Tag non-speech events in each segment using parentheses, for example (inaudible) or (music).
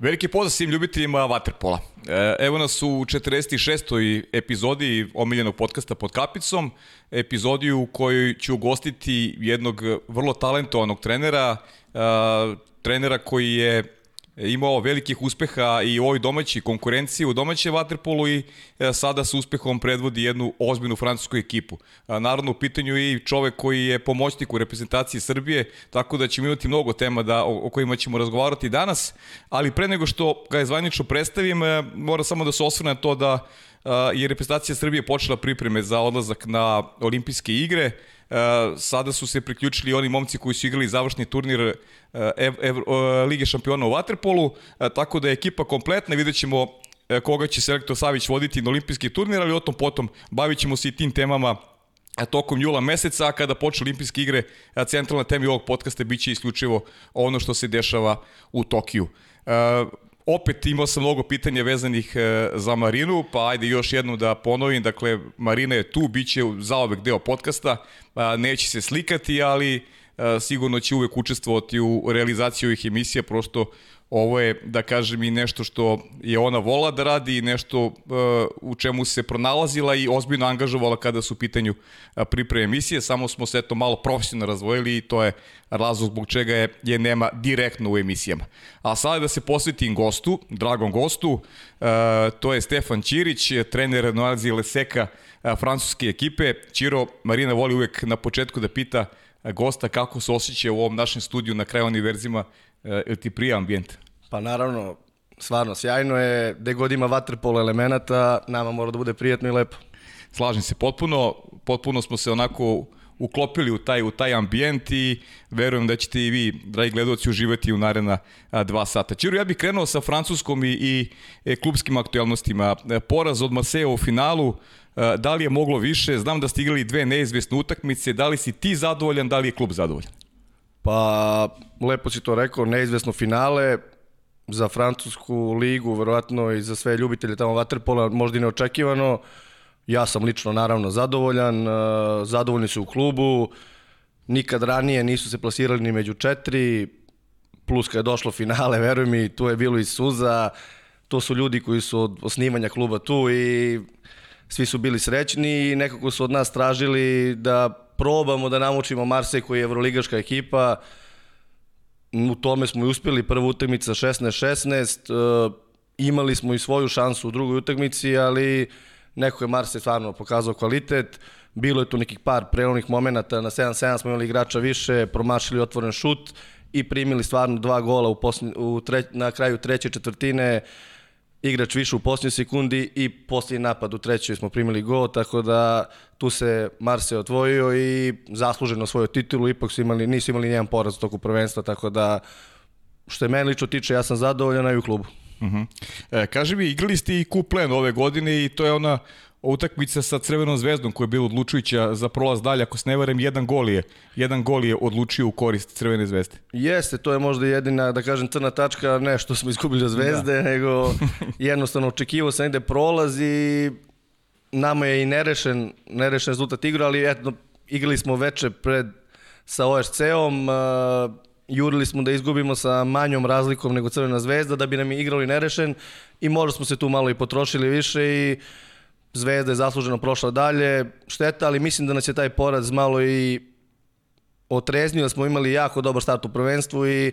Veliki pozdrav svim ljubiteljima Waterpola. E, evo nas u 46. epizodi omiljenog podcasta pod kapicom, epizodi u kojoj ću ugostiti jednog vrlo talentovanog trenera, trenera koji je imao velikih uspeha i u ovoj domaćoj konkurenciji u domaćem vaterpolu i e, sada sa uspehom predvodi jednu ozbiljnu francusku ekipu. Naravno u pitanju i čovek koji je pomoćnik u reprezentaciji Srbije, tako da ćemo imati mnogo tema da, o, kojima ćemo razgovarati danas, ali pre nego što ga je zvanično predstavim, e, mora samo da se osvrne to da je reprezentacija Srbije počela pripreme za odlazak na olimpijske igre, sada su se priključili oni momci koji su igrali završni turnir ev, ev, Lige šampiona u Waterpolu, tako da je ekipa kompletna, vidjet ćemo koga će selektor Savić voditi na olimpijski turnir, ali o tom potom bavit ćemo se i tim temama tokom jula meseca, a kada počne olimpijske igre, centralna tema ovog podcasta biće isključivo ono što se dešava u Tokiju opet imao sam mnogo pitanja vezanih e, za Marinu, pa ajde još jednu da ponovim, dakle Marina je tu, bit će zaovek deo podcasta, neće se slikati, ali e, sigurno će uvek učestvovati u realizaciji ovih emisija, prosto ovo je, da kažem, i nešto što je ona vola da radi i nešto uh, u čemu se pronalazila i ozbiljno angažovala kada su u pitanju uh, pripreme emisije, samo smo se to malo profesionalno razvojili i to je razlog zbog čega je, je nema direktno u emisijama. A sada da se posvetim gostu, dragom gostu, uh, to je Stefan Ćirić, trener Noazi Leseka uh, francuske ekipe. Čiro, Marina voli uvek na početku da pita gosta kako se osjeća u ovom našem studiju na kraju univerzima ili ti prija ambijent? Pa naravno, stvarno, sjajno je, gde god ima vaterpolo elemenata, nama mora da bude prijatno i lepo. Slažem se potpuno, potpuno smo se onako uklopili u taj, u taj ambijent i verujem da ćete i vi, dragi gledalci, uživati u narena dva sata. Čiru, ja bih krenuo sa francuskom i, i e, klubskim aktualnostima. E, poraz od Maseo u finalu, da li je moglo više? Znam da ste igrali dve neizvesne utakmice, da li si ti zadovoljan, da li je klub zadovoljan? Pa, lepo si to rekao, neizvesno finale za francusku ligu, verovatno i za sve ljubitelje tamo vaterpola, možda i neočekivano. Ja sam lično naravno zadovoljan, e, zadovoljni su u klubu, nikad ranije nisu se plasirali ni među četiri, plus kad je došlo finale, (laughs) veruj mi, tu je bilo i suza, to su ljudi koji su od osnivanja kluba tu i svi su bili srećni i nekako su od nas tražili da probamo da namučimo Marsej koji je evroligaška ekipa. U tome smo i uspeli, prva utakmica 16-16, e, imali smo i svoju šansu u drugoj utakmici, ali neko je Marsej stvarno pokazao kvalitet. Bilo je tu nekih par prelomnih momenta, na 7-7 smo imali igrača više, promašili otvoren šut i primili stvarno dva gola u posljednj, u tre, na kraju treće četvrtine igrač više u posljednjoj sekundi i posljednji napad u trećoj smo primili gol, tako da tu se Marse odvojio i zasluženo svoju titulu, ipak su imali, nisu imali nijedan poraz u toku prvenstva, tako da što je meni lično tiče, ja sam zadovoljan i u klubu. Uh -huh. e, kaži mi, igrali ste i kuplen ove godine i to je ona utakmica sa Crvenom zvezdom koja je bila odlučujuća za prolaz dalje, ako se ne varem, jedan gol je, jedan gol je odlučio u korist Crvene zvezde. Jeste, to je možda jedina, da kažem, crna tačka, ne što smo izgubili od zvezde, da. nego (laughs) jednostavno očekivao sam negde prolaz i nama je i nerešen, nerešen rezultat igra, ali eto, igrali smo veče pred sa OSC-om, uh, jurili smo da izgubimo sa manjom razlikom nego Crvena zvezda, da bi nam igrali nerešen i možda smo se tu malo i potrošili više i Zvezda je zasluženo prošla dalje, šteta, ali mislim da nas je taj poraz malo i otreznio, da smo imali jako dobar start u prvenstvu i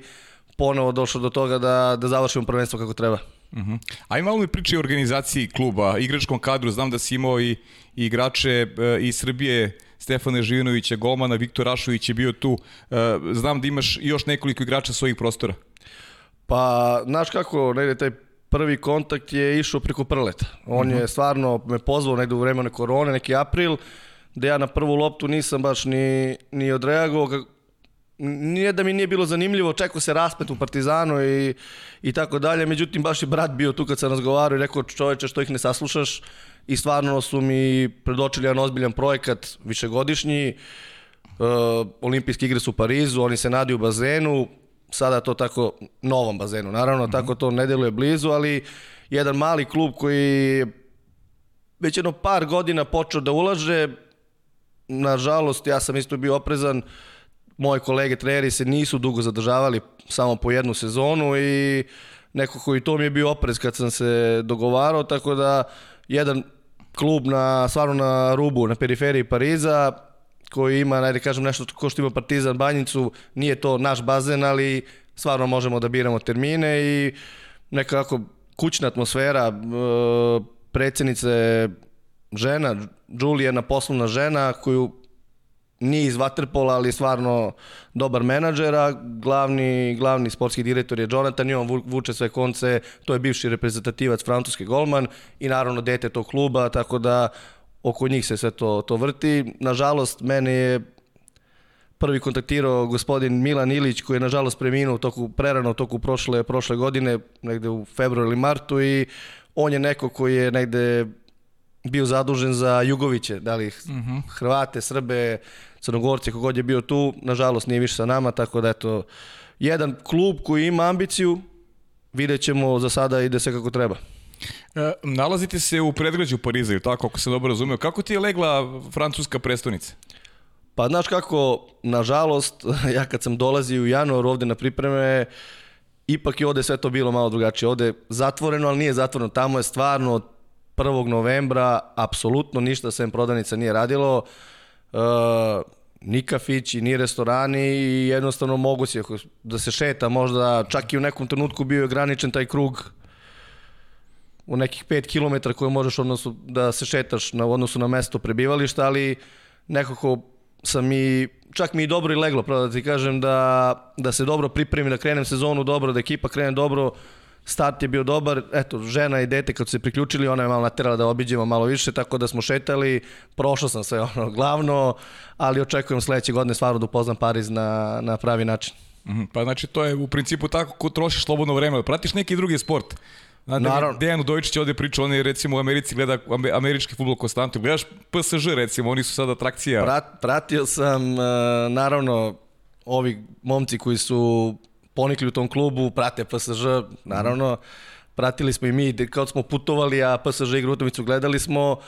ponovo došlo do toga da, da završimo prvenstvo kako treba. Uh -huh. Ajde malo mi priče o organizaciji kluba, igračkom kadru, znam da si imao i, i igrače e, iz Srbije, Stefane Živinovića, Golmana, Viktor Rašović je bio tu. E, znam da imaš još nekoliko igrača svojih prostora. Pa, znaš kako, negde taj prvi kontakt je išao preko Prleta. On je mhm. stvarno me pozvao negde u vremene korone, neki april, da ja na prvu loptu nisam baš ni, ni odreagovao, nije da mi nije bilo zanimljivo, čekao se raspet u Partizanu i, i tako dalje, međutim baš je brat bio tu kad sam razgovarao i rekao čoveče što ih ne saslušaš i stvarno su mi predočili jedan ozbiljan projekat višegodišnji, uh, olimpijske igre su u Parizu, oni se nadi u bazenu, sada to tako novom bazenu. Naravno, mm -hmm. tako to ne deluje blizu, ali jedan mali klub koji već jedno par godina počeo da ulaže, nažalost, ja sam isto bio oprezan, moji kolege treneri se nisu dugo zadržavali samo po jednu sezonu i neko koji to mi je bio oprez kad sam se dogovarao, tako da jedan klub na, stvarno na rubu, na periferiji Pariza, koji ima, najde kažem, nešto ko što ima Partizan Banjicu, nije to naš bazen, ali stvarno možemo da biramo termine i nekako kućna atmosfera, e, predsjednice žena, Julie jedna poslovna žena koju nije iz Waterpola, ali stvarno dobar menadžer, a glavni, glavni sportski direktor je Jonathan i on vuče sve konce, to je bivši reprezentativac, francuski golman i naravno dete tog kluba, tako da oko njih se sve to, to vrti. Nažalost, mene je prvi kontaktirao gospodin Milan Ilić koji je nažalost preminuo u toku, prerano u toku prošle, prošle godine, negde u februaru ili martu i on je neko koji je negde bio zadužen za Jugoviće, da li -huh. Hrvate, Srbe, Crnogorce, kogod je bio tu, nažalost nije više sa nama, tako da eto, jedan klub koji ima ambiciju, vidjet ćemo za sada ide se kako treba. E, nalazite se u predgrađu Pariza, tako ako se dobro razumeo. Kako ti je legla francuska prestonica? Pa znaš kako, nažalost, (laughs) ja kad sam dolazio u januar ovde na pripreme, ipak je ovde sve to bilo malo drugačije. Ovde zatvoreno, ali nije zatvoreno. Tamo je stvarno 1. novembra apsolutno ništa sem prodavnica nije radilo. Uh, ni kafići, ni restorani i jednostavno mogu se da se šeta možda čak i u nekom trenutku bio je ograničen taj krug u nekih 5 km koje možeš odnosno da se šetaš na odnosu na mesto prebivališta, ali nekako sam i čak mi i dobro i leglo, pravo da ti kažem da, da se dobro pripremi, da krenem sezonu dobro, da ekipa krene dobro, start je bio dobar, eto, žena i dete kad su se priključili, ona je malo naterala da obiđemo malo više, tako da smo šetali, prošao sam sve (laughs) ono glavno, ali očekujem sledeće godine stvarno da upoznam Pariz na, na pravi način. -hmm. Pa znači to je u principu tako ko trošiš slobodno vreme, pratiš neki drugi sport. Znate, Naravno. Dejan Udovičić ovde priča, on je recimo u Americi gleda američki futbol konstantno. Gledaš PSG recimo, oni su sad atrakcija. Prat, pratio sam, uh, naravno, ovi momci koji su ponikli u tom klubu, prate PSG, naravno, pratili smo i mi, kao smo putovali, a PSG igru utakmicu gledali smo,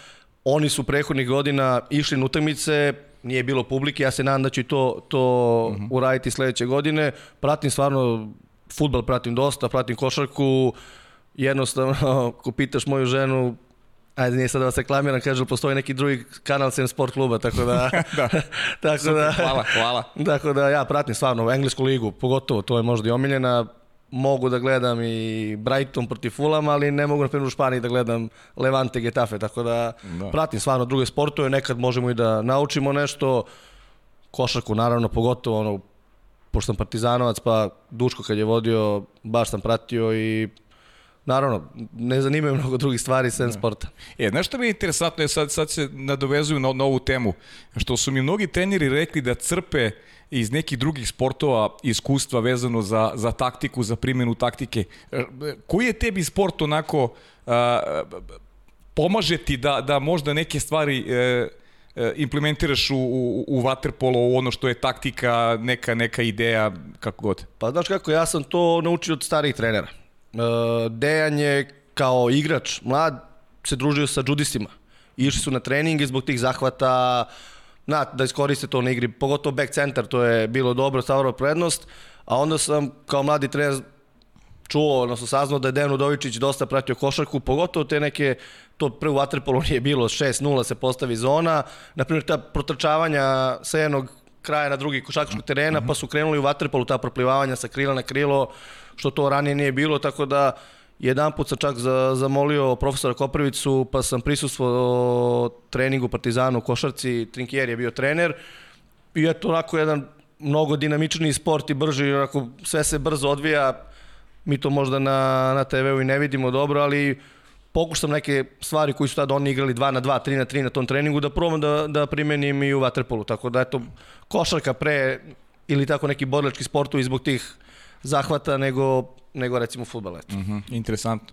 oni su prehodnih godina išli na utakmice, nije bilo publike, ja se nadam da će to, to uh mhm. -huh. uraditi sledeće godine. Pratim stvarno, futbal pratim dosta, pratim košarku, jednostavno, (laughs) ko pitaš moju ženu, ajde nije sad da vas reklamiram, kaže postoji neki drugi kanal sem sport kluba, tako da... (laughs) da. (laughs) tako Super, da, hvala, hvala. Tako da ja pratim stvarno englesku ligu, pogotovo, to je možda i omiljena, mogu da gledam i Brighton protiv Fulham, ali ne mogu na primjer u Španiji da gledam Levante Getafe, tako da, da. pratim stvarno druge sportove, nekad možemo i da naučimo nešto, košarku naravno, pogotovo ono, pošto sam partizanovac, pa Duško kad je vodio, baš sam pratio i naravno, ne zanimaju mnogo drugih stvari sem da. sporta. E, znaš što mi je interesantno, je sad, sad se nadovezuju na novu temu, što su mi mnogi treneri rekli da crpe iz nekih drugih sportova iskustva vezano za, za taktiku, za primjenu taktike. E, koji je tebi sport onako a, pomaže ti da, da možda neke stvari e, e, implementiraš u, u, u waterpolo, u ono što je taktika, neka, neka ideja, kako god? Pa znaš kako, ja sam to naučio od starih trenera. Uh, Dejan je kao igrač mlad se družio sa džudistima. Išli su na treninge zbog tih zahvata, na, da iskoriste to na igri, pogotovo back center, to je bilo dobro, stavro prednost, a onda sam kao mladi trener čuo, odnosno saznao da je Dejan Udovičić dosta pratio košarku, pogotovo te neke, to prvo u Waterpolu nije bilo, 6-0 se postavi zona, na primjer ta protrčavanja sa jednog kraja na drugi košarkaškog terena, pa su krenuli u Waterpolu ta proplivavanja sa krila na krilo, što to ranije nije bilo, tako da jedan put sam čak za, zamolio profesora Koprivicu, pa sam prisustvo treningu Partizanu u Košarci, Trinkier je bio trener. I eto onako jedan mnogo dinamičniji sport i brži, onako sve se brzo odvija, mi to možda na, na TV-u i ne vidimo dobro, ali pokušam neke stvari koji su tada oni igrali 2 na 2, 3 na 3 na tom treningu da probam da, da primenim i u vaterpolu, tako da eto košarka pre ili tako neki borilački sportu i zbog tih zahvata nego, nego recimo futbal. Eto. Mm -hmm, interesantno.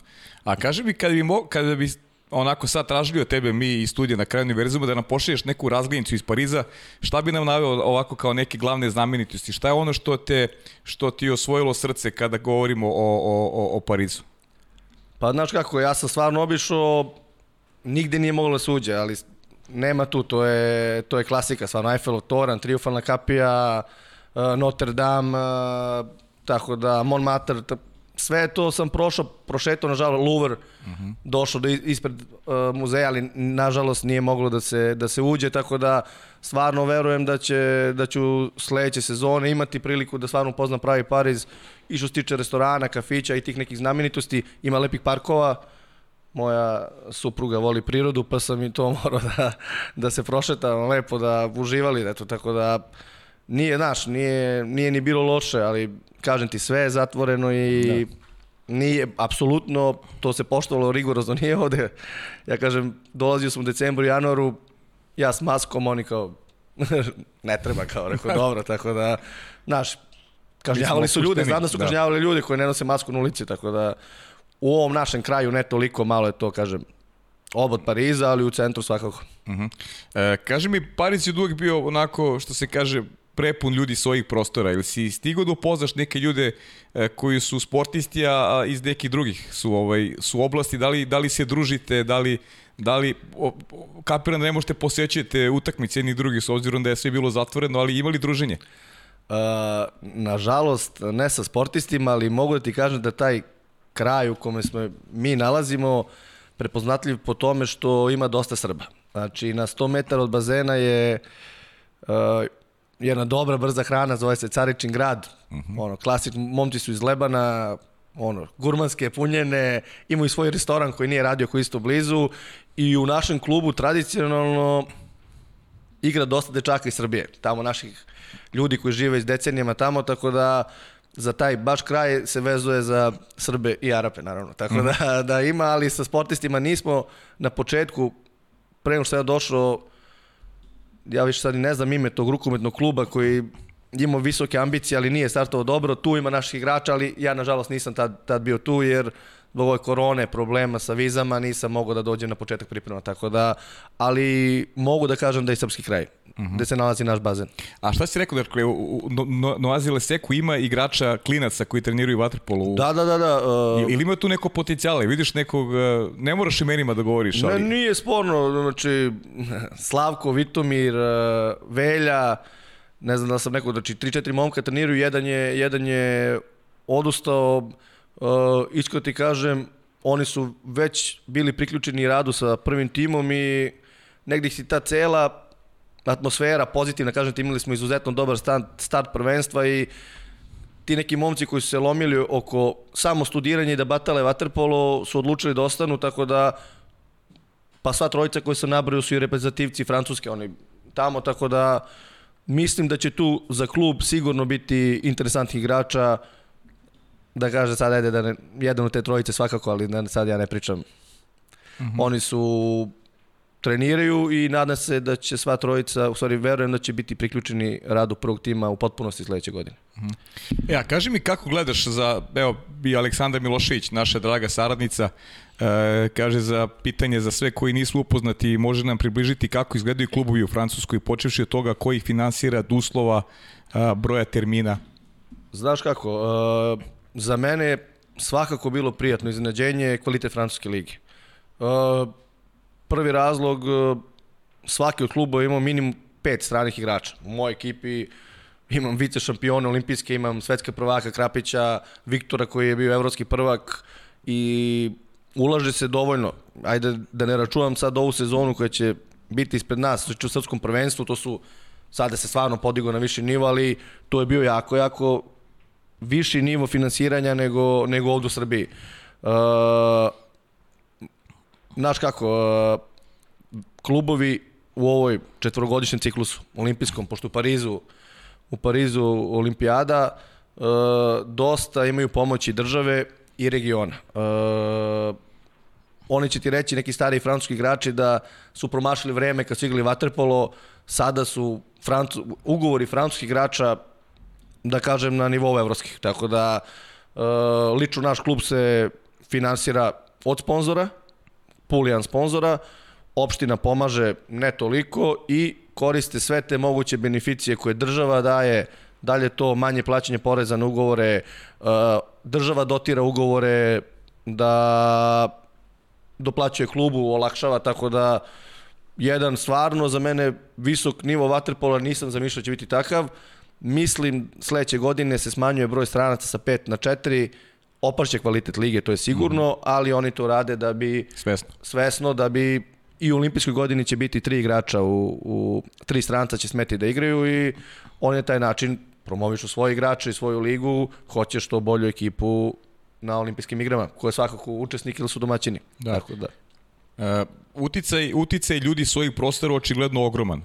A kaži mi, kada bi, mo, kada bi onako sad tražili od tebe mi iz studija na kraju univerzuma da nam pošalješ neku razglednicu iz Pariza, šta bi nam naveo ovako kao neke glavne znamenitosti? Šta je ono što te što ti osvojilo srce kada govorimo o, o, o, o Parizu? Pa znaš kako, ja sam stvarno obišao, nigde nije moglo da se uđe, ali nema tu, to je, to je klasika, stvarno Eiffelov toran, triumfalna kapija, uh, Notre Dame, uh, tako da Montmartre, sve to sam prošao, prošetao, nažalost, Louvre, uh -huh. došao do ispred uh, muzeja, ali nažalost nije moglo da se, da se uđe, tako da stvarno verujem da, će, da ću sledeće sezone imati priliku da stvarno upoznam pravi Pariz i što se tiče restorana, kafića i tih nekih znamenitosti, ima lepih parkova, moja supruga voli prirodu, pa sam i to (laughs) morao da, da se prošetam lepo, da uživali, eto, tako da nije, znaš, nije, nije ni bilo loše, ali kažem ti, sve je zatvoreno i da. nije, apsolutno, to se poštovalo rigorozno, nije ovde, ja kažem, dolazio sam u decembru, januaru, ja s maskom, oni kao, (laughs) ne treba kao, rekao, (laughs) dobro, tako da, znaš, kažnjavali su ljude, znam da su kažnjavali ljude koji ne nose masku na ulici, tako da, u ovom našem kraju ne toliko, malo je to, kažem, obod Pariza, ali u centru svakako. Uh -huh. e, kaži mi, Pariz je uvijek bio onako, što se kaže, prepun ljudi svojih prostora ili si stigo da upoznaš neke ljude e, koji su sportisti, a iz nekih drugih su, ovaj, su oblasti, da li, da li se družite, da li, da li o, kapiram da ne možete posjećati utakmice jednih drugih s obzirom da je sve bilo zatvoreno, ali imali druženje? Uh, nažalost, ne sa sportistima, ali mogu da ti kažem da taj kraj u kome smo mi nalazimo prepoznatljiv po tome što ima dosta Srba. Znači, na 100 metara od bazena je uh, jedna dobra, brza hrana, zove se Caričin grad, uh mhm. -huh. ono, klasik, momci su iz Lebana, ono, gurmanske, punjene, imaju svoj restoran koji nije radio, koji isto blizu i u našem klubu tradicionalno igra dosta dečaka iz Srbije, tamo naših ljudi koji žive iz decenijama tamo, tako da za taj baš kraj se vezuje za Srbe i Arape, naravno. Tako mm. da, da ima, ali sa sportistima nismo na početku, pre nego što ja došao, ja više sad i ne znam ime tog rukometnog kluba koji ima visoke ambicije, ali nije startovao dobro. Tu ima naših igrača, ali ja nažalost nisam tad, tad bio tu jer zbog ove korone, problema sa vizama, nisam mogao da dođem na početak priprema, tako da, ali mogu da kažem da je srpski kraj, uh -huh. gde se nalazi naš bazen. A šta si rekao, dakle, no, Noazi Leseku ima igrača klinaca koji treniraju vaterpolu? Da, da, da. da uh... Ili ima tu neko potencijale? Vidiš nekog, uh, ne moraš imenima da govoriš, ali... Ne, nije sporno, znači, (laughs) Slavko, Vitomir, uh, Velja, ne znam da sam neko, znači, 3-4 momka treniraju, jedan je, jedan je odustao, Uh, iskreno ti kažem, oni su već bili priključeni radu sa prvim timom i negdje si ta cela atmosfera pozitivna, kažem ti imali smo izuzetno dobar start, start prvenstva i ti neki momci koji su se lomili oko samo studiranja i da batale vaterpolo su odlučili da ostanu, tako da pa sva trojica koji sam nabrao su i reprezentativci Francuske, oni tamo, tako da mislim da će tu za klub sigurno biti interesantnih igrača, da kaže sad ajde da ne, jedan od te trojice svakako, ali da sad ja ne pričam. Mm -hmm. Oni su treniraju i nadam se da će sva trojica, u stvari verujem da će biti priključeni radu prvog tima u potpunosti sledeće godine. Mm -hmm. Ja, kaži mi kako gledaš za, evo, bi Aleksandar Milošević, naša draga saradnica, e, kaže za pitanje za sve koji nisu upoznati, može nam približiti kako izgledaju klubovi u Francuskoj, počevši od toga koji ih finansira, uslova, a, broja termina. Znaš kako, uh, za mene je svakako bilo prijatno iznenađenje kvalitet Francuske lige. Uh, prvi razlog, uh, svaki od klubova imao minimum pet stranih igrača. U mojoj ekipi imam vice šampiona olimpijske, imam svetska prvaka Krapića, Viktora koji je bio evropski prvak i ulaže se dovoljno. Ajde da ne računam sad ovu sezonu koja će biti ispred nas, u srpskom prvenstvu, to su sada se stvarno podigo na viši nivo, ali to je bio jako, jako viši nivo finansiranja nego, nego ovdje u Srbiji. Uh, znaš kako, uh, klubovi u ovoj četvorogodišnjem ciklusu, olimpijskom, pošto u Parizu, u Parizu olimpijada, uh, dosta imaju pomoći države i regiona. Uh, oni će ti reći, neki stari francuski igrači, da su promašili vreme kad su igrali vaterpolo, sada su Francu, ugovori francuskih igrača da kažem, na nivou evropskih. Tako da, e, lično naš klub se finansira od sponzora, pulijan sponzora, opština pomaže ne toliko i koriste sve te moguće beneficije koje država daje, dalje to manje plaćanje poreza na ugovore, e, država dotira ugovore da doplaćuje klubu, olakšava, tako da jedan stvarno za mene visok nivo vaterpola nisam zamišljao da će biti takav. Mislim, sledeće godine se smanjuje broj stranaca sa 5 na 4, opašće kvalitet lige, to je sigurno, mm. ali oni to rade da bi Svesno. svesno da bi i u olimpijskoj godini će biti tri igrača u, u tri stranca će smeti da igraju i oni na taj način promovišu svoje igrače i svoju ligu, hoće što bolju ekipu na olimpijskim igrama, koje svakako učesnik ili su domaćini. Da. Tako da. Uh, uticaj, uticaj ljudi svojih prostora očigledno ogroman.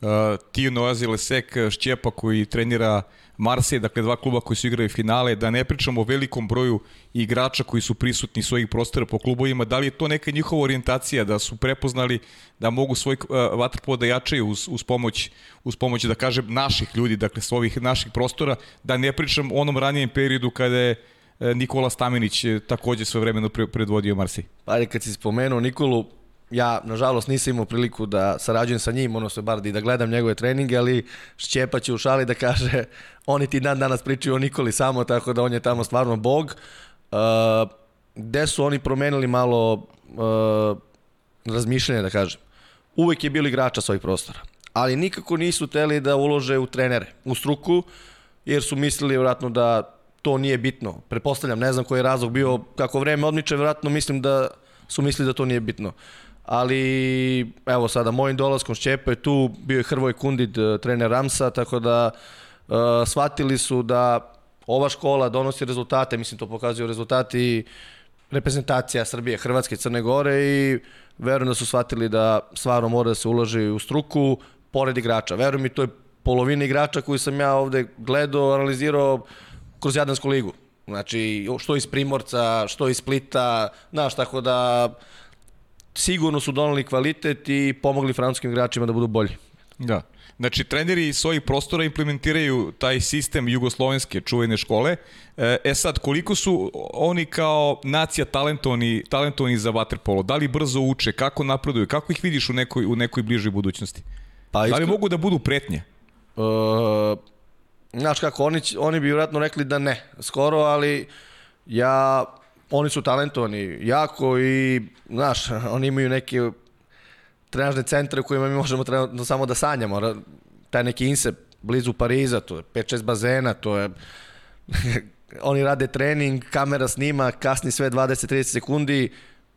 Uh, Tino Azilesek, Šćepa koji trenira Marseille, dakle dva kluba koji su igrali finale, da ne pričamo o velikom broju igrača koji su prisutni svojih prostora po klubovima, da li je to neka njihova orijentacija, da su prepoznali da mogu svoj uh, vaterpolo da jačaju uz, uz, pomoć, uz pomoć, da kažem, naših ljudi, dakle svojih naših prostora, da ne pričam o onom ranijem periodu kada je uh, Nikola Stamenić uh, takođe sve vremeno predvodio Marseille. Pa kad si spomenuo Nikolu, ja nažalost nisam imao priliku da sarađujem sa njim, ono se bar i da gledam njegove treninge, ali Šćepa će u šali da kaže (laughs) oni ti dan danas pričaju o Nikoli samo, tako da on je tamo stvarno bog. Uh, gde su oni promenili malo uh, razmišljanje, da kažem. Uvek je bilo igrača svojih prostora, ali nikako nisu teli da ulože u trenere, u struku, jer su mislili vjerojatno da to nije bitno. Prepostavljam, ne znam koji je razlog bio, kako vreme odmiče, vjerojatno mislim da su mislili da to nije bitno ali evo sada mojim dolaskom Šćepa je tu, bio je Hrvoj Kundid, eh, trener Ramsa, tako da uh, shvatili su da ova škola donosi rezultate, mislim to pokazuju rezultati reprezentacija Srbije, Hrvatske, Crne Gore i verujem da su shvatili da stvarno mora da se uloži u struku pored igrača. Verujem mi to je polovina igrača koju sam ja ovde gledao, analizirao kroz Jadansku ligu. Znači, što iz Primorca, što iz Splita, znaš, tako da sigurno su donali kvalitet i pomogli francuskim igračima da budu bolji. Da. Znači, treneri iz svojih prostora implementiraju taj sistem jugoslovenske čuvene škole. E sad, koliko su oni kao nacija talentovani, talentovani za vaterpolo? Da li brzo uče? Kako napreduju? Kako ih vidiš u nekoj, u nekoj bližoj budućnosti? Pa, iskri... Da li mogu da budu pretnje? Uh, znaš kako, oni, oni bi vjerojatno rekli da ne, skoro, ali ja oni su talentovani jako i, znaš, oni imaju neke trenažne centre u kojima mi možemo trenutno samo da sanjamo. Taj neki insep blizu Pariza, to je 5-6 bazena, to je... (laughs) oni rade trening, kamera snima, kasni sve 20-30 sekundi,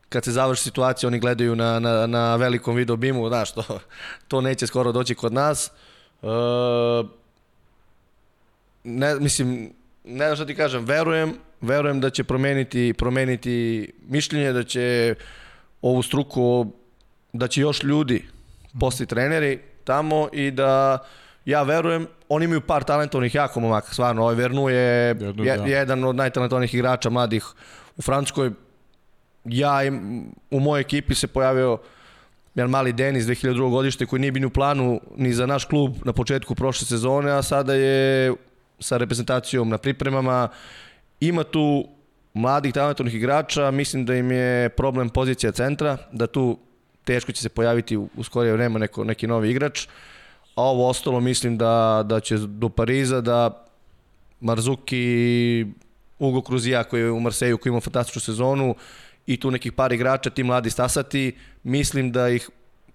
kad se završi situacija, oni gledaju na, na, na velikom video bimu, znaš, to, (laughs) to neće skoro doći kod nas. E, ne, mislim, ne znam šta ti kažem, verujem, verujem da će promeniti, promeniti mišljenje, da će ovu struku, da će još ljudi postati treneri tamo i da ja verujem, oni imaju par talentovnih jako momaka, stvarno, ovaj Vernu je Vernu, je, da. jedan od najtalentovnijih igrača mladih u Francuskoj. Ja im, u mojoj ekipi se pojavio jedan mali Denis 2002. godište koji nije bio u planu ni za naš klub na početku prošle sezone, a sada je sa reprezentacijom na pripremama Ima tu mladih talentovnih igrača, mislim da im je problem pozicija centra, da tu teško će se pojaviti u, skorije vreme neko, neki novi igrač, a ovo ostalo mislim da, da će do Pariza da Marzuki, Ugo Kruzija koji je u Marseju koji ima fantastičnu sezonu i tu nekih par igrača, ti mladi stasati, mislim da ih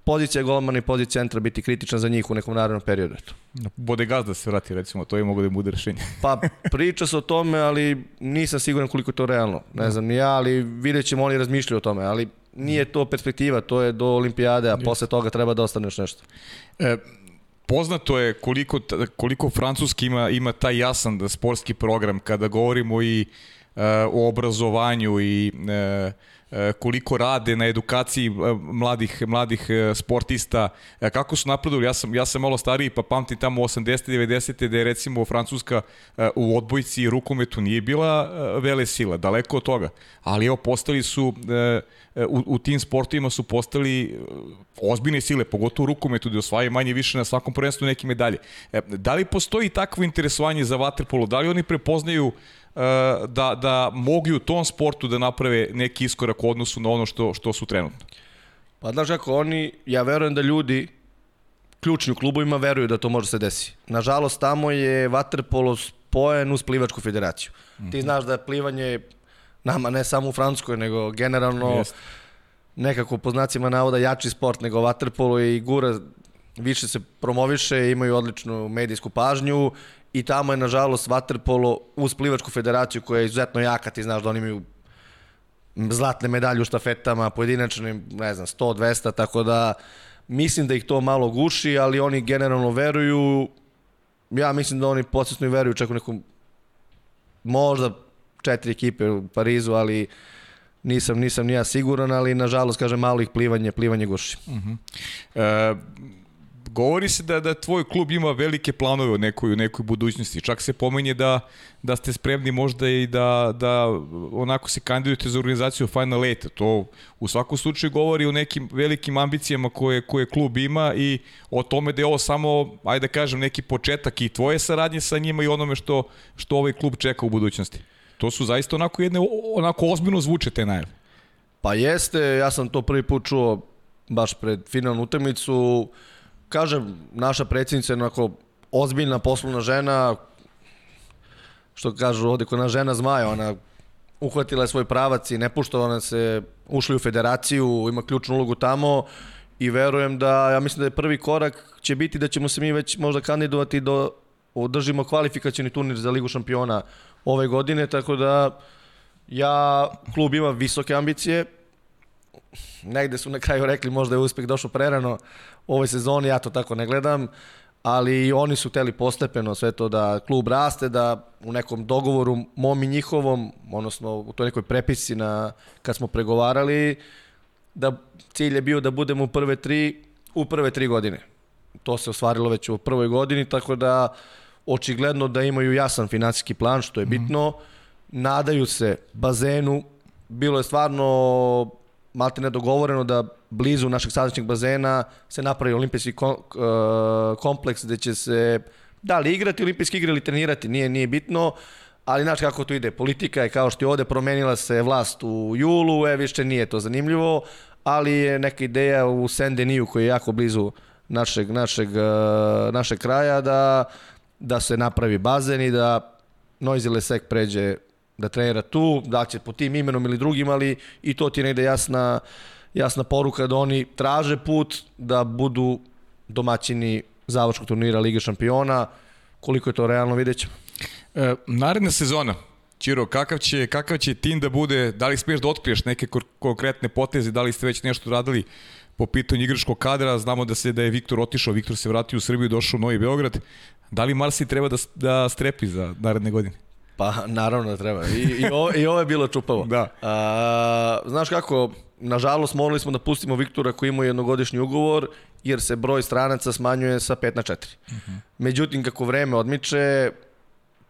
pozicija golmana i pozicija centra biti kritična za njih u nekom narednom periodu. Eto. Bodegaz da se vrati, recimo, to je mogo da im bude rešenje. (laughs) pa priča se o tome, ali nisam siguran koliko je to realno. Ne znam ni ja, ali vidjet ćemo oni razmišljaju o tome, ali nije to perspektiva, to je do olimpijade, a posle toga treba da ostane još nešto. E, poznato je koliko, koliko Francuski ima, ima taj jasan sportski program kada govorimo i e, o obrazovanju i E, koliko rade na edukaciji e, mladih mladih e, sportista, kako su napredovali, ja sam, ja sam malo stariji pa pamtim tamo 80. 90. da je recimo Francuska u odbojci i rukometu nije bila vele sila, daleko od toga, ali evo postali su u, u tim sportovima su postali ozbiljne sile, pogotovo u rukometu da osvajaju manje više na svakom prvenstvu neke medalje. Da li postoji takvo interesovanje za vaterpolo? Da li oni prepoznaju da, da mogu u tom sportu da naprave neki iskorak u odnosu na ono što, što su trenutno? Pa znaš kako, oni, ja verujem da ljudi ključni u klubovima veruju da to može se desi. Nažalost, tamo je vaterpolo spojen uz plivačku federaciju. Mm -hmm. Ti znaš da je plivanje nama ne samo u Francuskoj, nego generalno Jest. nekako po znacima navoda jači sport nego vaterpolo i gura više se promoviše, imaju odličnu medijsku pažnju i tamo je nažalost Waterpolo uz plivačku federaciju koja je izuzetno jaka, ti znaš da oni imaju zlatne medalje u štafetama, pojedinačnim, ne znam, 100, 200, tako da mislim da ih to malo guši, ali oni generalno veruju, ja mislim da oni podsjetno i veruju čak u nekom, možda četiri ekipe u Parizu, ali nisam, nisam nija siguran, ali nažalost, kažem, malo ih plivanje, plivanje guši. Uh -huh. e, govori se da da tvoj klub ima velike planove u nekoj, u nekoj budućnosti. Čak se pomenje da, da ste spremni možda i da, da onako se kandidujete za organizaciju Final Eight. To u svakom slučaju govori o nekim velikim ambicijama koje, koje klub ima i o tome da je ovo samo, ajde da kažem, neki početak i tvoje saradnje sa njima i onome što, što ovaj klub čeka u budućnosti. To su zaista onako jedne, onako ozbiljno zvuče te najave. Pa jeste, ja sam to prvi put čuo baš pred finalnu utakmicu kažem, naša predsjednica je onako ozbiljna poslovna žena, što kažu ovde, kod na žena zmaja, ona uhvatila je svoj pravac i ne pušta, ona se ušli u federaciju, ima ključnu ulogu tamo i verujem da, ja mislim da je prvi korak će biti da ćemo se mi već možda kandidovati do održimo kvalifikacioni turnir za Ligu šampiona ove godine, tako da ja, klub ima visoke ambicije, negde su na kraju rekli možda je uspeh došao prerano u ovoj sezoni, ja to tako ne gledam, ali oni su teli postepeno sve to da klub raste, da u nekom dogovoru mom i njihovom, odnosno u toj nekoj prepisi na, kad smo pregovarali, da cilj je bio da budemo u prve tri, u prve tri godine. To se ostvarilo već u prvoj godini, tako da očigledno da imaju jasan finansijski plan, što je mhm. bitno. Mm. Nadaju se bazenu, bilo je stvarno malte nedogovoreno da blizu našeg sadašnjeg bazena se napravi olimpijski uh, kompleks gde će se da li igrati olimpijske igre ili trenirati, nije, nije bitno, ali znaš kako to ide, politika je kao što je ovde promenila se vlast u julu, e više nije to zanimljivo, ali je neka ideja u Saint-Deniju koji je jako blizu našeg, našeg, uh, našeg kraja da, da se napravi bazen i da Noisy Lesek pređe da trenira tu, da će po tim imenom ili drugim, ali i to ti je negde jasna, jasna poruka da oni traže put da budu domaćini završkog turnira Lige šampiona. Koliko je to realno, vidjet ćemo. E, naredna sezona, Čiro, kakav će, kakav će tim da bude, da li smiješ da otkriješ neke konkretne poteze, da li ste već nešto radili po pitanju igračkog kadra, znamo da se da je Viktor otišao, Viktor se vratio u Srbiju, došao u Novi Beograd, da li Marsi treba da, da strepi za naredne godine? Pa naravno da treba. I, i, ovo, I ovo je bilo čupavo. Da. A, znaš kako, nažalost morali smo da pustimo Viktora koji ima jednogodišnji ugovor jer se broj stranaca smanjuje sa 5 na 4. Uh -huh. Međutim, kako vreme odmiče,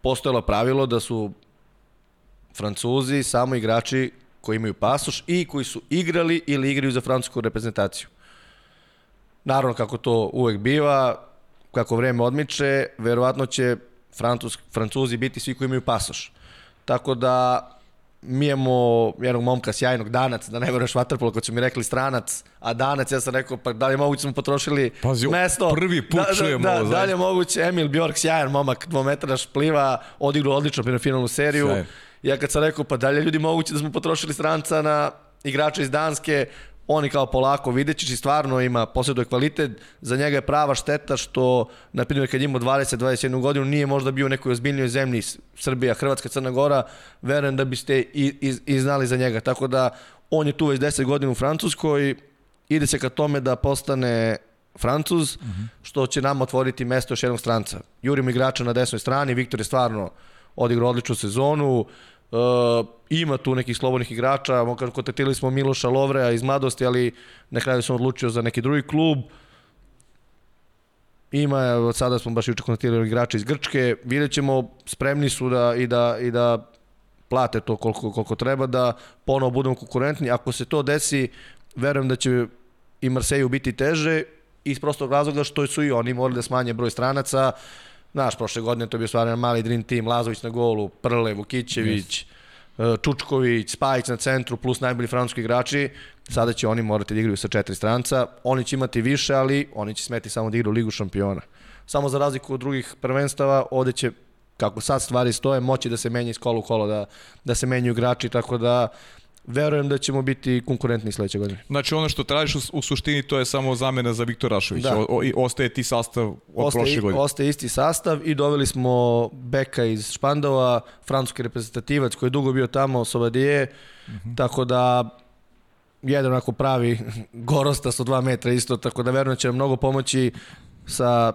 postojalo pravilo da su Francuzi samo igrači koji imaju pasoš i koji su igrali ili igraju za francusku reprezentaciju. Naravno, kako to uvek biva, kako vreme odmiče, verovatno će Francuz, Francuzi biti svi koji imaju pasoš. Tako da mi imamo jednog momka sjajnog danac, da ne veruješ vaterpolo, kad su mi rekli stranac, a danac, ja sam rekao, pa da li je moguće da smo potrošili Pazi, mesto? prvi put da, čujem da, ovo. Da, da li je moguće, Emil Bjork, sjajan momak, dvometraš pliva, odigrao odlično finalnu seriju. Sjaj. Ja kad sam rekao, pa da li je ljudi moguće da smo potrošili stranca na igrača iz Danske, oni kao polako vidjet ćeš i stvarno ima, posjeduje kvalitet, za njega je prava šteta što, na primjer, kad ima 20-21 godinu, nije možda bio u nekoj ozbiljnijoj zemlji, Srbija, Hrvatska, Crna Gora, verujem da biste i, i, i znali za njega. Tako da, on je tu već 10 godina u Francuskoj, ide se ka tome da postane Francuz, mhm. -huh. što će nam otvoriti mesto još jednog stranca. Jurimo igrača na desnoj strani, Viktor je stvarno odigrao odličnu sezonu, Uh, ima tu nekih slobodnih igrača, kontaktirali smo Miloša Lovreja iz mladosti, ali na kraju sam odlučio za neki drugi klub. Ima, od sada smo baš juče kontaktirali igrača iz Grčke, vidjet ćemo, spremni su da, i, da, i da plate to koliko, koliko treba, da ponovo budemo konkurentni. Ako se to desi, verujem da će i Marseju biti teže, iz prostog razloga što su i oni morali da smanje broj stranaca, Znaš, prošle godine to je bio stvarno mali dream team, Lazović na golu, Prle, Vukićević, yes. Čučković, Spajić na centru, plus najbolji francuski igrači. Sada će oni morati da igraju sa četiri stranca. Oni će imati više, ali oni će smeti samo da igraju Ligu šampiona. Samo za razliku od drugih prvenstava, ovde će kako sad stvari stoje, moći da se menja iz kola u kolo, da, da se menjaju igrači, tako da verujem da ćemo biti konkurentni sledeće godine. Znači ono što tražiš u, u suštini to je samo zamena za Viktor Rašovića. Da. O, o, ostaje ti sastav od Ostaje, prošle godine. ostaje isti sastav i doveli smo Beka iz Špandova, francuski reprezentativac koji je dugo bio tamo, Sobadije, Mhm. tako da jedan onako pravi (laughs) gorostas od dva metra isto, tako da verujem da će nam mnogo pomoći sa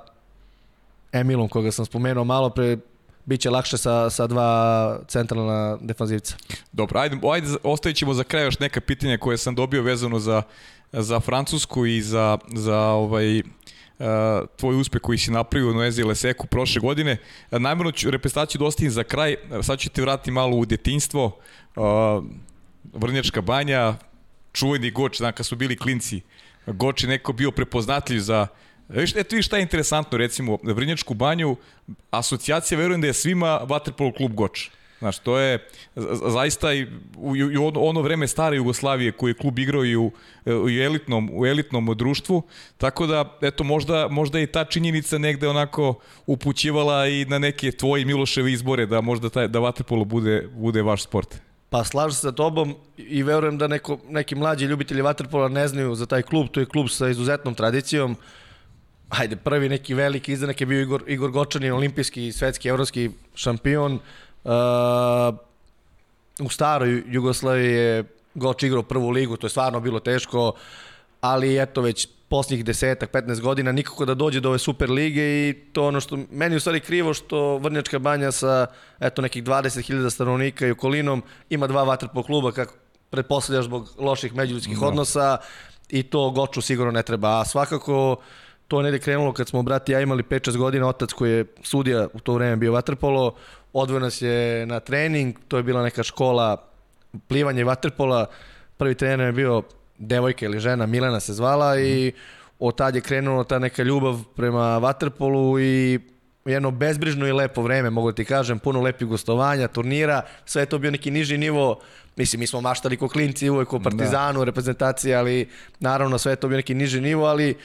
Emilom koga sam spomenuo malo pre, bit će lakše sa, sa dva centralna defanzivca. Dobro, ajde, ajde ostavit ćemo za kraj još neka pitanja koje sam dobio vezano za, za Francusku i za, za ovaj, uh, tvoj uspeh koji si napravio u Noezi Leseku prošle godine. Najmjerno ću reprezentaciju dostavim za kraj, sad ću te vratiti malo u detinstvo. Uh, Vrnjačka banja, čuveni Goč, znam kad su bili klinci, Goč je neko bio prepoznatljiv za Viš, eto viš šta je interesantno, recimo, Vrnjačku banju, asocijacija, verujem da je svima Waterpolo klub Goč. Znaš, to je za- zaista i u, u ono- vreme stare Jugoslavije koji je klub igrao i u, u, elitnom, u elitnom društvu, tako da, eto, možda, možda je ta činjenica negde onako upućivala i na neke tvoje Miloševe izbore da možda taj, da Waterpolo bude, bude vaš sport. Pa slažem se sa tobom i verujem da neko, neki mlađi ljubitelji vaterpola ne znaju za taj klub. To je klub sa izuzetnom tradicijom. Ajde, prvi neki veliki izdanak je bio Igor, Igor Gočanin, olimpijski, svetski, evropski šampion. Uh, u staroj Jugoslaviji je Goč igrao prvu ligu, to je stvarno bilo teško, ali eto već posljednjih desetak, 15 godina nikako da dođe do ove super lige i to ono što meni u stvari krivo što Vrnjačka banja sa eto nekih 20.000 stanovnika i okolinom ima dva vaterpolo kluba kako pretpostavljaš zbog loših međuljudskih Da. odnosa i to Goču sigurno ne treba. A svakako to je negde krenulo kad smo brati ja imali 5-6 godina, otac koji je sudija u to vreme bio vaterpolo, odveo nas je na trening, to je bila neka škola plivanje vaterpola, prvi trener je bio devojka ili žena, Milena se zvala i od tad je krenulo ta neka ljubav prema vaterpolu i jedno bezbrižno i lepo vreme, mogu da ti kažem, puno lepih gostovanja, turnira, sve je to bio neki niži nivo, mislim, mi smo maštali ko klinci uvek o Partizanu, da. reprezentaciji, ali naravno sve je to bio neki niži nivo, ali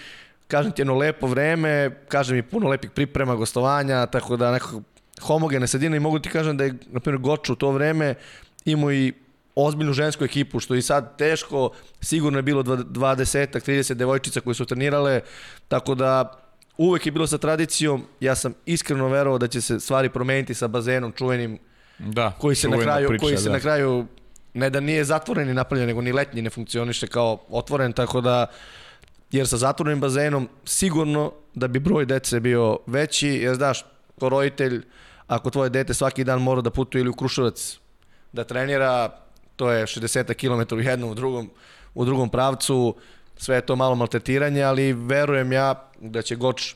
kažem ti jedno lepo vreme, kažem i puno lepih priprema, gostovanja, tako da nekako homogene sredine i mogu ti kažem da je, na primjer, Goču u to vreme imao i ozbiljnu žensku ekipu, što i sad teško, sigurno je bilo 20 30 devojčica koje su trenirale, tako da uvek je bilo sa tradicijom, ja sam iskreno verovao da će se stvari promeniti sa bazenom čuvenim, Da, koji se na kraju, priča, koji se da. na kraju ne da nije zatvoren i napravljen, nego ni letnji ne funkcioniše kao otvoren, tako da jer sa zatvorenim bazenom sigurno da bi broj dece bio veći, jer znaš, ko roditelj, ako tvoje dete svaki dan mora da putuje ili u Kruševac da trenira, to je 60 km u jednom, u drugom, u drugom pravcu, sve je to malo maltretiranje, ali verujem ja da će Goč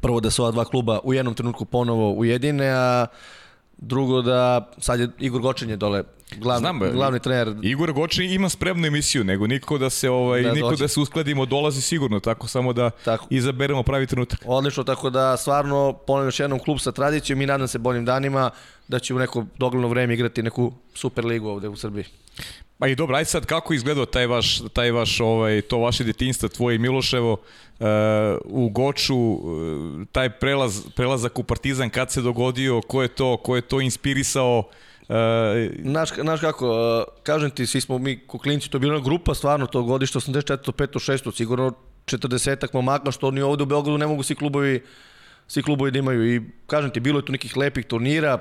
prvo da se ova dva kluba u jednom trenutku ponovo ujedine, a drugo da sad je Igor Gočin je dole glavni, Znam, be, glavni trener Igor Goči ima spremnu emisiju, nego niko da se ovaj Da da, niko dođe. da se uskladimo dolazi sigurno, tako samo da Tako. izaberemo pravi trenutak. Odlično, tako da stvarno ponavljam još jednom klub sa tradicijom i nadam se boljim danima da će u neko dogledno vreme igrati neku super ligu ovde u Srbiji. Pa i dobro, ajde sad kako izgledao taj vaš, taj vaš ovaj, to vaše detinjstvo, tvoje i Miloševo uh, u Goču, uh, taj prelaz, prelazak u Partizan, kad se dogodio, ko je to, ko je to inspirisao, uh, Znaš, znaš kako, uh, kažem ti, svi smo mi kuklinci, to je bila grupa stvarno to godište, 84. 5. 6. sigurno 40-ak momaka, što ni ovde u Beogradu ne mogu svi klubovi svi klubovi da imaju i kažem ti, bilo je tu nekih lepih turnira,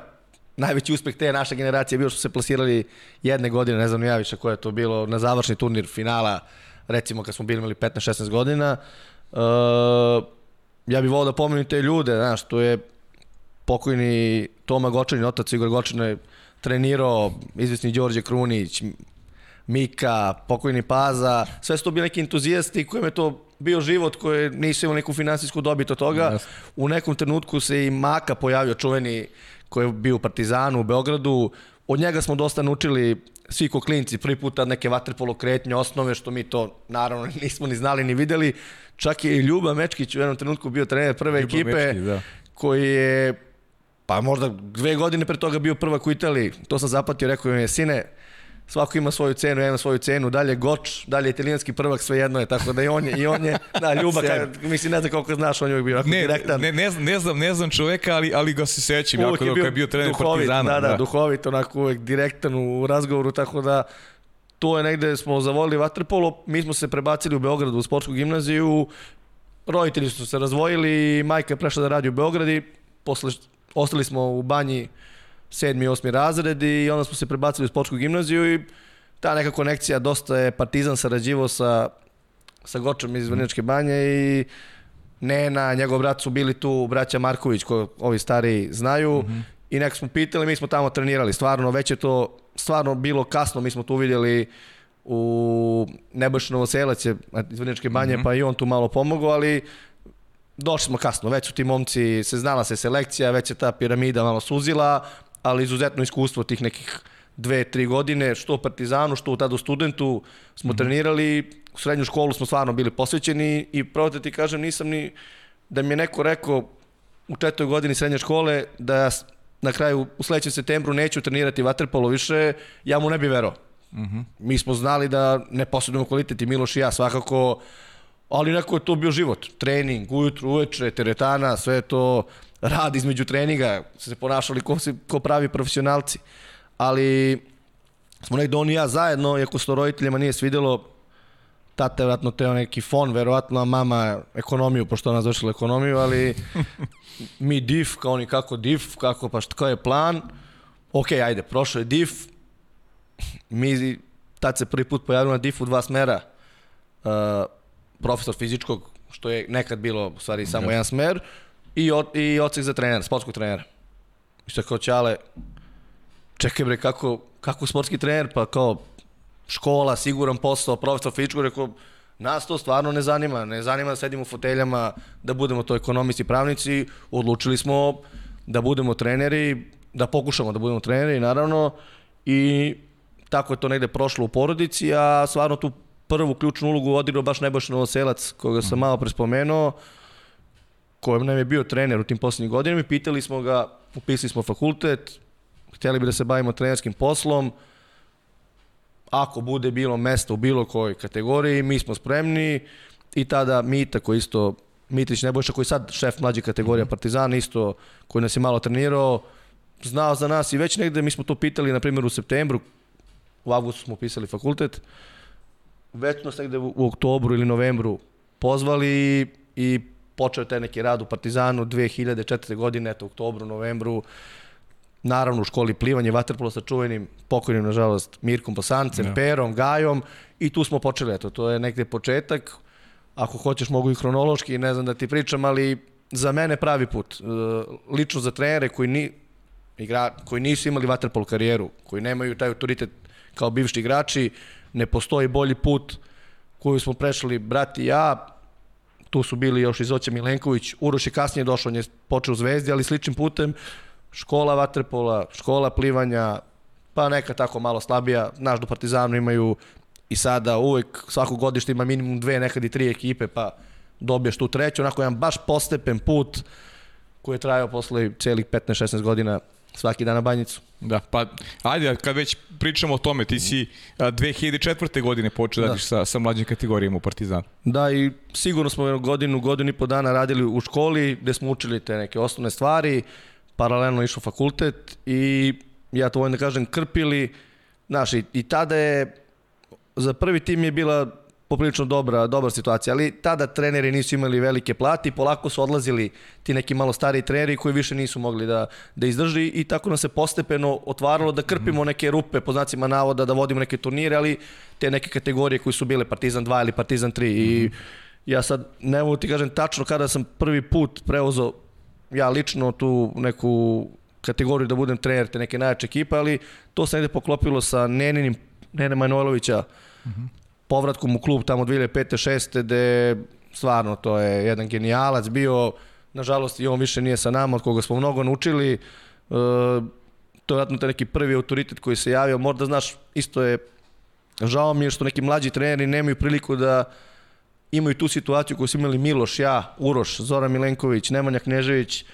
najveći uspeh te naše generacije je bio što se plasirali jedne godine, ne znam ja više koje je to bilo, na završni turnir finala, recimo kad smo bili imali 15-16 godina. Uh, ja bih volao da pomenem te ljude, znaš, to je pokojni Toma Gočanin, otac Igor Gočan je trenirao, izvesni Đorđe Krunić, Mika, pokojni Paza, sve su to bili neki entuzijasti kojima je to bio život koji nisu imali neku finansijsku dobit od toga. Jasno. U nekom trenutku se i Maka pojavio čuveni koji je bio u Partizanu u Beogradu. Od njega smo dosta naučili svi ko klinci, prvi put tad neke vaterpolo kretnje, osnove, što mi to naravno (laughs) nismo ni znali ni videli. Čak je i Ljuba Mečkić u jednom trenutku bio trener prve Ljuba ekipe, Mečkić, da. koji je pa možda dve godine pre toga bio prvak u Italiji. To sam zapatio, rekao im je, sine, svako ima svoju cenu, ja imam svoju cenu, dalje Goč, dalje italijanski prvak, sve jedno je, tako da i on je, i on je, da, (laughs) Ljuba, mislim, ne znam koliko znaš, on je uvijek bio ne, direktan. ne, ne, ne, znam, ne znam čoveka, ali, ali ga se sećam, jako dobro kad je bio trener duhovit, Partizana. Da, da, duhovit, onako uvek direktan u razgovoru, tako da to je negde smo zavolili vaterpolo, mi smo se prebacili u Beogradu u sportsku gimnaziju, roditelji su se razvojili, majka je prešla da radi u Beogradi, posle ostali smo u banji sedmi osmi razred i onda smo se prebacili u sportsku gimnaziju i ta neka konekcija dosta je Partizan sarađivao sa, sa Gočom iz Vrnjačke banje i Nena, njegov brat su bili tu, braća Marković, koji ovi stari znaju, mm -hmm. i neko smo pitali, mi smo tamo trenirali, stvarno, već je to stvarno bilo kasno, mi smo tu vidjeli u Nebojša Novoselac je iz Vrnjačke banje, mm -hmm. pa i on tu malo pomogao, ali došli smo kasno, već su ti momci, se znala se selekcija, već je ta piramida malo suzila, ali izuzetno iskustvo tih nekih dve, tri godine, što u Partizanu, što u tada u studentu smo mm -hmm. trenirali, u srednju školu smo stvarno bili posvećeni i pravo da ti kažem, nisam ni, da mi je neko rekao u četvrtoj godini srednje škole da ja na kraju u sledećem septembru neću trenirati vaterpolo više, ja mu ne bi verao. Mm -hmm. Mi smo znali da ne posjedujemo kvalitet i Miloš i ja svakako, ali neko je to bio život. Trening, ujutru, uveče, teretana, sve to rad između treninga, se ponašali ko, se, ko pravi profesionalci. Ali smo negde on i ja zajedno, iako se to roditeljima nije svidelo, tata je vratno teo neki fon, verovatno, a mama ekonomiju, pošto ona završila ekonomiju, ali (laughs) mi DIF, kao ni kako DIF, kako pa šta je plan, ok, ajde, prošao je DIF, mi tad se prvi put pojavio na DIF-u dva smera, uh, profesor fizičkog, što je nekad bilo u stvari samo jedan smer, i, o, i ocek za trenera, sportskog trenera. I što kao Ćale, čekaj bre, kako, kako sportski trener, pa kao škola, siguran posao, profesor fizičkog, rekao, nas to stvarno ne zanima, ne zanima da sedimo u foteljama, da budemo to ekonomisti, pravnici, odlučili smo da budemo treneri, da pokušamo da budemo treneri, naravno, i tako je to negde prošlo u porodici, a stvarno tu prvu ključnu ulogu odigrao baš Nebojša Novoselac, koga sam malo prespomenuo, kojem nam je bio trener u tim poslednjim godinama i pitali smo ga, upisali smo fakultet, hteli bi da se bavimo trenerskim poslom, ako bude bilo mesto u bilo kojoj kategoriji, mi smo spremni i tada Mita koji isto Mitrić Nebojša koji sad šef mlađe kategorija mhm. Partizana isto koji nas je malo trenirao znao za nas i već negde mi smo to pitali na primjer u septembru u avgustu smo pisali fakultet već nas negde u, u oktobru ili novembru pozvali i počeo taj neki rad u Partizanu 2004. godine, eto, oktobru, novembru, naravno u školi plivanje, vaterpolo sa čuvenim, pokojnim, nažalost, Mirkom Bosancem, ja. Perom, Gajom, i tu smo počeli, eto, to je negde početak, ako hoćeš mogu i hronološki, ne znam da ti pričam, ali za mene pravi put. E, lično za trenere koji, ni, igra, koji nisu imali vaterpolo karijeru, koji nemaju taj autoritet kao bivši igrači, ne postoji bolji put koju smo prešli brat i ja, tu su bili još Izoća Milenković, Uroš je kasnije došao, on je počeo u Zvezdi, ali sličnim putem, škola vaterpola, škola plivanja, pa neka tako malo slabija, znaš do Partizanu imaju i sada uvek svako godište ima minimum dve, nekad i tri ekipe, pa dobiješ tu treću, onako jedan baš postepen put koji je trajao posle celih 15-16 godina svaki dan na banjicu. Da, pa ajde, kad već pričamo o tome, ti si 2004. godine počeo da, da sa, sa mlađim kategorijama u Partizanu. Da, i sigurno smo godinu, godinu i po dana radili u školi gde smo učili te neke osnovne stvari, paralelno išao fakultet i ja to volim da kažem krpili, znaš, i, i tada je za prvi tim je bila poprilično dobra, dobra situacija, ali tada treneri nisu imali velike plati, polako su odlazili ti neki malo stariji treneri koji više nisu mogli da, da izdrži i tako nam se postepeno otvaralo da krpimo mhm. neke rupe, po znacima navoda, da vodimo neke turnire, ali te neke kategorije koje su bile Partizan 2 ili Partizan 3 i mhm. ja sad ne mogu ti kažem tačno kada sam prvi put preuzeo ja lično tu neku kategoriju da budem trener te neke najjače ekipe, ali to se negde poklopilo sa Neninim, Nene Manojlovića, uh mhm. -huh povratkom u klub tamo 2005. 6. gde stvarno to je jedan genijalac bio, nažalost i on više nije sa nama, od koga smo mnogo naučili, e, to je vratno neki prvi autoritet koji se javio, možda znaš, isto je, žao mi je što neki mlađi treneri nemaju priliku da imaju tu situaciju koju su imali Miloš, ja, Uroš, Zoran Milenković, Nemanja Knežević,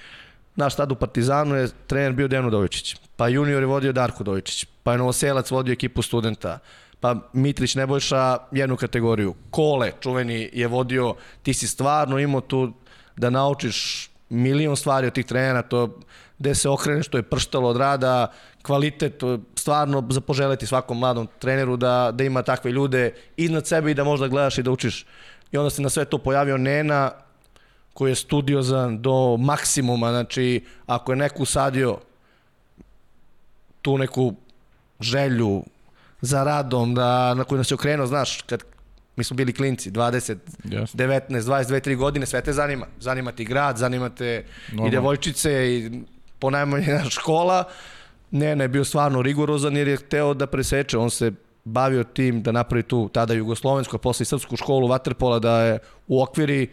naš tad u Partizanu je trener bio Dejan Udovičić, pa junior je vodio Darko Udovičić, pa je Novoselac vodio ekipu studenta, pa Mitrić Nebojša jednu kategoriju. Kole, čuveni, je vodio, ti si stvarno imao tu da naučiš milion stvari od tih trenera, to gde se okrene što je prštalo od rada, kvalitet, stvarno za poželeti svakom mladom treneru da, da ima takve ljude iznad sebe i da možda gledaš i da učiš. I onda se na sve to pojavio Nena, koji je studiozan do maksimuma, znači ako je neko usadio tu neku želju za radom, da, na koju nas je okrenuo, znaš, kad mi smo bili klinci, 20, yes. 19, 22, 3 godine, sve te zanima. Zanima ti grad, zanima te Normal. i devojčice i ponajmanje (laughs) škola. Ne, ne, bio stvarno rigorozan jer je hteo da preseče. On se bavio tim da napravi tu tada jugoslovensku, a posle i srpsku školu Waterpola da je u okviri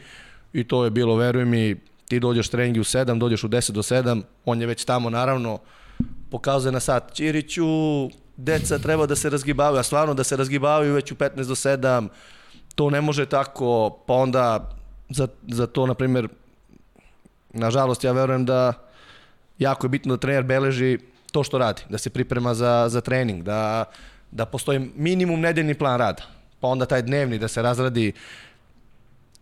i to je bilo, veruj mi, ti dođeš treningi u 7, dođeš u 10 do 7, on je već tamo naravno pokazuje na sat Ćiriću, deca treba da se razgibavaju, a stvarno da se razgibavaju već u 15 do 7, to ne može tako, pa onda za, za to, na primjer, nažalost, ja verujem da jako je bitno da trener beleži to što radi, da se priprema za, za trening, da, da postoji minimum nedeljni plan rada, pa onda taj dnevni da se razradi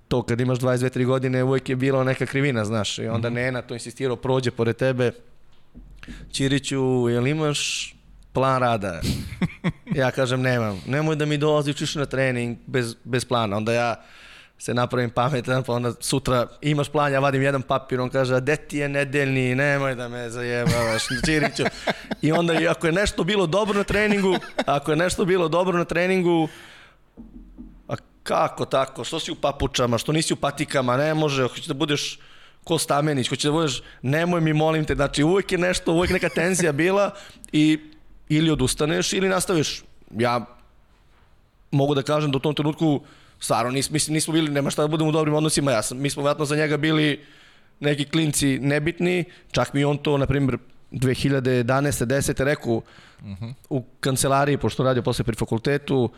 to kad imaš 22-3 godine uvijek je bilo neka krivina, znaš, i onda mm -hmm. Nena to insistirao, prođe pored tebe, Ćiriću, jel imaš plan rada? ja kažem, nemam. Nemoj da mi dolazi učiš na trening bez, bez plana. Onda ja se napravim pametan, pa onda sutra imaš plan, ja vadim jedan papir, on kaže, a de ti je nedeljni, nemoj da me zajebavaš, Ćiriću. I onda, ako je nešto bilo dobro na treningu, ako je nešto bilo dobro na treningu, a kako tako, što si u papučama, što nisi u patikama, ne može, hoćeš da budeš ko Stamenić, hoće da budeš, nemoj mi, molim te, znači uvek je nešto, uvek neka tenzija bila i ili odustaneš ili nastaviš. Ja mogu da kažem da u tom trenutku stvarno nis, mislim, nismo bili, nema šta da budemo u dobrim odnosima, ja sam, mi smo vjerojatno za njega bili neki klinci nebitni, čak mi on to, na primjer, 2011. 10. rekao uh -huh. u kancelariji, pošto radio posle pri fakultetu,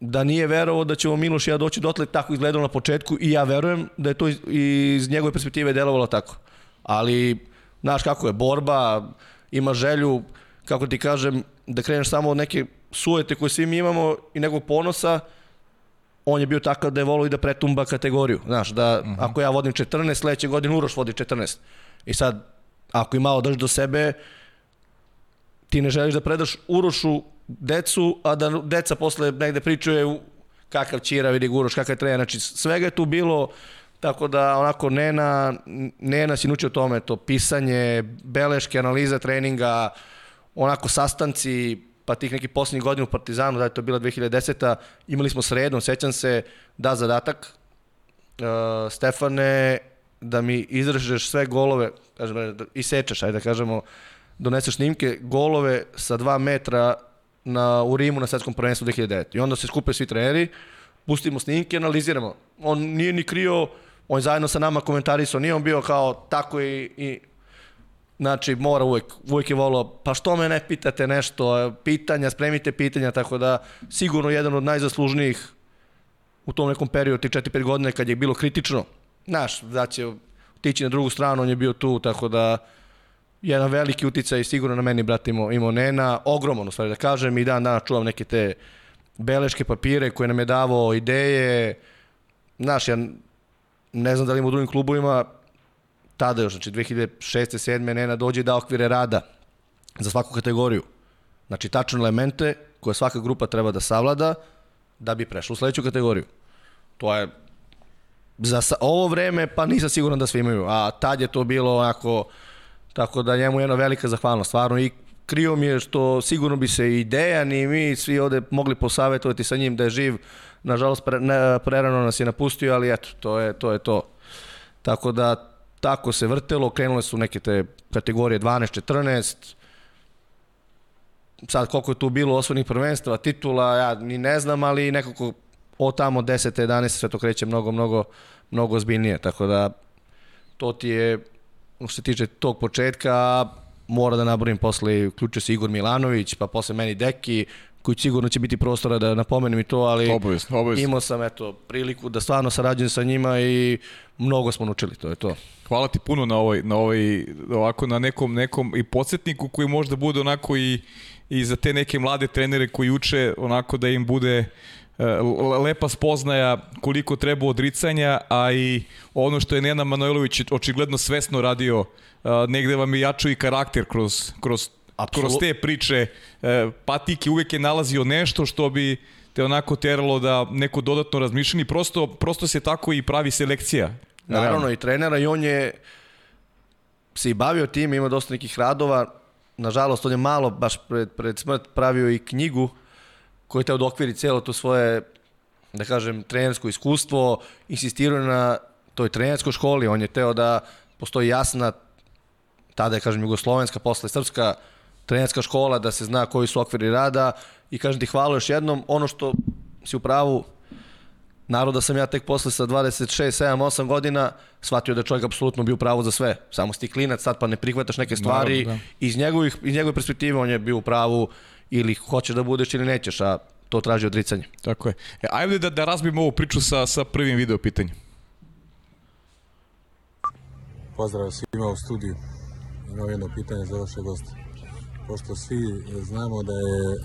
da nije verovao da ćemo Miloš i ja doći dotle tako izgledalo na početku i ja verujem da je to iz, iz njegove perspektive delovalo tako. Ali, znaš kako je, borba, ima želju, kako ti kažem, da kreneš samo od neke sujete koje svi mi imamo i nekog ponosa, on je bio takav da je volio i da pretumba kategoriju. Znaš, da uh mhm. -huh. ako ja vodim 14, sledeće godine Uroš vodi 14. I sad, ako i malo daš do sebe, ti ne želiš da predaš Urošu decu, a da deca posle negde pričaju kakav Ćira vidi Guroš, kakav je trener, znači svega je tu bilo, tako da onako Nena, Nena si nučio tome, to pisanje, beleške, analiza treninga, onako sastanci, pa tih nekih poslednjih godina u Partizanu, da je to bila 2010. Imali smo sredom, sećam se, da zadatak, uh, Stefane, da mi izražeš sve golove, kažem, da isečeš, ajde da kažemo, doneseš snimke, golove sa 2 metra na, u Rimu na svetskom prvenstvu 2009. I onda se skupe svi treneri, pustimo snimke, analiziramo. On nije ni krio, on je zajedno sa nama komentarisao, nije on bio kao tako i, i Znači, mora uvek, uvek je volao, pa što me ne pitate nešto, pitanja, spremite pitanja, tako da sigurno jedan od najzaslužnijih u tom nekom periodu, ti 4-5 godine kad je bilo kritično, znaš, da će tići na drugu stranu, on je bio tu, tako da jedan veliki uticaj sigurno na meni, brate, imao, imao Nena, ogroman, u stvari da kažem, i dan dana čuvam neke te beleške papire koje nam je davao ideje, znaš, ja ne znam da li ima u drugim klubovima, tada još, znači 2006. 7. Nena dođe da okvire rada za svaku kategoriju. Znači, tačne elemente koje svaka grupa treba da savlada da bi prešla u sledeću kategoriju. To je za ovo vreme, pa nisam siguran da svi imaju, a tad je to bilo onako Tako da njemu je jedna velika zahvalnost, stvarno i krio mi je što sigurno bi se i Dejan i mi svi ovde mogli posavetovati sa njim da je živ. Nažalost, pre, ne, prerano nas je napustio, ali eto, to je to. Je to. Tako da, tako se vrtelo, krenule su neke te kategorije 12, 14, sad koliko je tu bilo osvodnih prvenstva, titula, ja ni ne znam, ali nekako od tamo 10. 11. sve to kreće mnogo, mnogo, mnogo zbiljnije, tako da to ti je što se tiče tog početka, mora da naborim posle, uključio se Igor Milanović, pa posle meni Deki, koji sigurno će biti prostora da napomenem i to, ali obavisno, obavisno. imao sam eto, priliku da stvarno sarađujem sa njima i mnogo smo naučili, to je to. Hvala ti puno na ovoj, na ovoj ovako na nekom, nekom i podsjetniku koji možda bude onako i, i za te neke mlade trenere koji uče onako da im bude e, lepa spoznaja koliko treba odricanja, a i ono što je Nena Manojlović očigledno svesno radio, e, negde vam je jačao i karakter kroz, kroz, Apsolut. kroz te priče. E, Patike uvek je nalazio nešto što bi te onako teralo da neko dodatno razmišljeni, prosto, prosto se tako i pravi selekcija. Naravno Realno. i trenera i on je se i bavio tim, ima dosta nekih radova. Nažalost, on je malo, baš pred, pred smrt, pravio i knjigu koja je teo da okviri cijelo to svoje, da kažem, trenersko iskustvo, insistirao na toj trenerskoj školi, on je teo da postoji jasna, tada je, kažem, jugoslovenska, posle srpska trenerska škola, da se zna koji su okviri rada i kažem ti hvala još jednom, ono što si u pravu, Naravno da sam ja tek posle sa 26, 7, 8 godina shvatio da je čovjek apsolutno bio u pravu za sve. Samo si ti klinac sad pa ne prihvataš neke stvari. Naravno, da. Iz, njegovih, iz njegove perspektive on je bio u pravu ili hoćeš da budeš ili nećeš, a to traži odricanje. Tako je. E, ajde da, da razbijemo ovu priču sa, sa prvim video pitanjem. Pozdrav svima u studiju. Imam jedno pitanje za vaše goste. Pošto svi znamo da je e,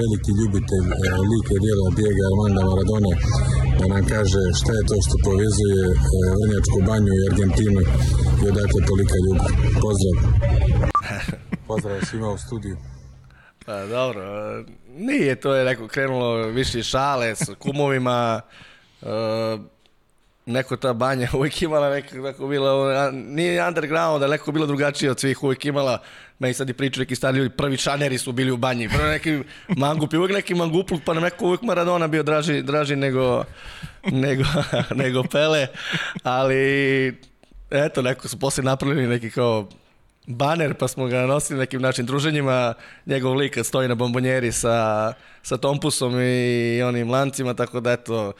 veliki ljubitelj e, like dijela Diego Armanda Maradona, da nam kaže šta je to što povezuje e, Vrnjačku banju i Argentinu i odakle tolika ljubav. Pozdrav. (laughs) Pozdrav svima u studiju. Pa dobro, e, nije, to je neko krenulo više šale s kumovima, e, neko ta banja uvijek imala neko bila, nije underground, ali neko bila drugačija od svih, uvijek imala, meni sad i pričaju neki stari ljudi, prvi šaneri su bili u banji, prvi neki mangupi, uvijek neki mangupluk, pa nam neko uvijek Maradona bio draži, draži nego, nego, (laughs) nego Pele, ali eto, neko su poslije napravili neki kao baner, pa smo ga nosili nekim našim druženjima, njegov lik stoji na bombonjeri sa, sa tompusom i onim lancima, tako da eto,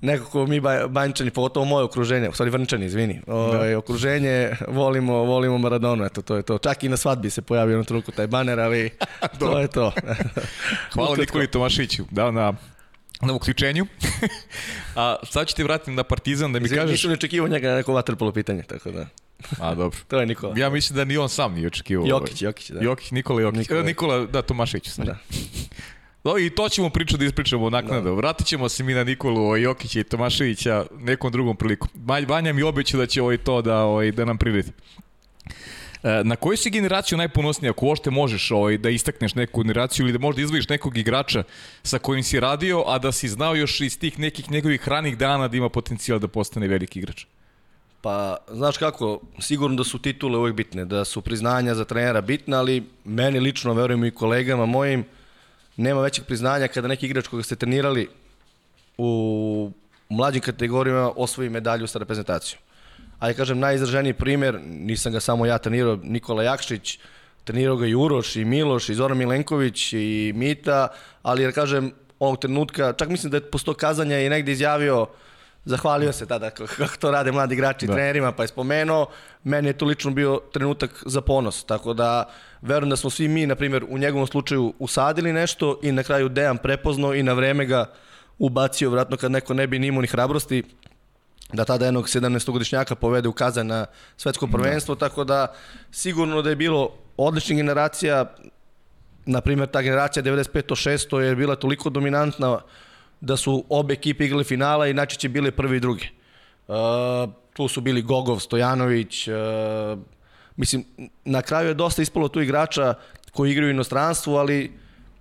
nekako mi ba- banjčani, pogotovo moje okruženje, u stvari vrnčani, izvini, ovaj, okruženje, volimo, volimo Maradonu, eto, to je to. Čak i na svadbi se pojavio na truku taj baner, ali (laughs) to je to. (laughs) Hvala Ukratko. Nikoli Tomašiću da, na, na uključenju. (laughs) A sad ću ti vratim na Partizan da mi Izvini, kažeš... Nisam ni očekivao njega na neko vaterpolo pitanje, tako da. A, dobro. To je Nikola. Ja mislim da ni on sam nije očekivao. Jokić, Jokić, da. Jokić, Nikola Jokić. Nikola. Nikola, da, Tomašić. Da. Da. I to ćemo priču da ispričamo naknadno. Da. Vratit ćemo se mi na Nikolu Jokića i Tomaševića nekom drugom priliku. Banja mi obećao da će ovaj to da, ovaj, da nam priredi. E, Na koju si generaciju najponosniji, ako uopšte možeš ovaj, da istakneš neku generaciju ili da možda izvojiš nekog igrača sa kojim si radio, a da si znao još iz tih nekih njegovih ranih dana da ima potencijal da postane veliki igrač? Pa, znaš kako, sigurno da su titule uvijek bitne, da su priznanja za trenera bitne, ali meni lično, verujem i kolegama mojim, nema većeg priznanja kada neki igrač koga ste trenirali u mlađim kategorijama osvoji medalju sa reprezentacijom. Ali kažem, najizraženiji primjer, nisam ga samo ja trenirao, Nikola Jakšić, trenirao ga i Uroš, i Miloš, i Zoran Milenković, i Mita, ali jer kažem, ovog trenutka, čak mislim da je posto kazanja i negde izjavio, zahvalio se tada kako to rade mladi igrači Da. trenerima, pa je spomenuo, meni je to lično bio trenutak za ponos, tako da verujem da smo svi mi, na primjer, u njegovom slučaju usadili nešto i na kraju Dejan prepoznao i na vreme ga ubacio, vratno kad neko ne bi ni imao ni hrabrosti, da tada jednog 17-godišnjaka povede u Kazan na svetsko prvenstvo, tako da sigurno da je bilo odličnih generacija, na primjer ta generacija 95-6 je bila toliko dominantna da su obe ekipe igrale finala i najčešće bile prvi i drugi. Uh, tu su bili Gogov, Stojanović, uh, mislim, na kraju je dosta ispalo tu igrača koji igraju u inostranstvu, ali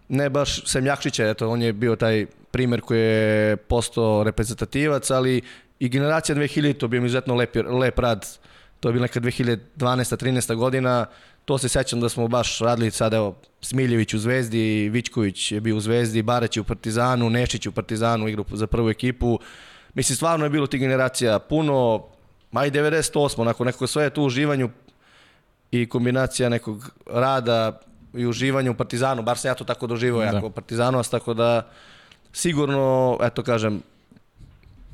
ne baš Sem Jakšića, eto, on je bio taj primer koji je postao reprezentativac, ali i generacija 2000, to bio mi izuzetno lep, lep rad, to je bila neka 2012. 13. godina, to se sećam da smo baš radili sad, evo, Smiljević u Zvezdi, Vićković je bio u Zvezdi, Barać je u Partizanu, Nešić u Partizanu, igrao za prvu ekipu. Mislim, stvarno je bilo tih generacija puno, ma i 98, nakon nekog sve je tu uživanju i kombinacija nekog rada i uživanja u Partizanu, bar sam ja to tako doživao Da. jako Partizanovac, tako da sigurno, eto kažem,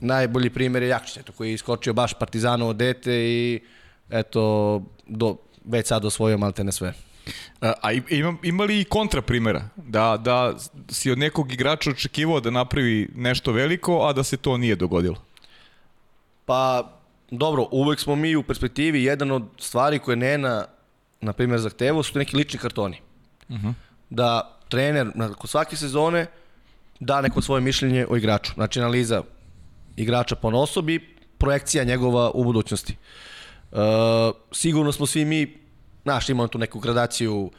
najbolji primjer je Jakšić, eto, koji je iskočio baš Partizanovo dete i eto, do, već sad osvojio malte ne sve. A, a im- ima, ima li i kontra primjera? Da, da si od nekog igrača očekivao da napravi nešto veliko, a da se to nije dogodilo? Pa, dobro, uvek smo mi u perspektivi, jedan od stvari koje Nena, na primjer, zahtevao su neki lični kartoni. Uh -huh. Da trener, nakon svake sezone, da neko svoje mišljenje o igraču. Znači, analiza igrača po osobi, projekcija njegova u budućnosti. E, sigurno smo svi mi, znaš, imamo tu neku gradaciju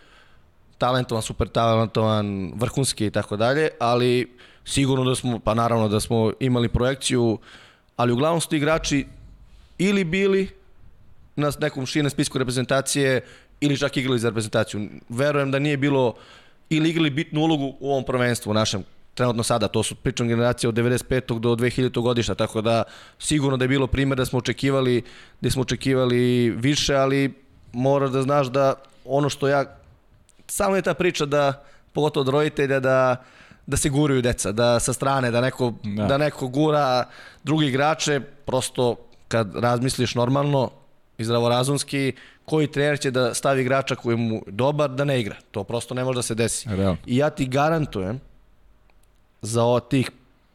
talentovan, super talentovan, vrhunski i tako dalje, ali sigurno da smo, pa naravno da smo imali projekciju, ali uglavnom su ti igrači ili bili na nekom širem spisku reprezentacije ili čak igrali za reprezentaciju. Verujem da nije bilo ili igrali bitnu ulogu u ovom prvenstvu našem trenutno sada, to su pričam generacije od 95. do 2000. godišta, tako da sigurno da je bilo primjer da smo očekivali, da smo očekivali više, ali moraš da znaš da ono što ja, samo je ta priča da, pogotovo od roditelja, da, da se guraju deca, da sa strane, da neko, da. da neko gura drugi igrače, prosto kad razmisliš normalno i zdravorazumski, koji trener će da stavi igrača koji mu dobar da ne igra. To prosto ne može da se desi. Real. I ja ti garantujem za o tih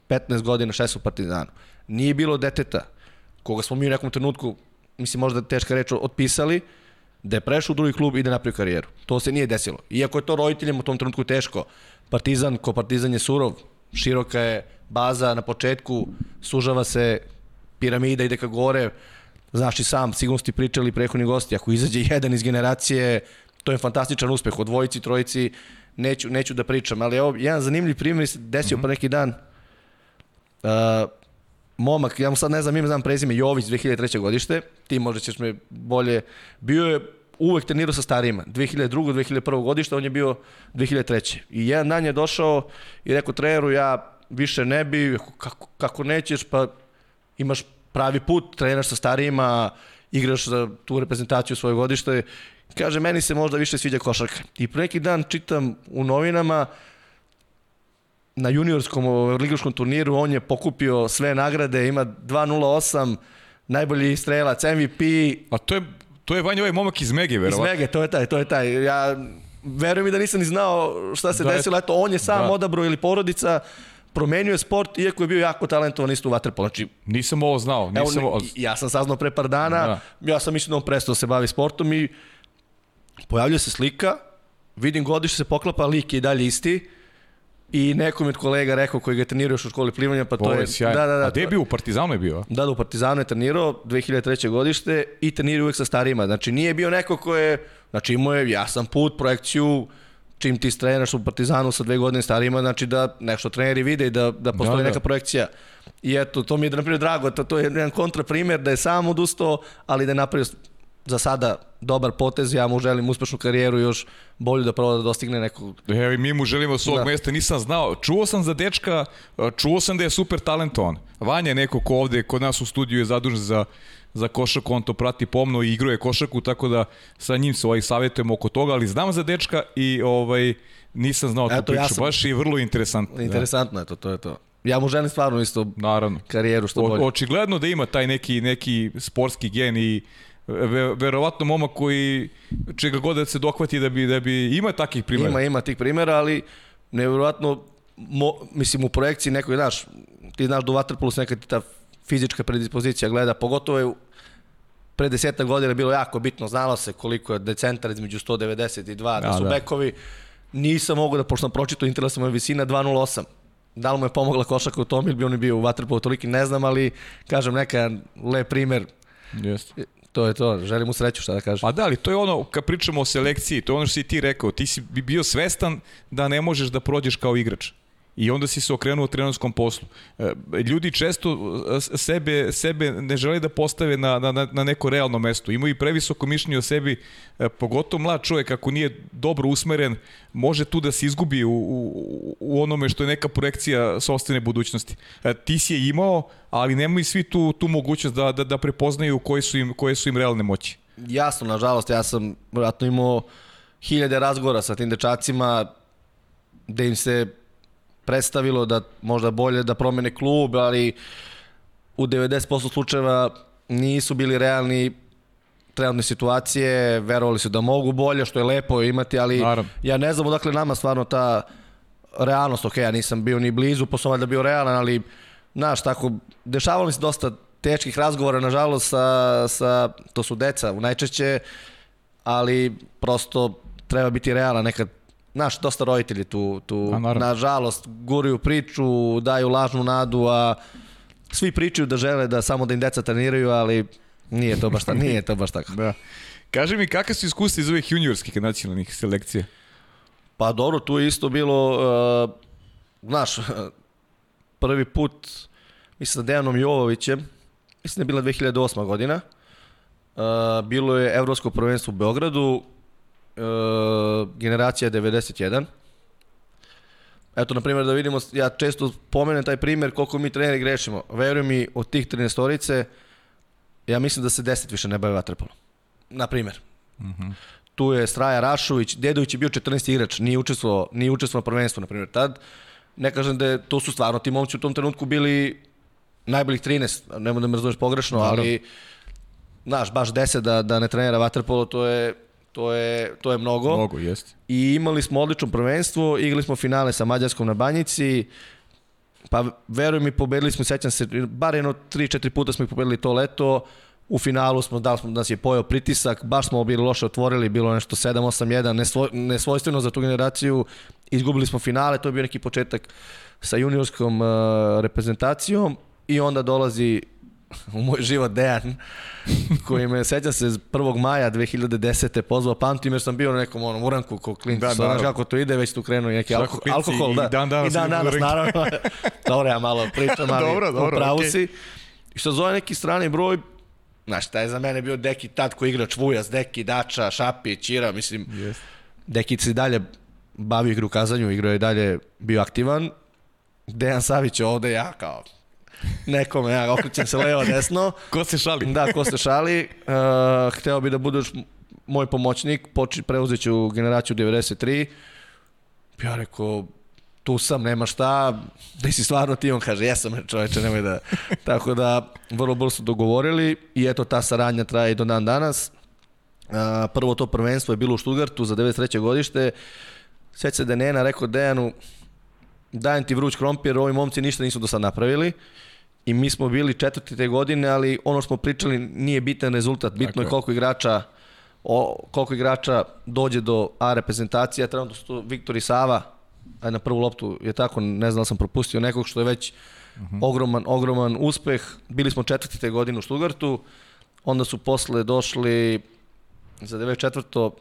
15 godina šest u Partizanu. Nije bilo deteta koga smo mi u nekom trenutku, mislim možda teška reč, otpisali, da je prešao u drugi klub i da napravio karijeru. To se nije desilo. Iako je to roditeljima u tom trenutku teško. Partizan, ko Partizan je surov, široka je baza na početku, sužava se piramida ide ka gore, znaš i sam, sigurno ste pričali prehodni gosti, ako izađe jedan iz generacije, to je fantastičan uspeh, od dvojici, trojici, neću, neću da pričam, ali evo, jedan zanimljiv primjer se desio mm -hmm. pa neki dan, uh, momak, ja mu sad ne znam ime, znam prezime, Jović, 2003. godište, ti možda ćeš me bolje, bio je uvek trenirao sa starijima, 2002. 2001. godište, on je bio 2003. I jedan dan je došao i rekao treneru, ja više ne bi, kako, kako nećeš, pa imaš pravi put, treniraš sa starijima, igraš za tu reprezentaciju svoje godište. Kaže, meni se možda više sviđa košarka. I pre neki dan čitam u novinama na juniorskom ligaškom turniru on je pokupio sve nagrade, ima 2.08, najbolji strelac, MVP. A to je, to je Vanja ovaj momak iz Mege, verovatno. Iz Mege, to je taj, to je taj. Ja verujem i da nisam ni znao šta se da, desilo, eto, on je sam da. odabro ili porodica, promenio je sport, iako je bio jako talentovan isto u vaterpolu. Znači, nisam ovo znao. Nisam evo, ovo... Ja sam saznao pre par dana, da. ja sam mislio da on prestao da se bavi sportom i pojavljuje se slika, vidim godište se poklapa, lik je i dalje isti, I neko mi od kolega rekao koji ga je trenirao još u školi plivanja, pa to je... je da, da, da, A gde je bio? U Partizanu je bio? Da, da, u Partizanu je trenirao, 2003. godište i trenirao uvek sa starijima. Znači nije bio neko ko je... Znači imao je jasan put, projekciju, čim ti strenaš u Partizanu sa dve godine starima, znači da nešto treneri vide i da, da postoji da, da. neka projekcija. I eto, to mi je, na primjer, drago, to, to je jedan kontraprimer da je sam odustao, ali da je napravio za sada dobar potez, ja mu želim uspešnu karijeru još bolju da pravo da dostigne nekog... Evo i mi mu želimo s ovog da. mesta, nisam znao. Čuo sam za dečka, čuo sam da je super talentovan. Vanja je neko ko ovde kod nas u studiju je zadužen za za košarku, on to prati pomno i igruje košarku, tako da sa njim se ovaj savjetujemo oko toga, ali znam za dečka i ovaj nisam znao tu priču, ja sam... baš i vrlo interesantno. Da. Interesantno je to, to je to. Ja mu želim stvarno isto Naravno. karijeru što bolje. Očigledno da ima taj neki, neki sportski gen i ve, verovatno momak koji čega god da se dohvati da bi, da bi ima takih primjera. Ima, ima tih primjera, ali nevjerovatno mo, mislim u projekciji nekoj, znaš, ti znaš da u Waterpolu se nekad ta fizička predispozicija gleda, pogotovo je pre deseta godina bilo jako bitno, znalo se koliko je decentar između 192, da, da su da. bekovi, nisam mogu da, pošto sam pročito interesna moja visina 208, da li mu je pomogla košaka u tom ili bi on bio u Waterpolu toliki, ne znam, ali kažem neka lep primer Jeste. To je to, želim mu sreću, šta da kažem. Pa da, ali to je ono, kad pričamo o selekciji, to je ono što si ti rekao, ti si bio svestan da ne možeš da prođeš kao igrač i onda si se okrenuo trenerskom poslu. E, ljudi često e, sebe, sebe ne žele da postave na, na, na neko realno mesto. Imaju i previsoko mišljenje o sebi, e, pogotovo mlad čovjek ako nije dobro usmeren, može tu da se izgubi u, u, u onome što je neka projekcija sobstvene budućnosti. Ti si je imao, ali nemaju svi tu, tu mogućnost da, da, da prepoznaju koje su, im, koje su im realne moći. Jasno, nažalost, ja sam vratno imao hiljade razgovora sa tim dečacima, da im se predstavilo da možda bolje da promene klub, ali u 90% slučajeva nisu bili realni trenutne situacije, verovali su da mogu bolje, što je lepo imati, ali Naravno. ja ne znam odakle nama stvarno ta realnost, ok, ja nisam bio ni blizu, posao valjda bio realan, ali znaš, tako, dešavalo mi se dosta teških razgovora, nažalost, sa, sa, to su deca u najčešće, ali prosto treba biti realan, nekad Znaš, dosta roditelji tu, tu A, naravno. nažalost, guraju priču, daju lažnu nadu, a svi pričaju da žele da samo da im deca treniraju, ali nije to baš, ta, nije to baš tako. (laughs) Da. Kaži mi, kakve su iskustva iz ovih juniorskih nacionalnih selekcija? Pa dobro, tu je isto bilo, uh, znaš, (laughs) prvi put, mislim sa Dejanom Jovovićem, mislim da je bila 2008. godina, uh, bilo je Evropsko prvenstvo u Beogradu, generacija 91. Eto, na primjer, da vidimo, ja često pomenem taj primjer koliko mi treneri grešimo. Veruj mi, od tih 13 ja mislim da se 10 više ne bave vaterpolom. Na primjer. Tu je Straja Rašović, Dedović je bio 14 igrač, nije učestvovao, nije učestvovao na prvenstvu, na primjer, tad. Ne kažem da je, to su stvarno ti momci u tom trenutku bili najboljih 13, nemoj da me razumeš pogrešno, ali znaš, baš 10 da, da ne trenira vaterpolo, to je, to je, to je mnogo. Mnogo, jeste. I imali smo odlično prvenstvo, igrali smo finale sa Mađarskom na Banjici, pa veruj mi, pobedili smo, sećam se, bar jedno 3-4 puta smo ih pobedili to leto, u finalu smo, da smo, nas je pojao pritisak, baš smo bili loše otvorili, bilo nešto 7-8-1, nesvoj, nesvojstveno za tu generaciju, izgubili smo finale, to je bio neki početak sa juniorskom uh, reprezentacijom i onda dolazi (laughs) u moj život Dejan, koji me, seća se, 1. maja 2010. pozvao, pamtim jer sam bio na nekom onom uranku ko klinic, Da, da, znaš naravno. kako to ide, već tu krenuo i neki alko, alkohol, i da. dan danas I dan danas, naravno. (laughs) dobro, ja malo pričam, ali Dobro, dobro, u pravu okej. si. I što zove neki strani broj, znaš, taj je za mene bio Deki tad koji igrač Vujas, Deki, Dača, Šapi, Ćira, mislim, Jeste. Deki se i dalje bavio igru kazanju, igrao je i dalje bio aktivan. Dejan Savić je ovde, ja kao nekome, ja okrećem se levo desno. Ko se šali? Da, ko se šali, uh, hteo bi da budeš moj pomoćnik, poči, preuzet ću generaciju 93. Ja rekao, tu sam, nema šta, da si stvarno ti, on kaže, jesam čoveče, nemoj da... Tako da, vrlo brzo su dogovorili i eto, ta saradnja traje i do dan danas. Uh, prvo to prvenstvo je bilo u Štutgartu za 93. godište. Sjeća se da je Nena rekao Dejanu, dajem ti vruć krompir, ovi momci ništa nisu do sad napravili. I mi smo bili četvrti te godine, ali ono što smo pričali nije bitan rezultat, bitno Tako je koliko igrača o, koliko igrača dođe do A reprezentacije, trenutno su tu Viktor i Sava, aj na prvu loptu je tako, ne znam da sam propustio nekog što je već ogroman, ogroman uspeh. Bili smo četvrti te godine u Stuttgartu, onda su posle došli za 94.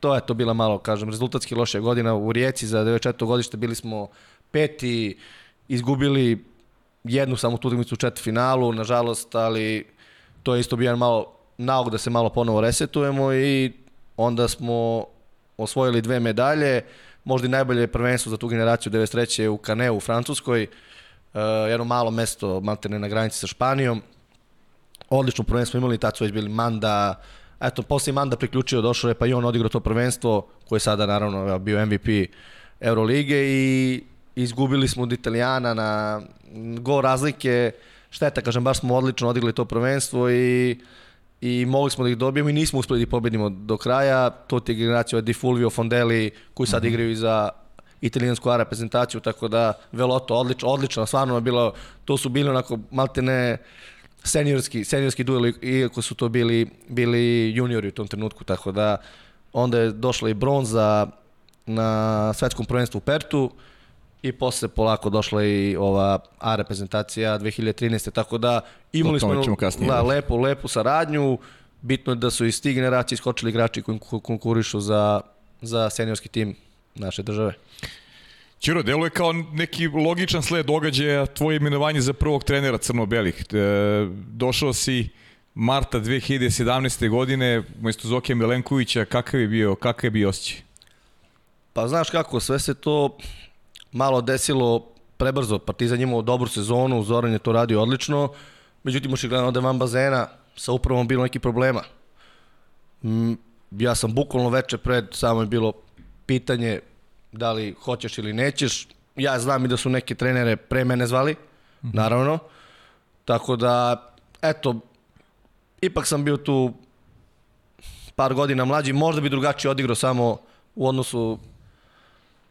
To je to bila malo, kažem, rezultatski loša godina u Rijeci za 94. godište bili smo peti, izgubili jednu samo utakmicu u četvrtfinalu, nažalost, ali to je isto bio jedan malo nauk da se malo ponovo resetujemo i onda smo osvojili dve medalje, možda i najbolje prvenstvo za tu generaciju 93. u Caneu u Francuskoj, uh, jedno malo mesto maltene na granici sa Španijom, odlično prvenstvo imali, tad su već bili Manda, eto, posle Manda priključio, došao je pa i on odigrao to prvenstvo, koje je sada naravno bio MVP Eurolige i izgubili smo od Italijana na go razlike, šteta, kažem, baš smo odlično odigrali to prvenstvo i i mogli smo da ih dobijemo i nismo uspeli da ih pobedimo do kraja. To ti je generacija Di Fulvio, Fondelli, koji sad igraju i za italijansku A reprezentaciju, tako da Veloto, odlično, odlično, stvarno je bilo, to su bili onako maltene seniorski, seniorski duel, iako su to bili, bili juniori u tom trenutku, tako da onda je došla i bronza na svetskom prvenstvu u Pertu i posle polako došla i ova A reprezentacija 2013. Tako da imali smo da, lepu, lepu saradnju. Bitno je da su iz tih generacija iskočili igrači koji kon- konkurišu za, za seniorski tim naše države. Ćiro, deluje kao neki logičan sled događaja tvoje imenovanje za prvog trenera crno-belih. E, došao si marta 2017. godine umesto Zokija Milenkovića, kakav je bio, kakav je bio osjećaj? Pa znaš kako, sve se to malo desilo prebrzo. Partizan imao dobru sezonu, Zoran je to radio odlično, međutim očigledno da je van bazena sa upravom bilo neki problema. Mm, ja sam bukvalno veče pred, samo je bilo pitanje da li hoćeš ili nećeš. Ja znam i da su neke trenere pre mene zvali, naravno. Tako da, eto, ipak sam bio tu par godina mlađi, možda bi drugačije odigrao samo u odnosu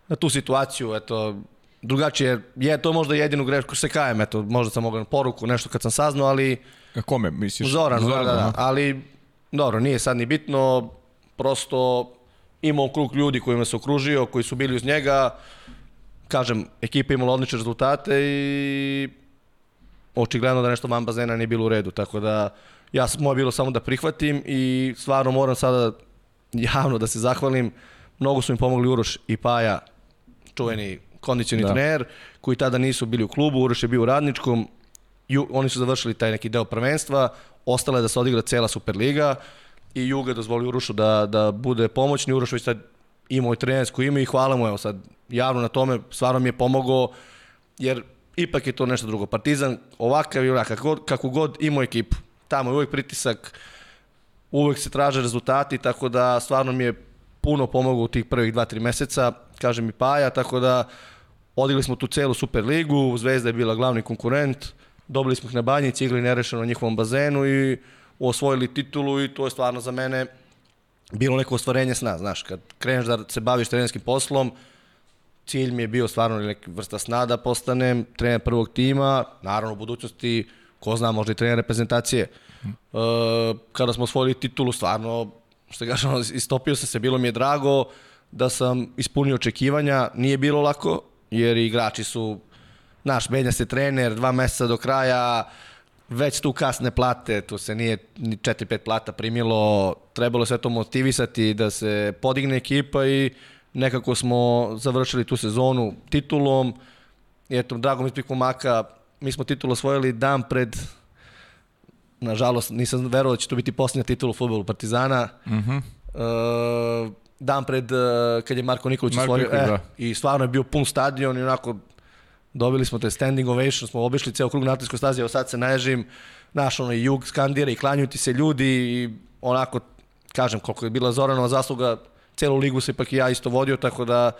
na tu situaciju, eto, drugačije, je to možda jedinu grešku, se kajem, eto, možda sam mogao na poruku, nešto kad sam saznao, ali A kome, misliš? Zoran, Zoran da, da, aha. ali dobro, nije sad ni bitno, prosto imao krug ljudi kojima se okružio, koji su bili uz njega, kažem, ekipa imala odlične rezultate i očigledno da nešto van bazena nije bilo u redu, tako da ja moje bilo samo da prihvatim i stvarno moram sada javno da se zahvalim. Mnogo su mi pomogli Uroš i Paja, čuveni kondicioni da. trener, koji tada nisu bili u klubu, Uroš je bio u radničkom, Ju, oni su završili taj neki deo prvenstva, ostala je da se odigra cela Superliga i Juga dozvoli Urošu da, da bude pomoćni, Uroš već sad imao i trenersku ime i hvala mu, evo sad javno na tome, stvarno mi je pomogao, jer ipak je to nešto drugo. Partizan ovakav i onakav, kako, kako god imao ekipu, tamo je uvijek pritisak, uvijek se traže rezultati, tako da stvarno mi je puno pomogao u tih prvih 2-3 meseca, kaže mi Paja, tako da odigli smo tu celu Superligu, Zvezda je bila glavni konkurent, dobili smo ih na banjici, igli nerešeno na njihovom bazenu i osvojili titulu i to je stvarno za mene bilo neko ostvarenje sna, znaš, kad kreneš da se baviš trenerskim poslom, cilj mi je bio stvarno neka vrsta sna da postanem trener prvog tima, naravno u budućnosti, ko zna, možda i trener reprezentacije. Mm. Uh, kada smo osvojili titulu, stvarno, što kažem, istopio sam se, bilo mi je drago da sam ispunio očekivanja, nije bilo lako, jer igrači su, naš, menja se trener, dva meseca do kraja, već tu kasne plate, tu se nije ni 4-5 plata primilo, trebalo sve to motivisati da se podigne ekipa i nekako smo završili tu sezonu titulom. I eto, drago mi je maka, mi smo titulu osvojili dan pred nažalost nisam verovao da će to biti posljednja titula u futbolu Partizana. Uh -huh. uh, dan pred uh, kad je Marko Nikolić Marko osvojio Nikolić, e, da. i stvarno je bio pun stadion i onako dobili smo te standing ovation, smo obišli ceo krug na atletskoj stazi, evo sad se naježim, naš ono i jug skandira i klanjuju ti se ljudi i onako, kažem, koliko je bila Zoranova zasluga, celu ligu se ipak i ja isto vodio, tako da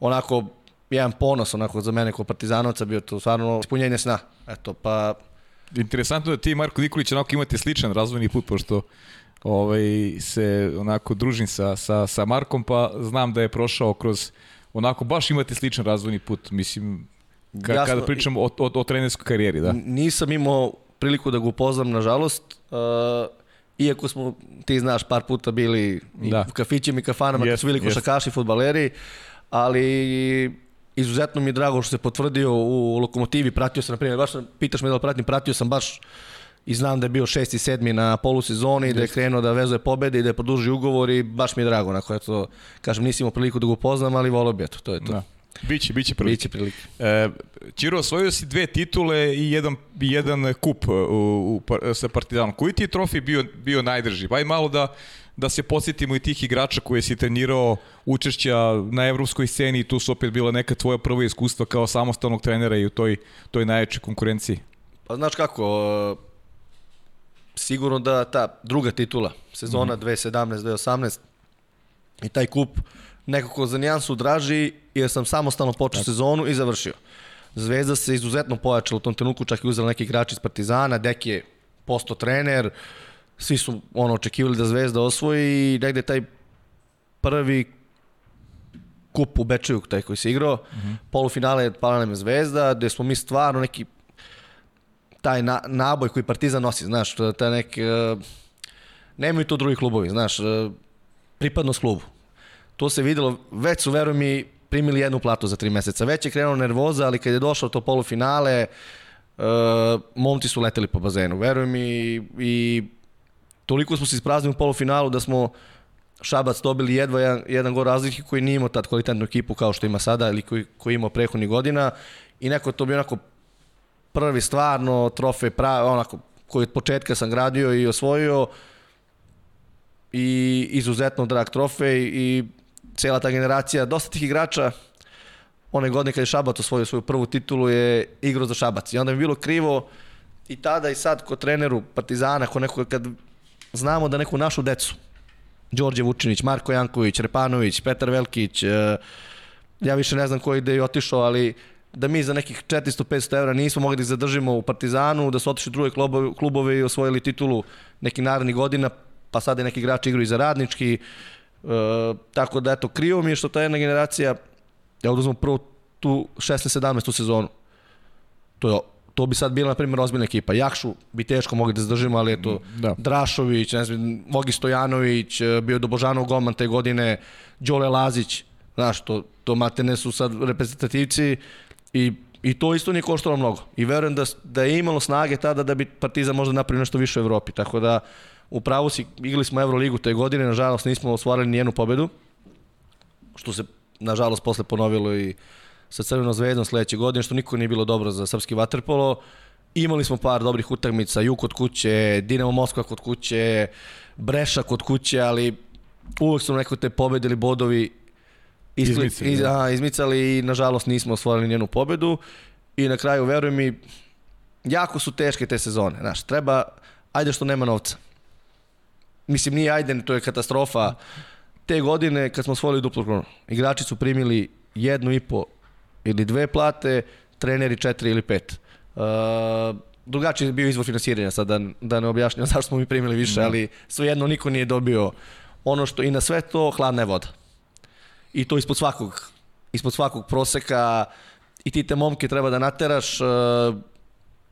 onako jedan ponos onako za mene kao partizanovca bio to stvarno ispunjenje sna. Eto, pa... Interesantno da ti Marko Nikolić onako imate sličan razvojni put, pošto ovaj, se onako družim sa, sa, sa Markom, pa znam da je prošao kroz onako baš imate sličan razvojni put, mislim, ka, Jasno, kada pričam o, o, o trenerskoj karijeri, da. Nisam imao priliku da ga upoznam, nažalost, uh, iako smo, ti znaš, par puta bili da. u kafićima i kafanama, yes, kad su bili košakaši, yes. futbaleri, ali izuzetno mi je drago što se potvrdio u lokomotivi, pratio sam, na primjer, baš pitaš me da li pratim, pratio sam baš i znam da je bio šesti, sedmi na polusezoni, da je krenuo da vezuje pobede i da je produžio ugovor i baš mi je drago, onako, eto, kažem, nisi imao priliku da ga upoznam, ali volio bi, eto, to je to. Da. Biće, biće prilike. Biće prilike. E, Čiro, osvojio si dve titule i jedan, jedan kup u, u, sa Partizanom. Koji ti je trofij bio, bio najdrži? Pa malo da, da se posjetimo i tih igrača koje si trenirao učešća na evropskoj sceni i tu su opet bila neka tvoja prva iskustva kao samostalnog trenera i u toj, toj najjačoj konkurenciji. Pa znaš kako, sigurno da ta druga titula, sezona mm. 2017-2018 i taj kup nekako za nijansu draži jer sam samostalno počeo Tako. sezonu i završio. Zvezda se izuzetno pojačala u tom trenutku, čak i uzela neki igrač iz Partizana, Dek je posto trener, svi su ono očekivali da Zvezda osvoji i negde taj prvi kup u Bečeju, taj koji se igrao, mm -hmm. polufinale je pala nam je Zvezda, gde smo mi stvarno neki taj na, naboj koji Partizan nosi, znaš, taj neki, uh, nemaju to drugi klubovi, znaš, uh, pripadnost klubu. To se videlo, već su, veruj mi, primili jednu platu za tri meseca. Već je krenuo nervoza, ali kad je došao to polufinale, uh, momci su leteli po bazenu, veruj mi, i toliko smo se ispraznili u polufinalu da smo Šabac dobili jedva jedan, jedan gol razlike koji nije imao tad kvalitetnu ekipu kao što ima sada ili koji, koji imao prehodnih godina. I neko to bio onako prvi stvarno trofej pravi, onako koji od početka sam gradio i osvojio. I izuzetno drag trofej i cela ta generacija, dosta tih igrača, one godine kad je Šabac osvojio svoju prvu titulu je igrao za Šabac. I onda mi je bilo krivo i tada i sad kod treneru Partizana, kod nekog, kad znamo da neku našu decu, Đorđe Vučinić, Marko Janković, Repanović, Petar Velkić, e, ja više ne znam koji da je otišao, ali da mi za nekih 400-500 evra nismo mogli da ih zadržimo u Partizanu, da su otišli druge klubove, i osvojili titulu neki narednih godina, pa sada je neki igrač igraju i za radnički, E, tako da, eto, krivo mi je što ta jedna generacija, ja oduzmem prvo tu 16-17 sezonu. To je to bi sad bila, na primjer, ozbiljna ekipa. Jakšu bi teško mogli da zadržimo, ali eto, Da. Drašović, ne znam, Vogi Stojanović, e, bio Dobožanov golman te godine, Đole Lazić, znaš, to, to matene su sad reprezentativci i, i to isto nije koštalo mnogo. I verujem da, da je imalo snage tada da bi Partizan možda napravio nešto više u Evropi. Tako da, u pravu si, igrali smo Euroligu te godine, nažalost nismo osvarali ni jednu pobedu, što se nažalost posle ponovilo i sa Crvenom zvezdom sledeće godine, što niko nije bilo dobro za srpski vaterpolo. Imali smo par dobrih utakmica, Juk kod kuće, Dinamo Moskva kod kuće, Breša kod kuće, ali uvek su neko te pobede ili bodovi iskli, Izmicali, iz, da. a, izmicali i nažalost nismo osvojili njenu pobedu. I na kraju, veruj mi, jako su teške te sezone. Znaš, treba, ajde što nema novca. Mislim, nije ajde, to je katastrofa. Te godine, kad smo osvojili duplu kronu, igrači su primili jednu i po ili dve plate, treneri četiri ili pet. Uh, drugačiji je bio izvor finansiranja, sad da, da ne objašnjam (laughs) zašto smo mi primili više, ali svejedno niko nije dobio ono što i na sve to hladna je voda. I to ispod svakog, ispod svakog proseka i ti te momke treba da nateraš uh,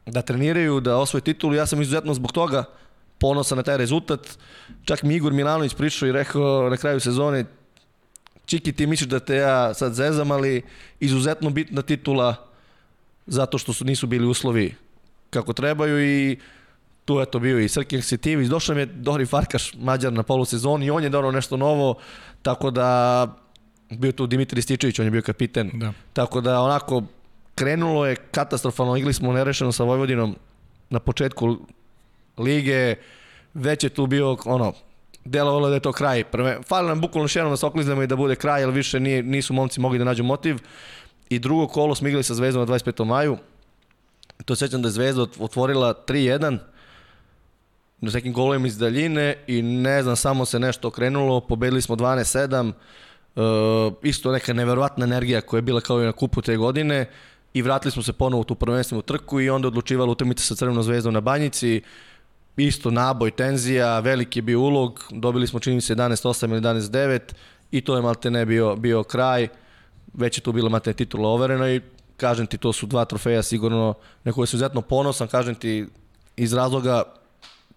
da treniraju, da osvoje titulu. Ja sam izuzetno zbog toga ponosan na taj rezultat. Čak mi Igor Milanović prišao i rekao na kraju sezone Čiki, ti misliš da te ja sad zezam, ali izuzetno bitna titula zato što su nisu bili uslovi kako trebaju i tu je to bio i Srkin Setivić. Došao mi je Dori Farkaš, Mađar na polusezoni i on je donao nešto novo, tako da bio tu Dimitri Stičević, on je bio kapiten. Da. Tako da onako krenulo je katastrofalno, igli smo nerešeno sa Vojvodinom na početku lige, već je tu bio ono, delovalo da je to kraj. Prve, fali nam bukvalno jednom da se i da bude kraj, jer više nije, nisu momci mogli da nađu motiv. I drugo kolo smo igrali sa Zvezdom na 25. maju. To se sećam da je Zvezda otvorila 3-1 na nekim golovima iz daljine i ne znam, samo se nešto okrenulo, pobedili smo 12-7, uh, isto neka neverovatna energija koja je bila kao i na kupu te godine i vratili smo se ponovo u tu prvenstvenu trku i onda odlučivala utakmica sa Crvenom zvezdom na Banjici, isto naboj, tenzija, veliki je bio ulog, dobili smo čini se 11-8 ili 11-9 i to je malte ne bio, bio kraj, već je tu bila malte titula overena i kažem ti, to su dva trofeja sigurno na koje sam izuzetno ponosan, kažem ti, iz razloga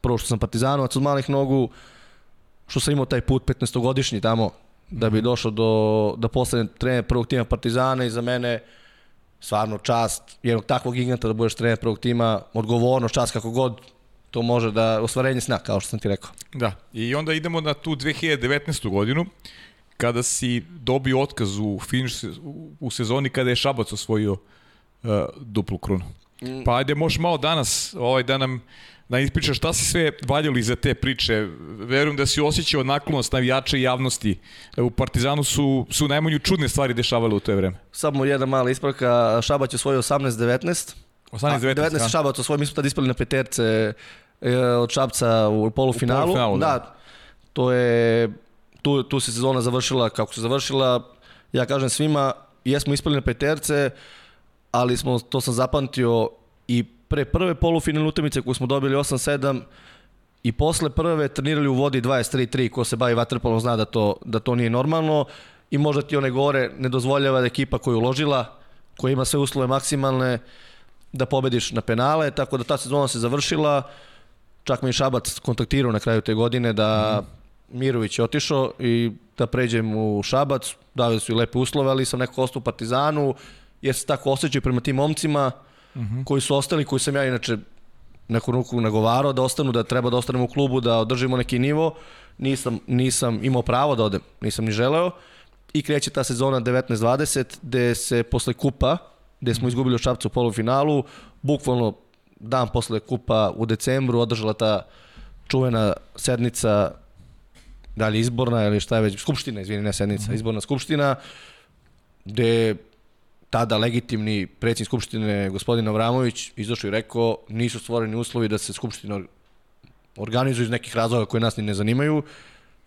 prvo što sam partizanovac od malih nogu, što sam imao taj put 15-godišnji tamo, da bi došao do, da postane trener prvog tima Partizana i za mene stvarno čast jednog takvog giganta da budeš trener prvog tima, odgovornost, čast kako god to može da, ostvarenje sna, kao što sam ti rekao. Da, i onda idemo na tu 2019. godinu, kada si dobio otkaz u finiš u, sezoni kada je Šabac osvojio uh, duplu krunu. Pa ajde, možeš malo danas ovaj, da nam da ispričaš šta si sve valjali za te priče. Verujem da si osjećao naklonost navijača i javnosti. U Partizanu su, su najmanju čudne stvari dešavale u to vreme. Samo jedna mala ispravka, Šabac je osvojio 18-19. 18-19, 19 a? Šabac osvojio, mi smo tad ispali na peterce od Šabca u polufinalu. U polufinalu, da. da. To je, tu, tu se sezona završila kako se završila. Ja kažem svima, jesmo ispali na peterce, ali smo, to sam zapamtio i pre prve polufinalne utakmice koju smo dobili 8-7 i posle prve trenirali u vodi 23-3, ko se bavi vaterpolom zna da to, da to nije normalno i možda ti one gore ne dozvoljava da ekipa koja je uložila, koja ima sve uslove maksimalne, da pobediš na penale, tako da ta sezona se završila, čak me i Šabac kontaktirao na kraju te godine da Mirović je otišao i da pređem u Šabac, davali su i lepe uslove, ali sam neko ostao u Partizanu, jer se tako osjećaju prema tim momcima koji su ostali, koji sam ja inače neku ruku nagovarao da ostanu, da treba da ostanemo u klubu, da održimo neki nivo. Nisam, nisam imao pravo da odem, nisam ni želeo. I kreće ta sezona 19-20, gde se posle kupa, gde smo izgubili od Šapca u polufinalu, bukvalno dan posle kupa u decembru održala ta čuvena sednica da li izborna ili šta je već, skupština, izvini, ne sednica, izborna skupština, gde tada legitimni predsjednik Skupštine gospodin Avramović izašao i rekao nisu stvoreni uslovi da se Skupština or- organizuje iz nekih razloga koje nas ni ne zanimaju.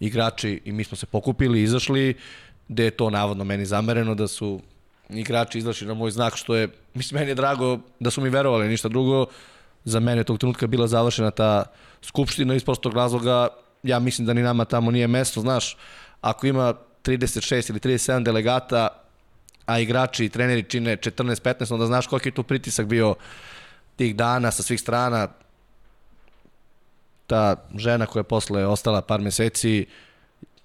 Igrači i mi smo se pokupili, izašli, gde je to navodno meni zamereno da su igrači izašli na moj znak, što je, mislim, meni je drago da su mi verovali, ništa drugo. Za mene je tog trenutka bila završena ta skupština iz prostog razloga, ja mislim da ni nama tamo nije mesto, znaš, ako ima 36 ili 37 delegata, a igrači i treneri čine 14-15, onda znaš koliki je tu pritisak bio tih dana sa svih strana ta žena koja je posle ostala par meseci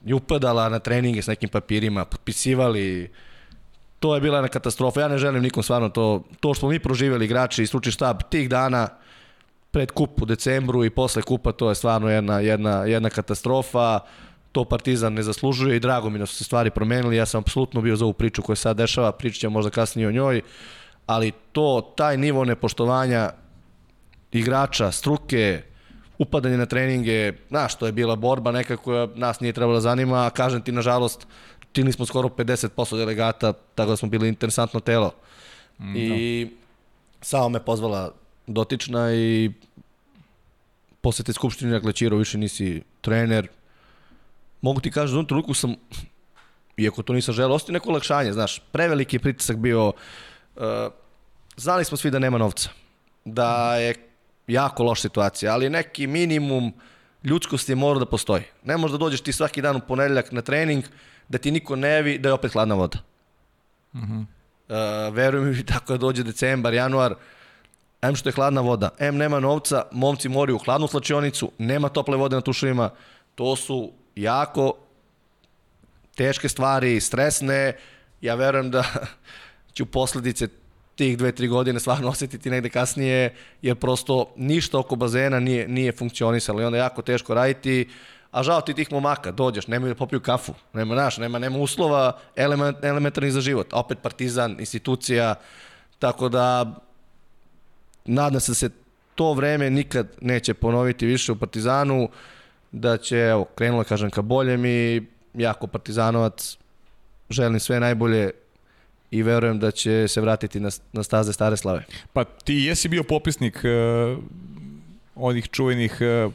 je upadala na treninge s nekim papirima, potpisivali to je bila jedna katastrofa. Ja ne želim nikom stvarno to, to što smo mi proživjeli igrači i stručni štab tih dana pred kup u decembru i posle kupa, to je stvarno jedna, jedna, jedna katastrofa. To Partizan ne zaslužuje i drago mi da su se stvari promenili. Ja sam apsolutno bio za ovu priču koja sad dešava, pričat možda kasnije o njoj, ali to, taj nivo nepoštovanja igrača, struke, upadanje na treninge, znaš, to je bila borba neka koja nas nije trebala da zanima, a kažem ti, nažalost, čini smo skoro 50% delegata, tako da smo bili interesantno telo. Mm, I da. samo me pozvala dotična i posle te skupštine, dakle, Čiro, više nisi trener. Mogu ti kažem, u trenutku sam, iako to nisam želeo, ostio neko olakšanje, znaš, preveliki pritisak bio, uh, znali smo svi da nema novca, da je jako loša situacija, ali neki minimum ljudskosti mora da postoji. Ne možeš da dođeš ti svaki dan u ponedeljak na trening, da ti niko ne vi da je opet hladna voda. Mm -hmm. uh, verujem mi, tako da dođe decembar, januar, em što je hladna voda, em nema novca, momci moraju u hladnu slačionicu, nema tople vode na tuševima, to su jako teške stvari, stresne, ja verujem da (laughs) ću posledice tih dve, tri godine stvarno osetiti negde kasnije, jer prosto ništa oko bazena nije, nije funkcionisalo i onda je jako teško raditi, a žao ti tih momaka, dođeš, nemaju da popiju kafu, nema naš, nema, nema uslova element, elementarnih za život, opet partizan, institucija, tako da nadam se da se to vreme nikad neće ponoviti više u Partizanu, da će, evo, krenulo, kažem, ka boljem i jako partizanovac, želim sve najbolje i verujem da će se vratiti na, na staze stare slave. Pa ti jesi bio popisnik uh, onih čuvenih uh,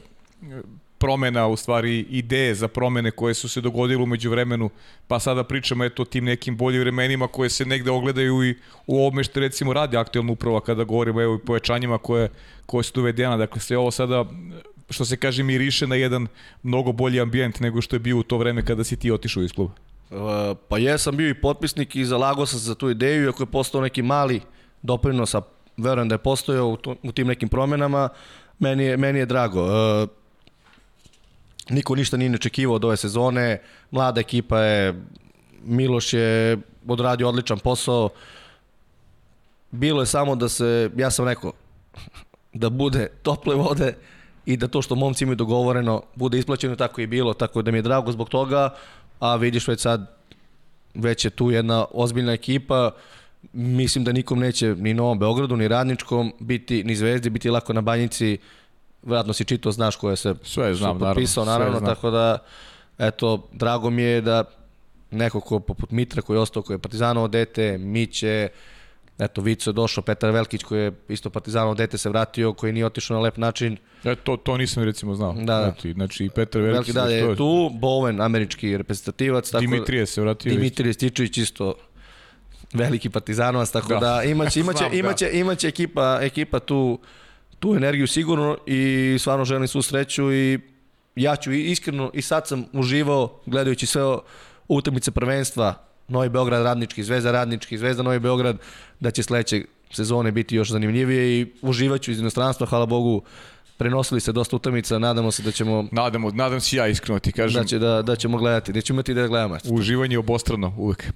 promena, u stvari ideje za promene koje su se dogodile umeđu vremenu, pa sada pričamo eto o tim nekim boljim vremenima koje se negde ogledaju i u ovome što recimo radi aktualna uprava kada govorimo evo i povećanjima koje, koje su uvedena. Dakle, sve ovo sada što se kaže miriše na jedan mnogo bolji ambijent nego što je bio u to vreme kada si ti otišao iz kluba. Uh, pa jesam bio i potpisnik i zalagao sam za tu ideju, iako je postao neki mali doprinos, a verujem da je postojao u, to, u tim nekim promenama, meni je, meni je drago. Uh, niko ništa nije očekivao od ove sezone, mlada ekipa je, Miloš je odradio odličan posao, bilo je samo da se, ja sam rekao, (laughs) da bude tople vode i da to što momci imaju dogovoreno bude isplaćeno tako i bilo, tako da mi je drago zbog toga, a vidiš već sad već je tu jedna ozbiljna ekipa, mislim da nikom neće ni Novom Beogradu, ni Radničkom biti, ni Zvezdi, biti lako na banjici, vjerojatno si čito, znaš koje se sve znam, potpisao, naravno, naravno znam. tako da, eto, drago mi je da neko ko poput Mitra koji je ostao, koji je Partizanovo dete, Miće, eto, Vico je došao, Petar Velkić koji je isto Partizanovo dete se vratio, koji nije otišao na lep način. E, to, to nisam recimo znao. Da, da. Znači, znači Petar Velkić, Velkić da, je tu, Bowen, američki reprezentativac. Tako, Dimitrije se vratio. Dimitrije Stičević isto veliki partizanovac, tako da, da imaće, (laughs) imaće, Znam, imaće, da. imaće ekipa, ekipa tu tu energiju sigurno i stvarno želim svu sreću i ja ću iskreno i sad sam uživao gledajući sve utakmice prvenstva Novi Beograd radnički, Zvezda radnički, Zvezda Novi Beograd, da će sledeće sezone biti još zanimljivije i uživaću iz inostranstva, hvala Bogu, prenosili se dosta utakmica, nadamo se da ćemo nadamo, nadam se ja iskreno ti kažem da će da da ćemo gledati, da ćemo imati da gledamo. Uživanje obostrano uvek.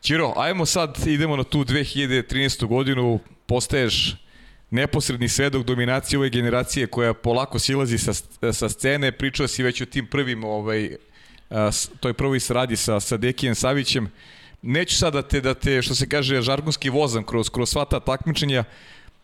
Ćiro, ajmo sad idemo na tu 2013. godinu, postaješ neposredni svedok dominacije ove generacije koja polako silazi sa, sa scene, pričao si već o tim prvim, ovaj, toj prvoj sradi sa, sa Dekijem Savićem. Neću sada da te, da te, što se kaže, žargonski vozam kroz, kroz sva ta takmičenja,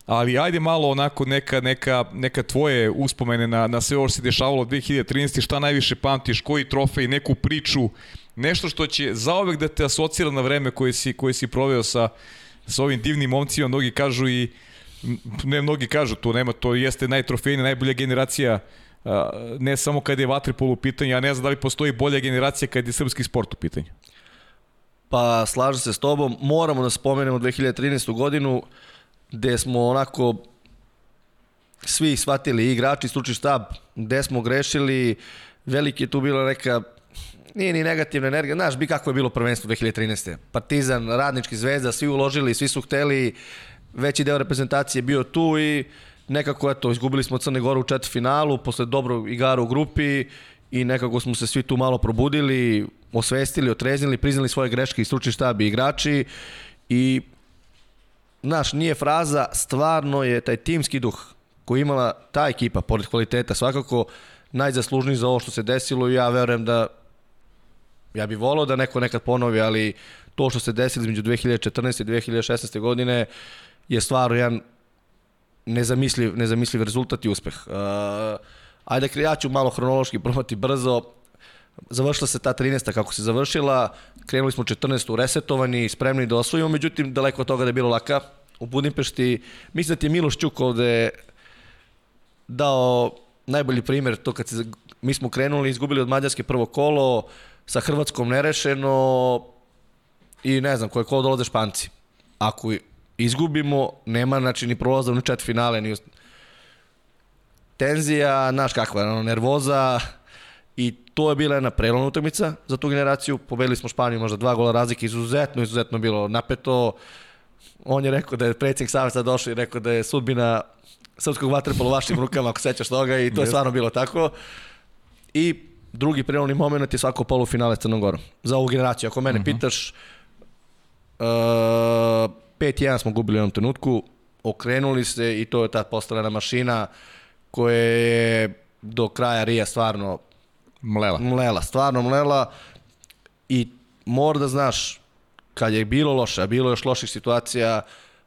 ali ajde malo onako neka, neka, neka tvoje uspomene na, na sve ovo što se dešavalo 2013. Šta najviše pamtiš, koji trofej, neku priču, nešto što će zaovek da te asocira na vreme koje si, koje si proveo sa, sa ovim divnim momcima, mnogi kažu i ne mnogi kažu, to nema, to jeste najtrofejna, najbolja generacija ne samo kad je vaterpol u pitanju, ja ne znam da li postoji bolja generacija kad je srpski sport u pitanju. Pa slažem se s tobom, moramo da spomenemo 2013. godinu gde smo onako svi shvatili, igrači, stručni štab, gde smo grešili, veliki je tu bila neka nije ni negativna energija, znaš bi kako je bilo prvenstvo 2013. Partizan, Radnički zvezda, svi uložili, svi su hteli, veći deo reprezentacije bio tu i nekako, eto, izgubili smo Crne Gore u četvrtfinalu, posle dobrog igara u grupi i nekako smo se svi tu malo probudili, osvestili, otreznili, priznali svoje greške i stručni štab i igrači i znaš, nije fraza, stvarno je taj timski duh koji imala ta ekipa, pored kvaliteta, svakako najzaslužniji za ovo što se desilo i ja verujem da ja bih volao da neko nekad ponovi, ali to što se desilo između 2014. i 2016. godine je stvarno jedan nezamisliv, nezamisliv rezultat i uspeh. Uh, ajde, ja ću malo hronološki probati brzo. Završila se ta 13. kako se završila, krenuli smo 14. resetovani, spremni da osvojimo, međutim, daleko od toga da je bilo laka. U Budimpešti, mislim da ti je Miloš Čuk ovde dao najbolji primjer, to kad se, mi smo krenuli, izgubili od Mađarske prvo kolo, sa Hrvatskom nerešeno i ne znam koje kolo dolaze Španci. Ako izgubimo, nema znači ni prolaza ni čet finale, ni tenzija, znaš kakva, ono, nervoza i to je bila jedna prelomna utakmica za tu generaciju. Pobedili smo Španiju možda dva gola razlike, izuzetno, izuzetno bilo napeto. On je rekao da je predsjednik Saveza došao i rekao da je sudbina srpskog vaterpola u vašim rukama, ako sećaš toga, i to je stvarno bilo tako. I drugi prelomni moment je svako polufinale Crnom Gorom. Za ovu generaciju. Ako mene uh mhm. -huh. pitaš, uh, 5-1 smo gubili u jednom trenutku, okrenuli se i to je ta postavljena mašina koja je do kraja Rija stvarno mlela. Mlela, stvarno mlela i mora da znaš kad je bilo loše, a bilo još loših situacija,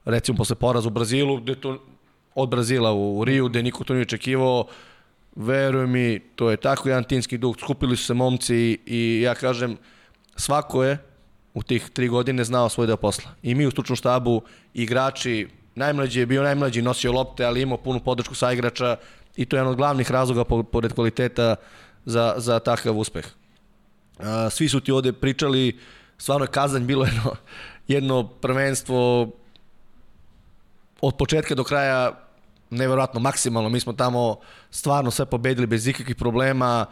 recimo posle poraza u Brazilu, gde to od Brazila u Riju, gde niko to nije očekivao, veruj mi, to je tako jedan timski duh, skupili su se momci i ja kažem, svako je u tih tri godine znao svoj deo posla. I mi u stručnom štabu, igrači, najmlađi je bio najmlađi, nosio lopte, ali imao punu podršku sa igrača i to je jedan od glavnih razloga pored kvaliteta za, za takav uspeh. Svi su ti ovde pričali, stvarno je Kazanj bilo (laughs) jedno, jedno prvenstvo od početka do kraja neverovatno maksimalno. Mi smo tamo stvarno sve pobedili bez ikakvih problema.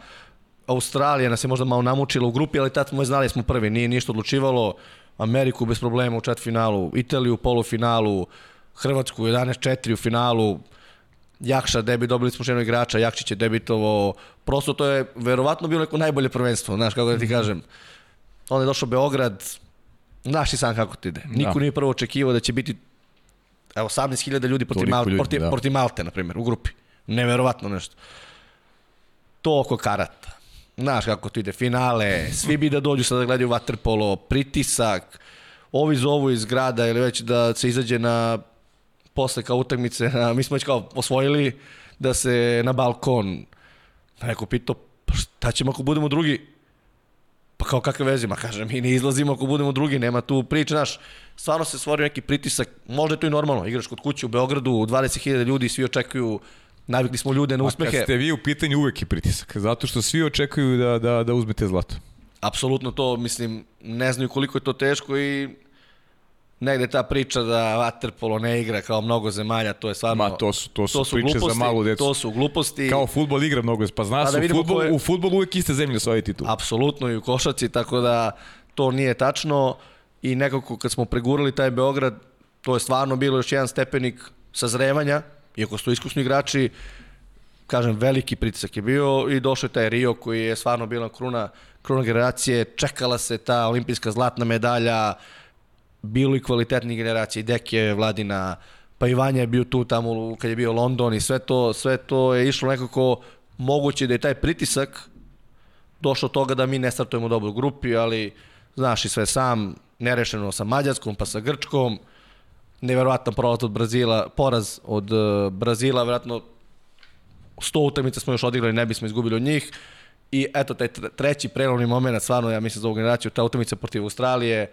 Australija nas je možda malo namučila u grupi, ali tad smo je znali da smo prvi, nije ništa odlučivalo. Ameriku bez problema u četvrtfinalu, Italiju u polufinalu, Hrvatsku 11-4 u finalu, Jakša debi, dobili smo jednog igrača, Jakšić je debitovo, prosto to je verovatno bilo neko najbolje prvenstvo, znaš kako da ti mhm. kažem. Onda je došao Beograd, znaš i sam kako ti ide. Niko da. nije prvo očekivao da će biti Evo, 18.000 ljudi protiv, Mal, ljudi, protiv, da. protiv Malte, na primjer, u grupi. Neverovatno nešto. To oko karata. Znaš kako to ide, finale, svi bi da dođu sada da gledaju vaterpolo, pritisak, ovi zovu iz grada ili već da se izađe na posle kao utakmice, na, mi smo već kao osvojili da se na balkon. Neko pitao, pa šta ćemo ako budemo drugi? Pa kao kakve veze, ma kažem, mi ne izlazimo ako budemo drugi, nema tu priče, znaš, stvarno se stvorio neki pritisak, možda je to i normalno, igraš kod kuće u Beogradu, 20.000 ljudi, svi očekuju, navikli smo ljude na uspehe. A kad ste vi u pitanju uvek je pritisak, zato što svi očekuju da, da, da uzmete zlato. Apsolutno to, mislim, ne znaju koliko je to teško i negde ta priča da Waterpolo ne igra kao mnogo zemalja, to je stvarno... Ma, to su, to su, to su priče gluposti, za malu decu. To su gluposti. Kao futbol igra mnogo, pa zna pa se, da u, futbol, je... u futbolu uvek iste zemlje svoje titul. Apsolutno i u košaci, tako da to nije tačno i nekako kad smo pregurali taj Beograd, to je stvarno bilo još jedan stepenik sazrevanja, iako su iskusni igrači, kažem, veliki pritisak je bio i došao je taj Rio koji je stvarno bila kruna, kruna generacije, čekala se ta olimpijska zlatna medalja, bilo i kvalitetnih generacija, i Deke, Vladina, pa i Vanja je bio tu tamo kad je bio London i sve to, sve to je išlo nekako moguće da je taj pritisak došao toga da mi ne startujemo dobro u grupi, ali znaš i sve sam, nerešeno sa Mađarskom, pa sa Grčkom, neverovatan prolaz od Brazila, poraz od uh, Brazila, verovatno 100 utakmica smo još odigrali, ne bismo izgubili od njih. I eto, taj treći prelomni moment, stvarno, ja mislim za ovu generaciju, ta utakmica protiv Australije,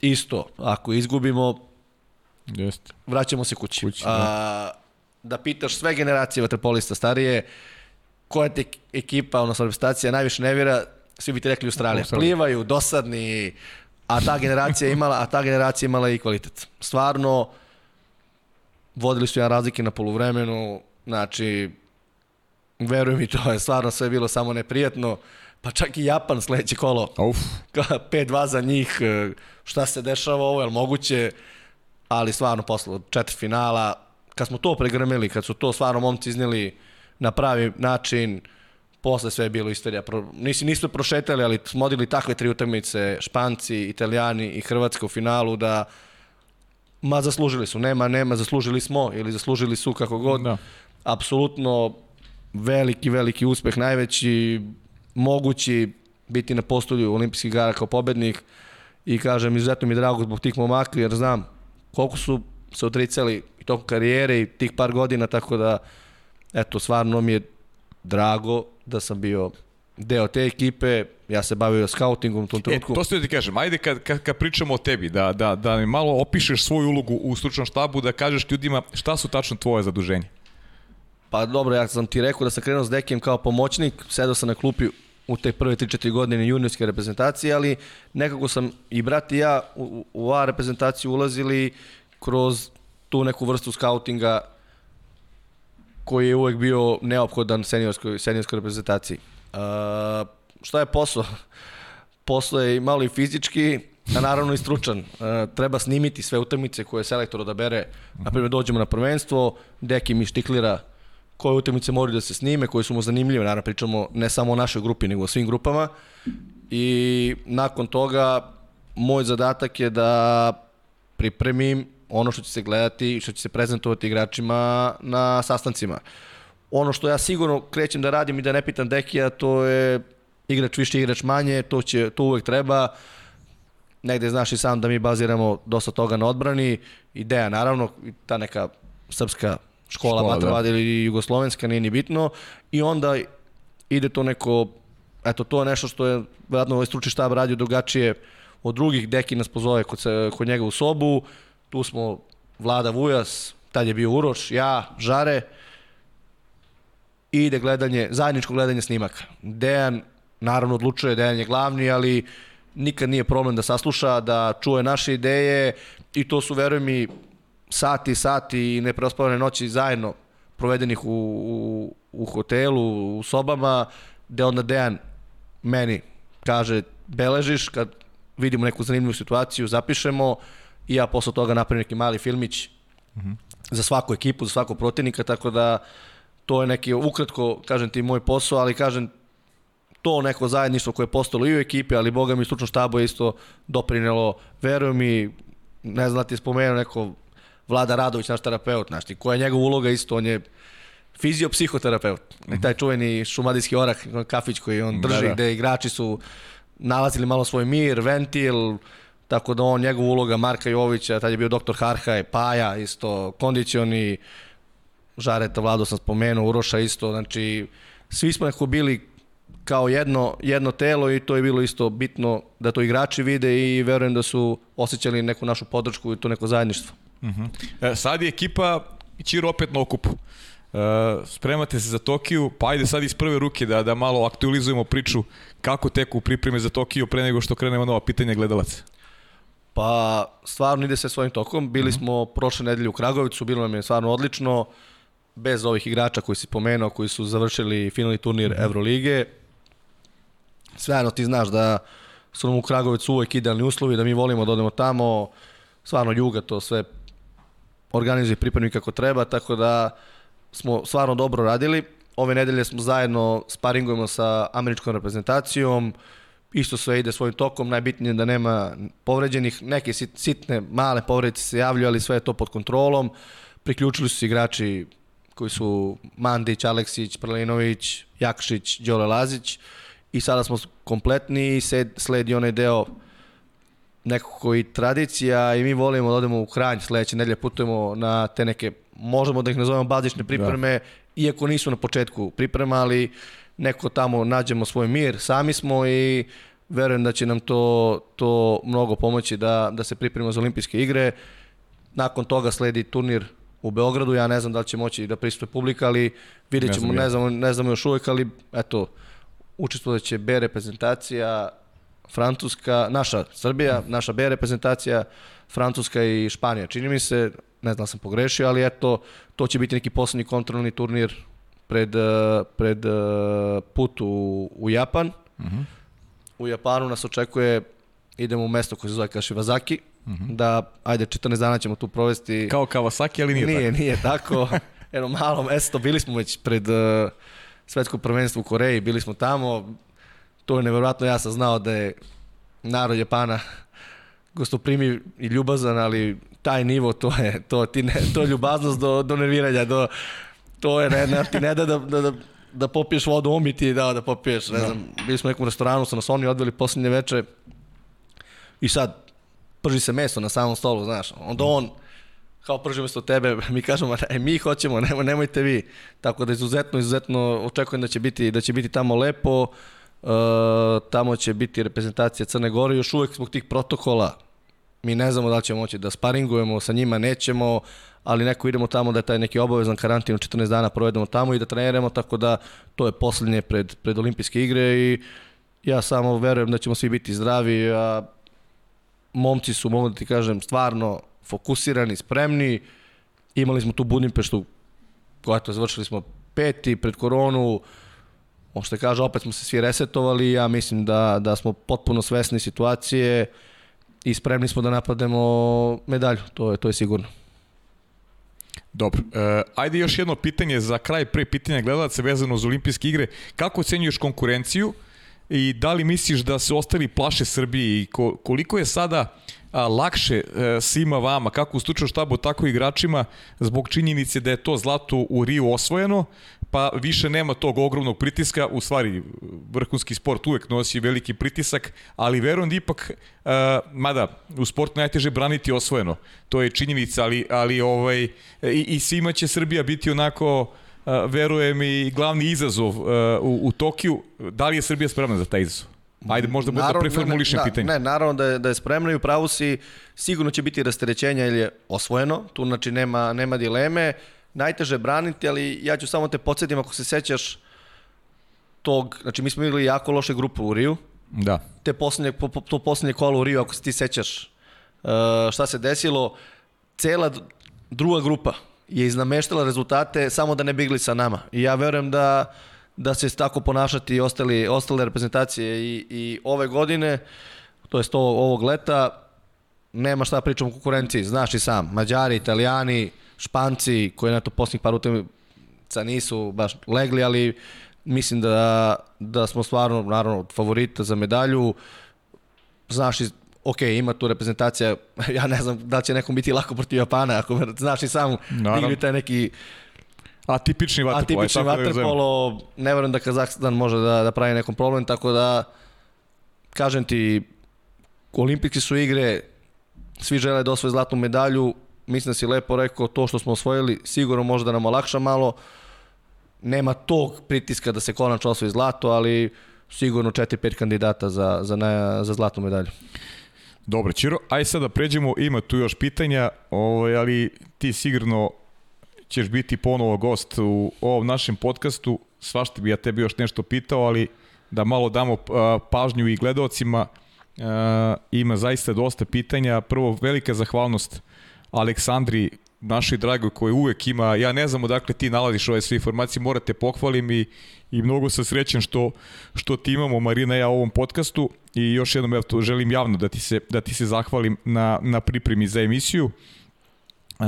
isto, ako izgubimo, Jeste. vraćamo se kući. kući da. A, da pitaš sve generacije vaterpolista starije, koja te ekipa, odnosno reprezentacija najviše nevira, svi bi ti rekli Australija. Plivaju, dosadni, a ta generacija imala, a ta generacija imala i kvalitet. Stvarno, vodili su jedan razlike na poluvremenu, znači, verujem mi, to je stvarno sve bilo samo neprijatno. Pa čak i Japan sledeće kolo. Uf. 5-2 za njih. E, šta se dešava ovo, je li moguće? ali stvarno posle četiri finala, kad smo to pregrmili, kad su to stvarno momci iznijeli na pravi način, posle sve je bilo istorija. Pro, nisi, nismo prošetali, ali smo odili takve tri utakmice, Španci, Italijani i Hrvatska u finalu, da ma zaslužili su, nema, nema, zaslužili smo ili zaslužili su kako god. Da. Apsolutno veliki, veliki uspeh, najveći mogući biti na postolju olimpijskih igara kao pobednik i kažem, izuzetno mi je drago zbog tih momaka jer znam koliko su se odricali i tokom karijere i tih par godina, tako da eto, stvarno mi je drago da sam bio deo te ekipe, ja se bavio scoutingom u tom E, trenutku. to ste ti kažem, ajde kad, kad, kad pričamo o tebi, da, da, da mi malo opišeš svoju ulogu u stručnom štabu, da kažeš ljudima šta su tačno tvoje zaduženje. Pa dobro, ja sam ti rekao da sam krenuo s Dekijem kao pomoćnik, sedao sam na klupi u te prve 3-4 godine juniorske reprezentacije, ali nekako sam i brat i ja u, u A reprezentaciju ulazili kroz tu neku vrstu skautinga koji je uvek bio neophodan seniorskoj, seniorskoj reprezentaciji. Uh, šta je posao? (laughs) Posao je malo i fizički, a naravno i stručan. Uh, treba snimiti sve utakmice koje selektor odabere. Na primjer, dođemo na prvenstvo, Deki mi štiklira koje utakmice moraju da se snime, koje su mu zanimljive. Naravno, pričamo ne samo o našoj grupi, nego o svim grupama. I nakon toga, moj zadatak je da pripremim ono što će se gledati i što će se prezentovati igračima na sastancima. Ono što ja sigurno krećem da radim i da ne pitam Dekija, to je igrač više, igrač manje, to, će, to uvek treba. Negde znaš i sam da mi baziramo dosta toga na odbrani. Ideja, naravno, ta neka srpska škola, Škola, škola da. da. ili jugoslovenska, nije ni bitno. I onda ide to neko, eto, to je nešto što je vjerojatno ovaj stručni štab radio drugačije od drugih. Deki nas pozove kod, se, kod njega u sobu, tu smo Vlada Vujas, tad je bio Uroš, ja, Žare, i ide gledanje, zajedničko gledanje snimaka. Dejan naravno odlučuje, Dejan je glavni, ali nikad nije problem da sasluša, da čuje naše ideje i to su, veruj mi, sati, sati i nepreospavane noći zajedno provedenih u, u, u hotelu, u sobama, gde onda Dejan meni kaže beležiš kad vidimo neku zanimljivu situaciju, zapišemo i ja posle toga napravim neki mali filmić mm -hmm. za svaku ekipu, za svakog protivnika, tako da to je neki, ukratko, kažem ti, moj posao, ali kažem, to neko zajedništvo koje je postalo i u ekipi, ali boga mi stručno štabo je isto doprinelo, verujem mi, ne znam da ti je spomenuo neko Vlada Radović, naš terapeut, znaš ti, koja je njegova uloga isto, on je fiziopsihoterapeut. Mm -hmm. Taj čuveni šumadijski orah, kafić koji on drži, Da, da. gde igrači su nalazili malo svoj mir, ventil, tako da on, njegova uloga Marka Jovića, tad je bio doktor Harhaj, Paja, isto, kondicioni, Žareta Vlado sam spomenuo, Uroša isto, znači, svi smo nekako bili kao jedno, jedno telo i to je bilo isto bitno da to igrači vide i verujem da su osjećali neku našu podršku i to neko zajedništvo. Uh -huh. e, sad je ekipa Čiro opet na okupu. E, spremate se za Tokiju, pa ajde sad iz prve ruke da, da malo aktualizujemo priču kako teku pripreme za Tokiju pre nego što krenemo nova pitanja gledalaca. Pa stvarno ide se svojim tokom. Bili smo prošle nedelje u Kragovicu, bilo nam je stvarno odlično, bez ovih igrača koji si pomenuo, koji su završili finalni turnir Evrolige. Svejano ti znaš da su nam u Kragovicu uvek idealni uslovi, da mi volimo da odemo tamo, stvarno Juga to sve organizuje i pripremi kako treba, tako da smo stvarno dobro radili. Ove nedelje smo zajedno sparingujemo sa američkom reprezentacijom, isto sve ide svojim tokom, najbitnije je da nema povređenih, neke sit- sitne, male povredice se javljaju, ali sve je to pod kontrolom. Priključili su se igrači koji su Mandić, Aleksić, Prlinović, Jakšić, Đole Lazić i sada smo kompletni i sledi onaj deo nekako i tradicija i mi volimo da odemo u Kranj sledeće nedelje putujemo na te neke možemo da ih nazovemo bazične pripreme da. iako nisu na početku priprema ali neko tamo nađemo svoj mir sami smo i verujem da će nam to, to mnogo pomoći da, da se pripremimo za olimpijske igre nakon toga sledi turnir u Beogradu, ja ne znam da li će moći da prisutuje publika, ali vidjet ćemo, ne, znam, ne znamo još uvijek, ali eto, učestvovat će B reprezentacija, Francuska, naša Srbija, naša B reprezentacija, Francuska i Španija. Čini mi se, ne znam da sam pogrešio, ali eto, to će biti neki poslednji kontrolni turnir pred, eh, pred eh, put u, u Japan. Uh -huh. U Japanu nas očekuje idemo u mesto koje se zove Kašivazaki, mm -hmm. da, ajde, 14 dana ćemo tu provesti. Kao Kawasaki, ali nije, nije tako. Nije, (laughs) tako. Jedno malo mesto, bili smo već pred uh, svetsko prvenstvo u Koreji, bili smo tamo, to je nevjerojatno, ja sam znao da je narod Japana gostoprimiv i ljubazan, ali taj nivo, to je, to, ti ne, to je ljubaznost do, do nerviranja, do, to je, ne, ne, ti ne da da, da, da, da popiješ vodu, on bi ti dao da popiješ, ne znam, bili smo u nekom restoranu, su nas oni odveli posljednje veče i sad prži se meso na samom stolu, znaš, onda on kao prži mesto tebe, (laughs) mi kažemo, e, mi hoćemo, nemoj, nemojte vi. Tako da izuzetno, izuzetno očekujem da će biti, da će biti tamo lepo, uh, tamo će biti reprezentacija Crne Gore, još uvek zbog tih protokola, mi ne znamo da ćemo moći da sparingujemo, sa njima nećemo, ali neko idemo tamo da je taj neki obavezan karantin od 14 dana provedemo tamo i da treniramo, tako da to je poslednje pred, pred olimpijske igre i ja samo verujem da ćemo svi biti zdravi, a momci su, mogu da ti kažem, stvarno fokusirani, spremni. Imali smo tu Budimpeštu, koja to završili smo peti pred koronu, on što kaže, opet smo se svi resetovali, ja mislim da, da smo potpuno svesni situacije i spremni smo da napademo medalju, to je, to je sigurno. Dobro, e, ajde još jedno pitanje za kraj pre pitanja gledalaca vezano uz olimpijske igre. Kako ocenjuješ konkurenciju i da li misliš da se ostali plaše Srbije i ko, koliko je sada a, lakše e, svima vama, kako u stručnom štabu, tako i igračima, zbog činjenice da je to zlato u Riju osvojeno, pa više nema tog ogromnog pritiska, u stvari vrhunski sport uvek nosi veliki pritisak, ali verujem da ipak, uh, mada u sportu najteže braniti osvojeno, to je činjenica, ali, ali ovaj, i, i svima će Srbija biti onako, uh, verujem i glavni izazov uh, u, u Tokiju, da li je Srbija spremna za taj izazov? Ajde, možda bude to preformulišem ne, pitanje. Ne, naravno da je, da je spremno i u pravu si, sigurno će biti rasterećenja ili je osvojeno, tu znači nema, nema dileme, najteže braniti, ali ja ću samo te podsjetim ako se sećaš tog, znači mi smo imali jako loše grupu u Riju, Da. te poslednje, po, po, to poslednje kolo u Riju, ako se ti sećaš uh, šta se desilo, cela druga grupa je iznameštala rezultate samo da ne bigli sa nama. I ja verujem da da se tako ponašati i ostali, ostale reprezentacije i, i ove godine, to jest ovo, ovog leta, nema šta pričamo o konkurenciji, znaš i sam, Mađari, Italijani, Španci, koji na to posljednjih par utakmica nisu baš legli, ali mislim da, da smo stvarno, naravno, favorita za medalju, znaš ok, ima tu reprezentacija, (laughs) ja ne znam da će nekom biti lako protiv Japana, ako znaš i sam, digli taj neki Atipični vaterpolo. Atipični da vaterpolo, ne verujem da Kazahstan može da, da pravi nekom problem, tako da, kažem ti, olimpijski su igre, svi žele da osvoje zlatnu medalju, mislim da si lepo rekao, to što smo osvojili sigurno može da nam olakša malo, nema tog pritiska da se konačno osvoji zlato, ali sigurno 4-5 kandidata za, za, ne, za zlatnu medalju. Dobro, Čiro, aj sad da pređemo, ima tu još pitanja, ovaj, ali ti sigurno ćeš biti ponovo gost u ovom našem podcastu. Svašta bi ja tebi još nešto pitao, ali da malo damo pažnju i gledalcima. Ima zaista dosta pitanja. Prvo, velika zahvalnost Aleksandri, našoj dragoj koji uvek ima, ja ne znam odakle ti nalaziš ove sve informacije, morate pohvalim i, i mnogo sam srećan što, što ti imamo Marina ja u ovom podcastu i još jednom ja to želim javno da ti se, da ti se zahvalim na, na pripremi za emisiju. Uh,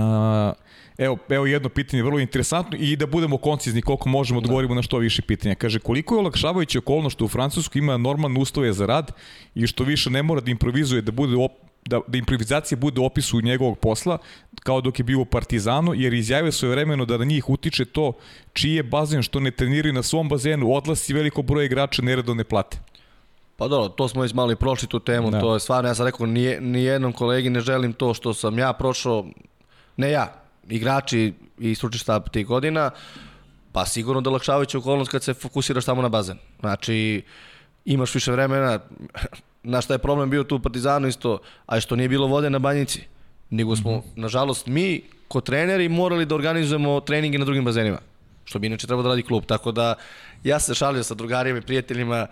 Evo, evo jedno pitanje vrlo interesantno i da budemo koncizni koliko možemo odgovorimo da. na što više pitanja. Kaže, koliko je olakšavajuće okolno što u Francusku ima normalne uslove za rad i što više ne mora da improvizuje, da bude op, da, da improvizacija bude u opisu njegovog posla, kao dok je bio u Partizanu, jer izjavio svoje vremeno da na njih utiče to čiji je bazen što ne treniraju na svom bazenu, odlasi veliko broje igrača neredovne plate. Pa dobro, to smo već malo i prošli tu temu, da. to je stvarno, ja sam rekao, ni, ni jednom kolegi ne želim to što sam ja prošao, ne ja, igrači i stručni štab tih godina, pa sigurno da lakšavajuća okolnost kad se fokusiraš samo na bazen. Znači, imaš više vremena, na šta je problem bio tu u Partizanu isto, a što nije bilo vode na banjici, nego smo, mm -hmm. nažalost, mi, ko treneri, morali da organizujemo treninge na drugim bazenima, što bi inače trebao da radi klub. Tako da, ja se šalio sa drugarima i prijateljima,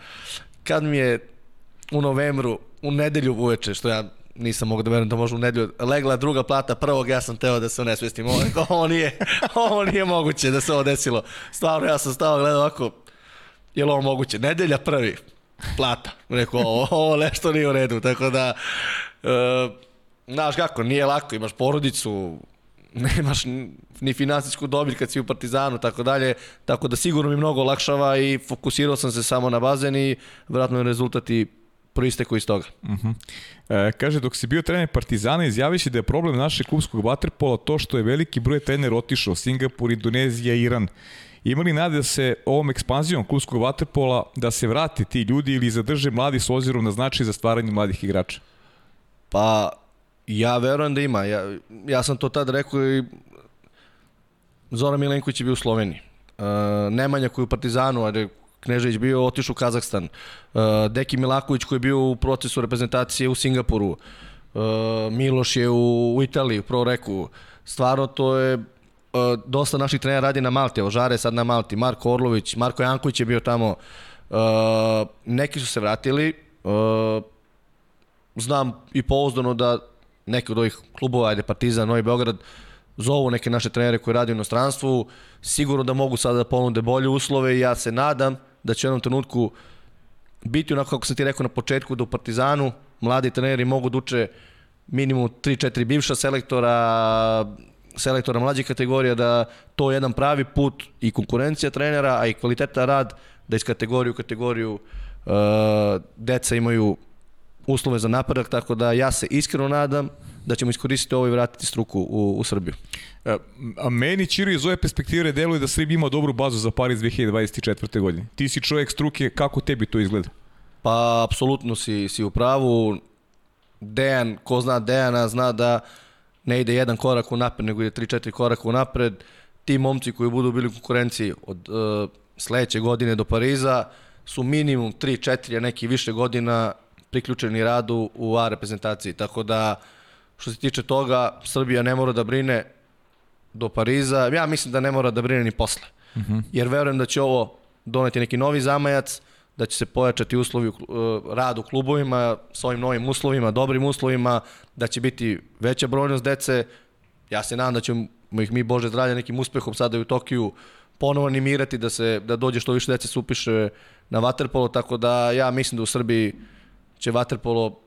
kad mi je u novembru, u nedelju uveče, što ja nisam mogu da verujem da može u nedelju legla druga plata prvog, ja sam teo da se nesvestim. Ovo, (laughs) ovo, nije, ovo nije moguće da se ovo desilo. Stvarno, ja sam stao gledao ovako, je li ovo moguće? Nedelja prvi. Plata. Rekao, ovo, nešto nije u redu, tako da, e, znaš kako, nije lako, imaš porodicu, nemaš ni finansijsku dobit kad si u Partizanu, tako dalje, tako da sigurno mi mnogo lakšava i fokusirao sam se samo na bazen i vratno je rezultat i proisteko iz toga. Uh -huh. e, kaže, dok si bio trener Partizana, izjavi si da je problem našeg klubskog vaterpola to što je veliki broj trener otišao, Singapur, Indonezija, Iran. Ima li nade da se ovom ekspanzijom klubskog vaterpola da se vrate ti ljudi ili zadrže mladi s ozirom na značaj za stvaranje mladih igrača? Pa, ja verujem da ima. Ja, ja sam to tad rekao i Zoran Milenković je bio u Sloveniji. Uh, Nemanja koji je u Partizanu, ali Knežević bio otišao u Kazahstan. Uh, Deki Milaković koji je bio u procesu reprezentacije u Singapuru. Uh, Miloš je u, u Italiji, u Proreku. Stvarno to je dosta naših trenera radi na Malti, evo Žare sad na Malti, Marko Orlović, Marko Janković je bio tamo. Uh, neki su se vratili. Uh, znam i pouzdano da neki od ovih klubova, ajde Partizan, Novi Beograd, zovu neke naše trenere koji radi u inostranstvu, sigurno da mogu sada da ponude bolje uslove i ja se nadam da će u jednom trenutku biti onako kako sam ti rekao na početku da u Partizanu mladi treneri mogu da uče minimum 3-4 bivša selektora, selektora mlađih kategorija, da to je jedan pravi put i konkurencija trenera, a i kvaliteta rad, da iz kategoriju u kategoriju uh, deca imaju uslove za napredak, tako da ja se iskreno nadam da ćemo iskoristiti ovo i vratiti struku u, u Srbiju. E, a meni, Čiro, iz ove perspektive deluje da Srbija ima dobru bazu za Paris 2024. godine. Ti si čovjek struke, kako tebi to izgleda? Pa, apsolutno si, si u pravu. Dejan, ko zna Dejana, zna da ne ide jedan korak u napred, nego ide 3-4 koraka u napred. Ti momci koji budu bili u konkurenciji od uh, sledeće godine do Pariza su minimum 3-4, a neki više godina priključeni radu u A reprezentaciji. Tako da, što se tiče toga, Srbija ne mora da brine do Pariza. Ja mislim da ne mora da brine ni posle. Uh -huh. Jer verujem da će ovo doneti neki novi zamajac, da će se pojačati uslovi uh, rad u klubovima s ovim novim uslovima, dobrim uslovima, da će biti veća brojnost dece. Ja se nadam da ćemo ih mi, Bože zdravlja, nekim uspehom sada i u Tokiju ponovo animirati da se da dođe što više dece se upiše na vaterpolo, tako da ja mislim da u Srbiji će vaterpolo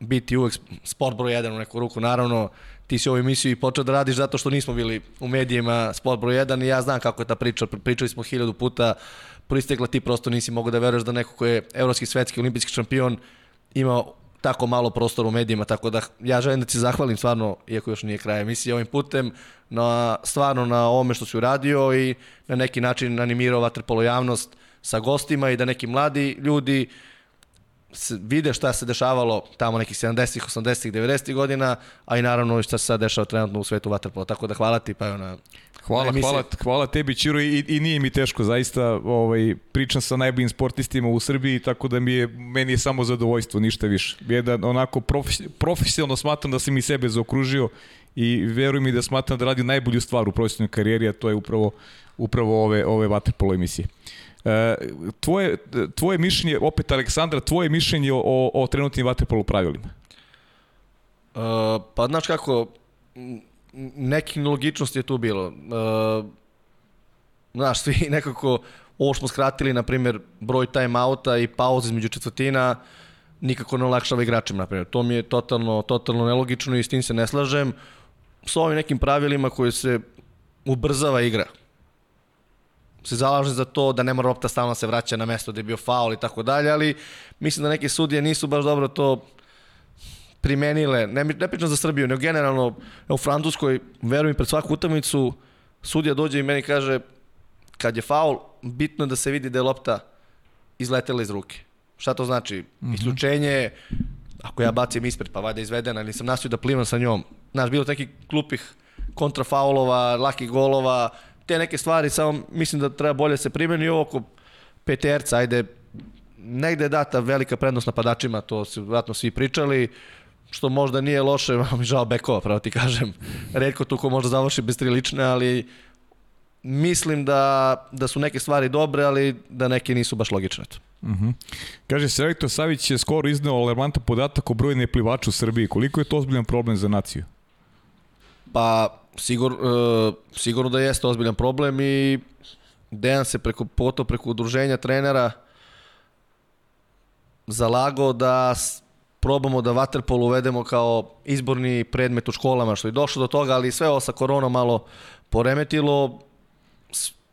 biti uvek sport broj 1 u neku ruku. Naravno, ti si ovu emisiju i počeo da radiš zato što nismo bili u medijima sport broj 1 i ja znam kako je ta priča. Pričali smo hiljadu puta, proistekla ti prosto nisi mogu da veruješ da neko ko je evropski, svetski, olimpijski šampion ima tako malo prostora u medijima, tako da ja želim da ti zahvalim stvarno, iako još nije kraj emisije, ovim putem, na, stvarno na ovome što si uradio i na neki način animirao vaterpolo javnost sa gostima i da neki mladi ljudi vide šta se dešavalo tamo nekih 70-ih, 80-ih, 90-ih godina, a i naravno šta se sad dešava trenutno u svetu vaterpola. Tako da hvala ti pa na Hvala, na hvala, hvala tebi Čiro i, i nije mi teško zaista, ovaj, pričam sa najboljim sportistima u Srbiji, tako da mi je, meni je samo zadovoljstvo, ništa više. Jedan onako profes, profesionalno smatram da sam i sebe zaokružio i veruj mi da smatram da radi najbolju stvar u profesionalnoj karijeri, a to je upravo, upravo ove, ove vaterpolo emisije. E, tvoje, tvoje mišljenje, opet Aleksandra, tvoje mišljenje o, o trenutnim vaterpolu pravilima? Uh, pa znaš kako, neki nelogičnosti je tu bilo. Uh, znaš, svi (laughs) nekako, ovo smo skratili, na primjer, broj time-outa i pauze između četvrtina, nikako ne olakšava igračima, na primjer. To mi je totalno, totalno nelogično i s tim se ne slažem. S ovim nekim pravilima koje se ubrzava igra se zalaže za to da ne mora lopta stalno se vraća na mesto gde je bio faul i tako dalje, ali mislim da neke sudije nisu baš dobro to primenile, ne, ne pričam za Srbiju, nego generalno u Francuskoj, verujem pred svaku utakmicu, sudija dođe i meni kaže kad je faul, bitno je da se vidi da je lopta izletela iz ruke. Šta to znači? Mm -hmm. Isključenje, ako ja bacim ispred, pa valjda izvedena, ili sam nasio da plivam sa njom. Znaš, bilo takih klupih kontrafaulova, lakih golova, te neke stvari, samo mislim da treba bolje se primeni oko peterca, ajde, negde je data velika prednost napadačima, to su vratno svi pričali, što možda nije loše, (laughs) malo mi žao bekova, pravo ti kažem. Redko tu ko možda završi bez tri lične, ali mislim da, da su neke stvari dobre, ali da neke nisu baš logične. Uh mhm. -huh. Kaže, selektor Savić je skoro izneo alarmantan podatak o broju neplivača u Srbiji. Koliko je to ozbiljan problem za naciju? Pa, sigur, uh, sigurno da jeste ozbiljan problem i Dejan se preko, poto preko udruženja trenera zalagao da probamo da vaterpol uvedemo kao izborni predmet u školama, što je došlo do toga, ali sve ovo sa koronom malo poremetilo.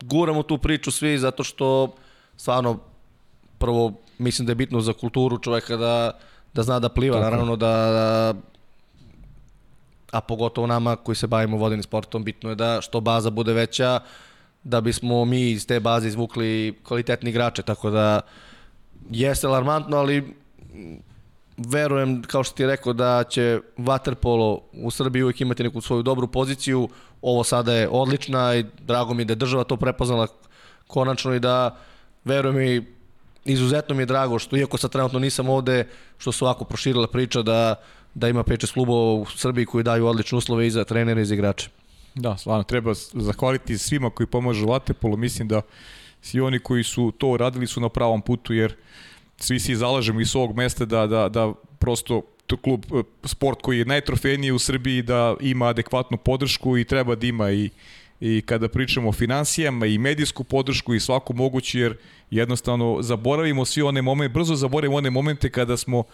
Guramo tu priču svi zato što stvarno prvo mislim da je bitno za kulturu čoveka da, da zna da pliva, Tako. naravno da, da a pogotovo nama koji se bavimo vodenim sportom, bitno je da što baza bude veća, da bismo mi iz te baze izvukli kvalitetni igrače, tako da jeste alarmantno, ali verujem, kao što ti je rekao, da će Waterpolo u Srbiji uvijek imati neku svoju dobru poziciju. Ovo sada je odlična i drago mi da je država to prepoznala konačno i da verujem i izuzetno mi je drago što, iako sad trenutno nisam ovde, što su ovako proširila priča da, da ima 5 klubova u Srbiji koji daju odlične uslove i za trenere i za igrače. Da, stvarno, treba zahvaliti svima koji pomažu Vatepolu. Mislim da svi oni koji su to radili su na pravom putu, jer svi se zalažemo iz ovog mesta da, da, da prosto to klub, e, sport koji je najtrofejniji u Srbiji da ima adekvatnu podršku i treba da ima i, i kada pričamo o financijama i medijsku podršku i svaku moguću jer jednostavno zaboravimo svi one momente, brzo zaboravimo one momente kada smo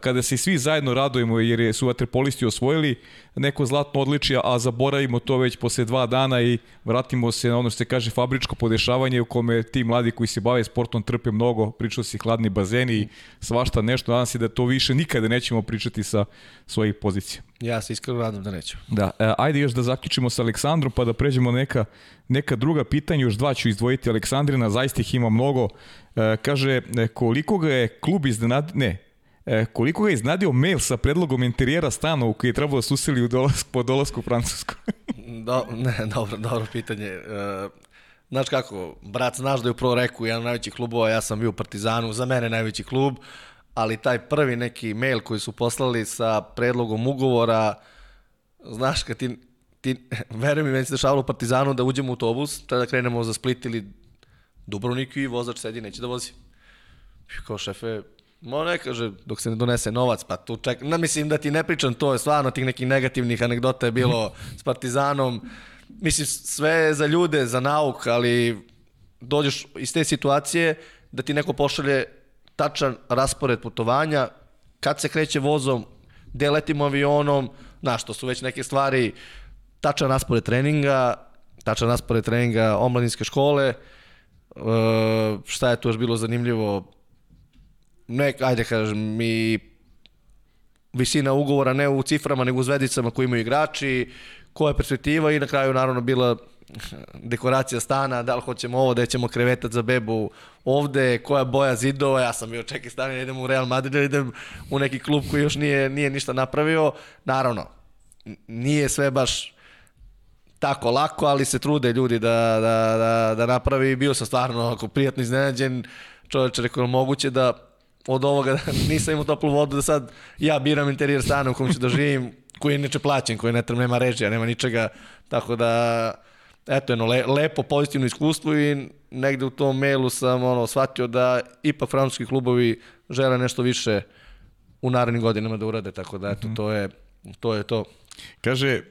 kada se svi zajedno radujemo jer su vaterpolisti osvojili neko zlatno odličje, a zaboravimo to već posle dva dana i vratimo se na ono što se kaže fabričko podešavanje u kome ti mladi koji se bave sportom trpe mnogo, pričaju se hladni bazeni i svašta nešto, nadam se da to više nikada nećemo pričati sa svojih pozicija. Ja se iskreno nadam da neću. Da, e, ajde još da zaključimo sa Aleksandrom pa da pređemo neka, neka druga pitanja, još dva ću izdvojiti Aleksandrina, zaista ih ima mnogo. E, kaže, e, koliko ga je klub iznenad... Ne, E, koliko ga je iznadio mail sa predlogom interijera stana u koji je trebalo da se usili u dolasku, po dolasku u Francusku? (laughs) Do, ne, dobro, dobro pitanje. E, znaš kako, brat, znaš da je u reku jedan od najvećih klubova, ja sam bio u Partizanu, za mene najveći klub, ali taj prvi neki mail koji su poslali sa predlogom ugovora, znaš, kad ti, ti (laughs) veruj mi, meni se dešavalo u Partizanu da uđemo u autobus, treba da krenemo za Split ili Dubrovnik i vozač sedi, neće da vozi. Kao šefe, Mo ne kaže, dok se ne donese novac, pa tu ček... Na, mislim da ti ne pričam, to je stvarno tih nekih negativnih anegdota je bilo s Partizanom. Mislim, sve je za ljude, za nauk, ali dođeš iz te situacije da ti neko pošalje tačan raspored putovanja, kad se kreće vozom, gde letimo avionom, znaš, to su već neke stvari, tačan raspored treninga, tačan raspored treninga omladinske škole, uh, šta je tu još bilo zanimljivo, ne, ajde kažem, mi visina ugovora ne u ciframa, nego u zvezdicama koje imaju igrači, koja je perspektiva i na kraju naravno bila dekoracija stana, da li hoćemo ovo, da ćemo krevetat za bebu ovde, koja boja zidova, ja sam bio čekaj stane, da idem u Real Madrid, da idem u neki klub koji još nije, nije ništa napravio. Naravno, nije sve baš tako lako, ali se trude ljudi da, da, da, da napravi. Bio sam stvarno ako prijatno iznenađen, čoveče rekao moguće da od ovoga da (laughs) nisam imao toplu vodu, da sad ja biram interijer stana u kom ću da živim, koji je neče plaćen, koji ne treba, nema režija, nema ničega, tako da, eto, jedno le, lepo, pozitivno iskustvo i negde u tom mailu sam ono, shvatio da ipak francuski klubovi žele nešto više u narednim godinama da urade, tako da, eto, to je to. Je to. Kaže,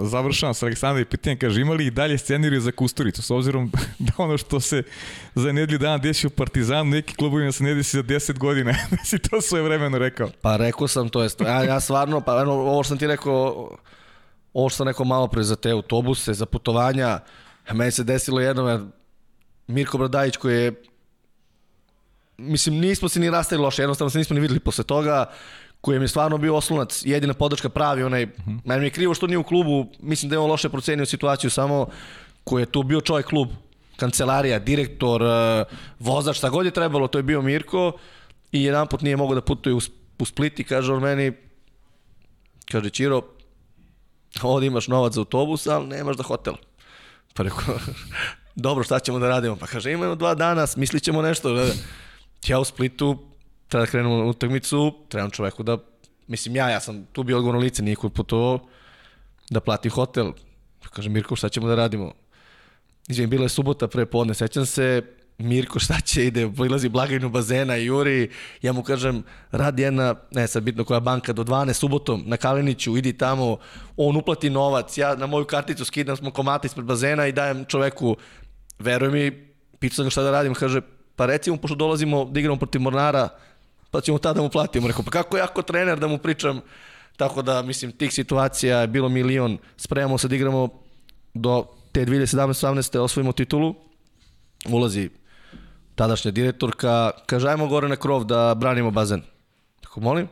završavam sa Aleksandrom i pitanjem, kaže, imali i dalje scenariju za Kusturicu, s obzirom (laughs) da ono što se za nedelju dana desi u Partizanu, neki klubovima se ne desi za 10 godina, (laughs) da si to svoje vremeno rekao. Pa rekao sam, to je, ja, ja stvarno, pa eno, ovo što sam ti rekao, ovo što sam rekao malo pre za te autobuse, za putovanja, meni se desilo jedno, Mirko Bradajić koji je mislim, nismo se ni rastali loše, jednostavno se nismo ni videli posle toga, koji mi je stvarno bio oslonac, jedina podrška pravi, onaj, uh -huh. meni je krivo što nije u klubu, mislim da je on loše procenio situaciju, samo koji je tu bio čovjek klub, kancelarija, direktor, eh, vozač, šta god je trebalo, to je bio Mirko i jedan put nije mogao da putuje u, u Split i kaže on meni, kaže Čiro, ovdje imaš novac za autobus, ali nemaš za hotel. Pa rekao, (laughs) dobro, šta ćemo da radimo? Pa kaže, imamo dva dana, smislit ćemo nešto. Ja u Splitu treba da krenemo na utakmicu, trebam čoveku da, mislim ja, ja sam tu bio odgovorno lice, nije kod putovao, da plati hotel. Kaže, Mirko, šta ćemo da radimo? Izvijem, bila je subota pre podne, sećam se, Mirko šta će, ide, prilazi blagajnu bazena i juri, ja mu kažem, radi jedna, ne sad bitno koja banka, do 12 subotom na Kaliniću, idi tamo, on uplati novac, ja na moju karticu skidam smo komate ispred bazena i dajem čoveku, veruj mi, pitao sam ga šta da radim, kaže, pa recimo, pošto dolazimo da igramo protiv Mornara, pa ćemo tada mu platimo. Rekao, pa kako ja ako trener da mu pričam? Tako da, mislim, tih situacija je bilo milion. Spremamo se da igramo do te 2017-18. osvojimo titulu. Ulazi tadašnja direktorka, kaže, ajmo gore na krov da branimo bazen. Tako, molim?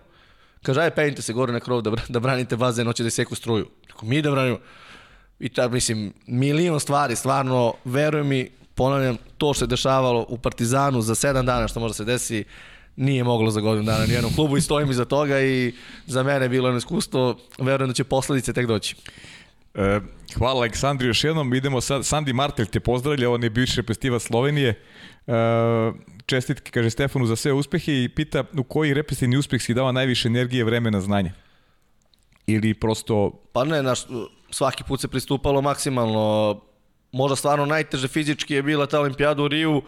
Kaže, aj, penjite se gore na krov da, da branite bazen, hoće da seku struju. Tako, mi da branimo. I ta, mislim, milion stvari, stvarno, veruj mi, ponavljam, to što se dešavalo u Partizanu za sedam dana, što može se desi, nije moglo za godinu dana nijednom klubu i stojim iza toga i za mene je bilo jedno iskustvo, verujem da će posledice tek doći. E, hvala Aleksandri još jednom, idemo sad, Sandi Martelj te pozdravlja, on je bivši reprezentativac Slovenije, e, čestitke, kaže Stefanu, za sve uspehe i pita u koji reprezentativni uspeh si dava najviše energije, vremena, znanja? Ili prosto... Pa ne, naš, svaki put se pristupalo maksimalno. Možda stvarno najteže fizički je bila ta olimpijada u Riju,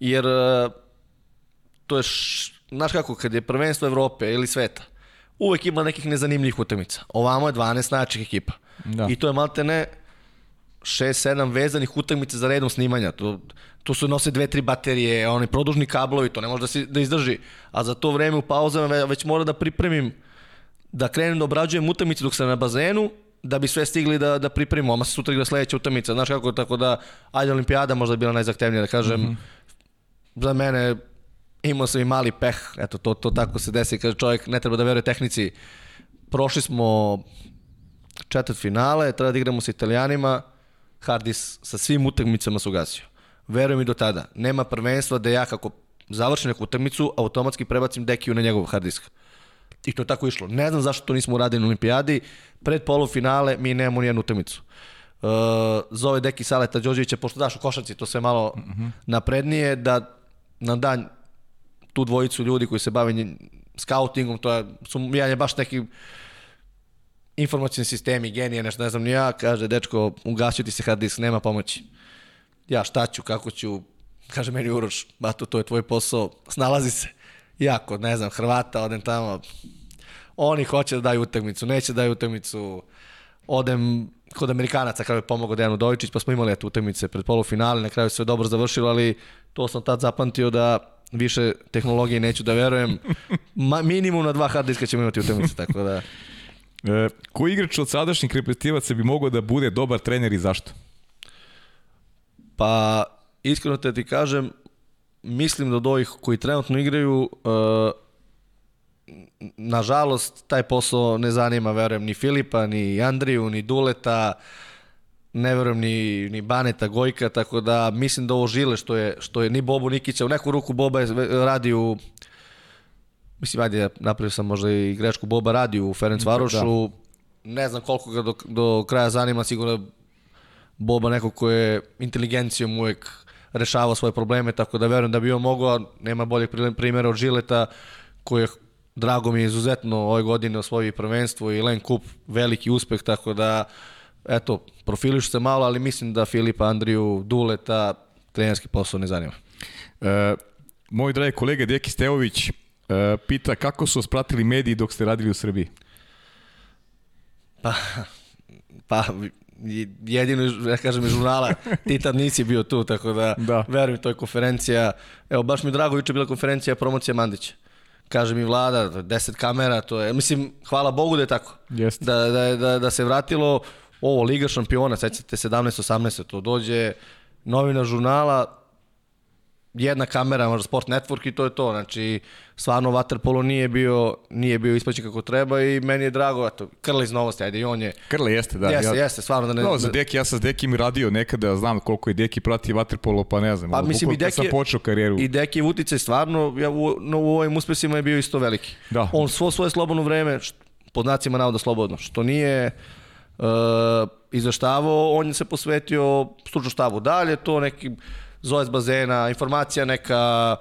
jer e, to je, š, znaš kako, kad je prvenstvo Evrope ili sveta, uvek ima nekih nezanimljivih utakmica. Ovamo je 12 najjačih ekipa. Da. I to je malte ne 6-7 vezanih utakmica za redom snimanja. To, to su nose dve, tri baterije, oni produžni kablovi, to ne može da, se, da izdrži. A za to vreme u pauzama ve- već mora da pripremim da krenem da obrađujem utakmice dok sam na bazenu, da bi sve stigli da, da pripremimo. Oma se sutra igra sledeća utakmica. Znaš kako, tako da, ajde olimpijada možda je bila najzahtevnija, da kažem. Mm -hmm. Za mene imao sam i mali peh, eto, to, to tako se desi, kaže čovjek ne treba da veruje tehnici. Prošli smo četvrt finale, treba da igramo sa italijanima, Hardis sa svim utakmicama se ugasio. Verujem i do tada. Nema prvenstva da ja kako završim neku utakmicu, automatski prebacim Dekiju na njegov hard disk. I to je tako išlo. Ne znam zašto to nismo uradili na olimpijadi. Pred polufinale mi nemamo nijednu utakmicu. Uh, zove Deki Saleta Đorđevića, pošto daš u košarci to sve malo mm -hmm. naprednije, da na dan tu dvojicu ljudi koji se bave scoutingom, to je, su, jedan je baš neki informacijni sistemi, genije, nešto ne znam ni ja, kaže, dečko, ugasio ti se hard disk, nema pomoći. Ja šta ću, kako ću, kaže meni Uroš, bato, to je tvoj posao, snalazi se. Ja, kod, ne znam, Hrvata, odem tamo, oni hoće da daju utakmicu, neće da daju utakmicu, odem kod Amerikanaca, kada je pomogao Dejan Udovičić, pa smo imali eto utakmice pred polufinale, na kraju sve dobro završilo, ali to sam tad zapamtio da više tehnologije neću da verujem. Ma, minimum na dva hard diska ćemo imati utakmice, tako da... E, koji igrač od sadašnjih reprezentativaca bi mogao da bude dobar trener i zašto? Pa, iskreno te ti kažem, mislim da od ovih koji trenutno igraju, uh, nažalost, taj posao ne zanima, verujem, ni Filipa, ni Andriju, ni Duleta, ne verujem ni, ni Baneta, Gojka, tako da mislim da ovo žile što je, što je ni Bobu Nikića, u neku ruku Boba je radi u mislim, ajde, napravio sam možda i grešku, Boba radi u Ferenc Varošu, ne znam koliko ga do, do kraja zanima, sigurno Boba neko ko je inteligencijom uvek rešavao svoje probleme, tako da verujem da bi on mogao, nema boljeg primjera od Žileta, koji je, drago mi je izuzetno ove godine osvojio prvenstvo i Len Kup, veliki uspeh, tako da, eto, profilišu se malo, ali mislim da Filipa, Andriju, Duleta, trenerski posao ne zanima. E, moj dragi kolega Deki Stevović e, pita kako su vas pratili mediji dok ste radili u Srbiji? Pa, pa jedino, ja kažem, iz žurnala, (laughs) ti tad nisi bio tu, tako da, Da. verujem, to je konferencija. Evo, baš mi je drago, juče bila konferencija promocija Mandića. Kaže mi vlada, 10 kamera, to je, mislim, hvala Bogu da je tako. Jeste. Da, da, da, da se vratilo ovo, Liga šampiona, sećate 17-18, to dođe novina žurnala, jedna kamera, možda Sport Network i to je to. Znači, stvarno Waterpolo nije bio, nije bio isplaćen kako treba i meni je drago, eto, Krla iz novosti, ajde i on je, Krle jeste, da. jeste, ja, jeste, stvarno da ne... No, za Deki, ja sam s Dekim radio nekada, znam koliko je Deki prati vaterpolo, pa ne znam. Pa mislim i Deki sam počeo karijeru. I Deki uticaj stvarno ja, u, no, u ovim uspesima je bio isto veliki. Da. On svo svoje slobodno vreme, št, pod znacima navoda slobodno, što nije uh, izveštavao, on je se posvetio stručnom štabu. Dalje to neki zove bazena, informacija neka,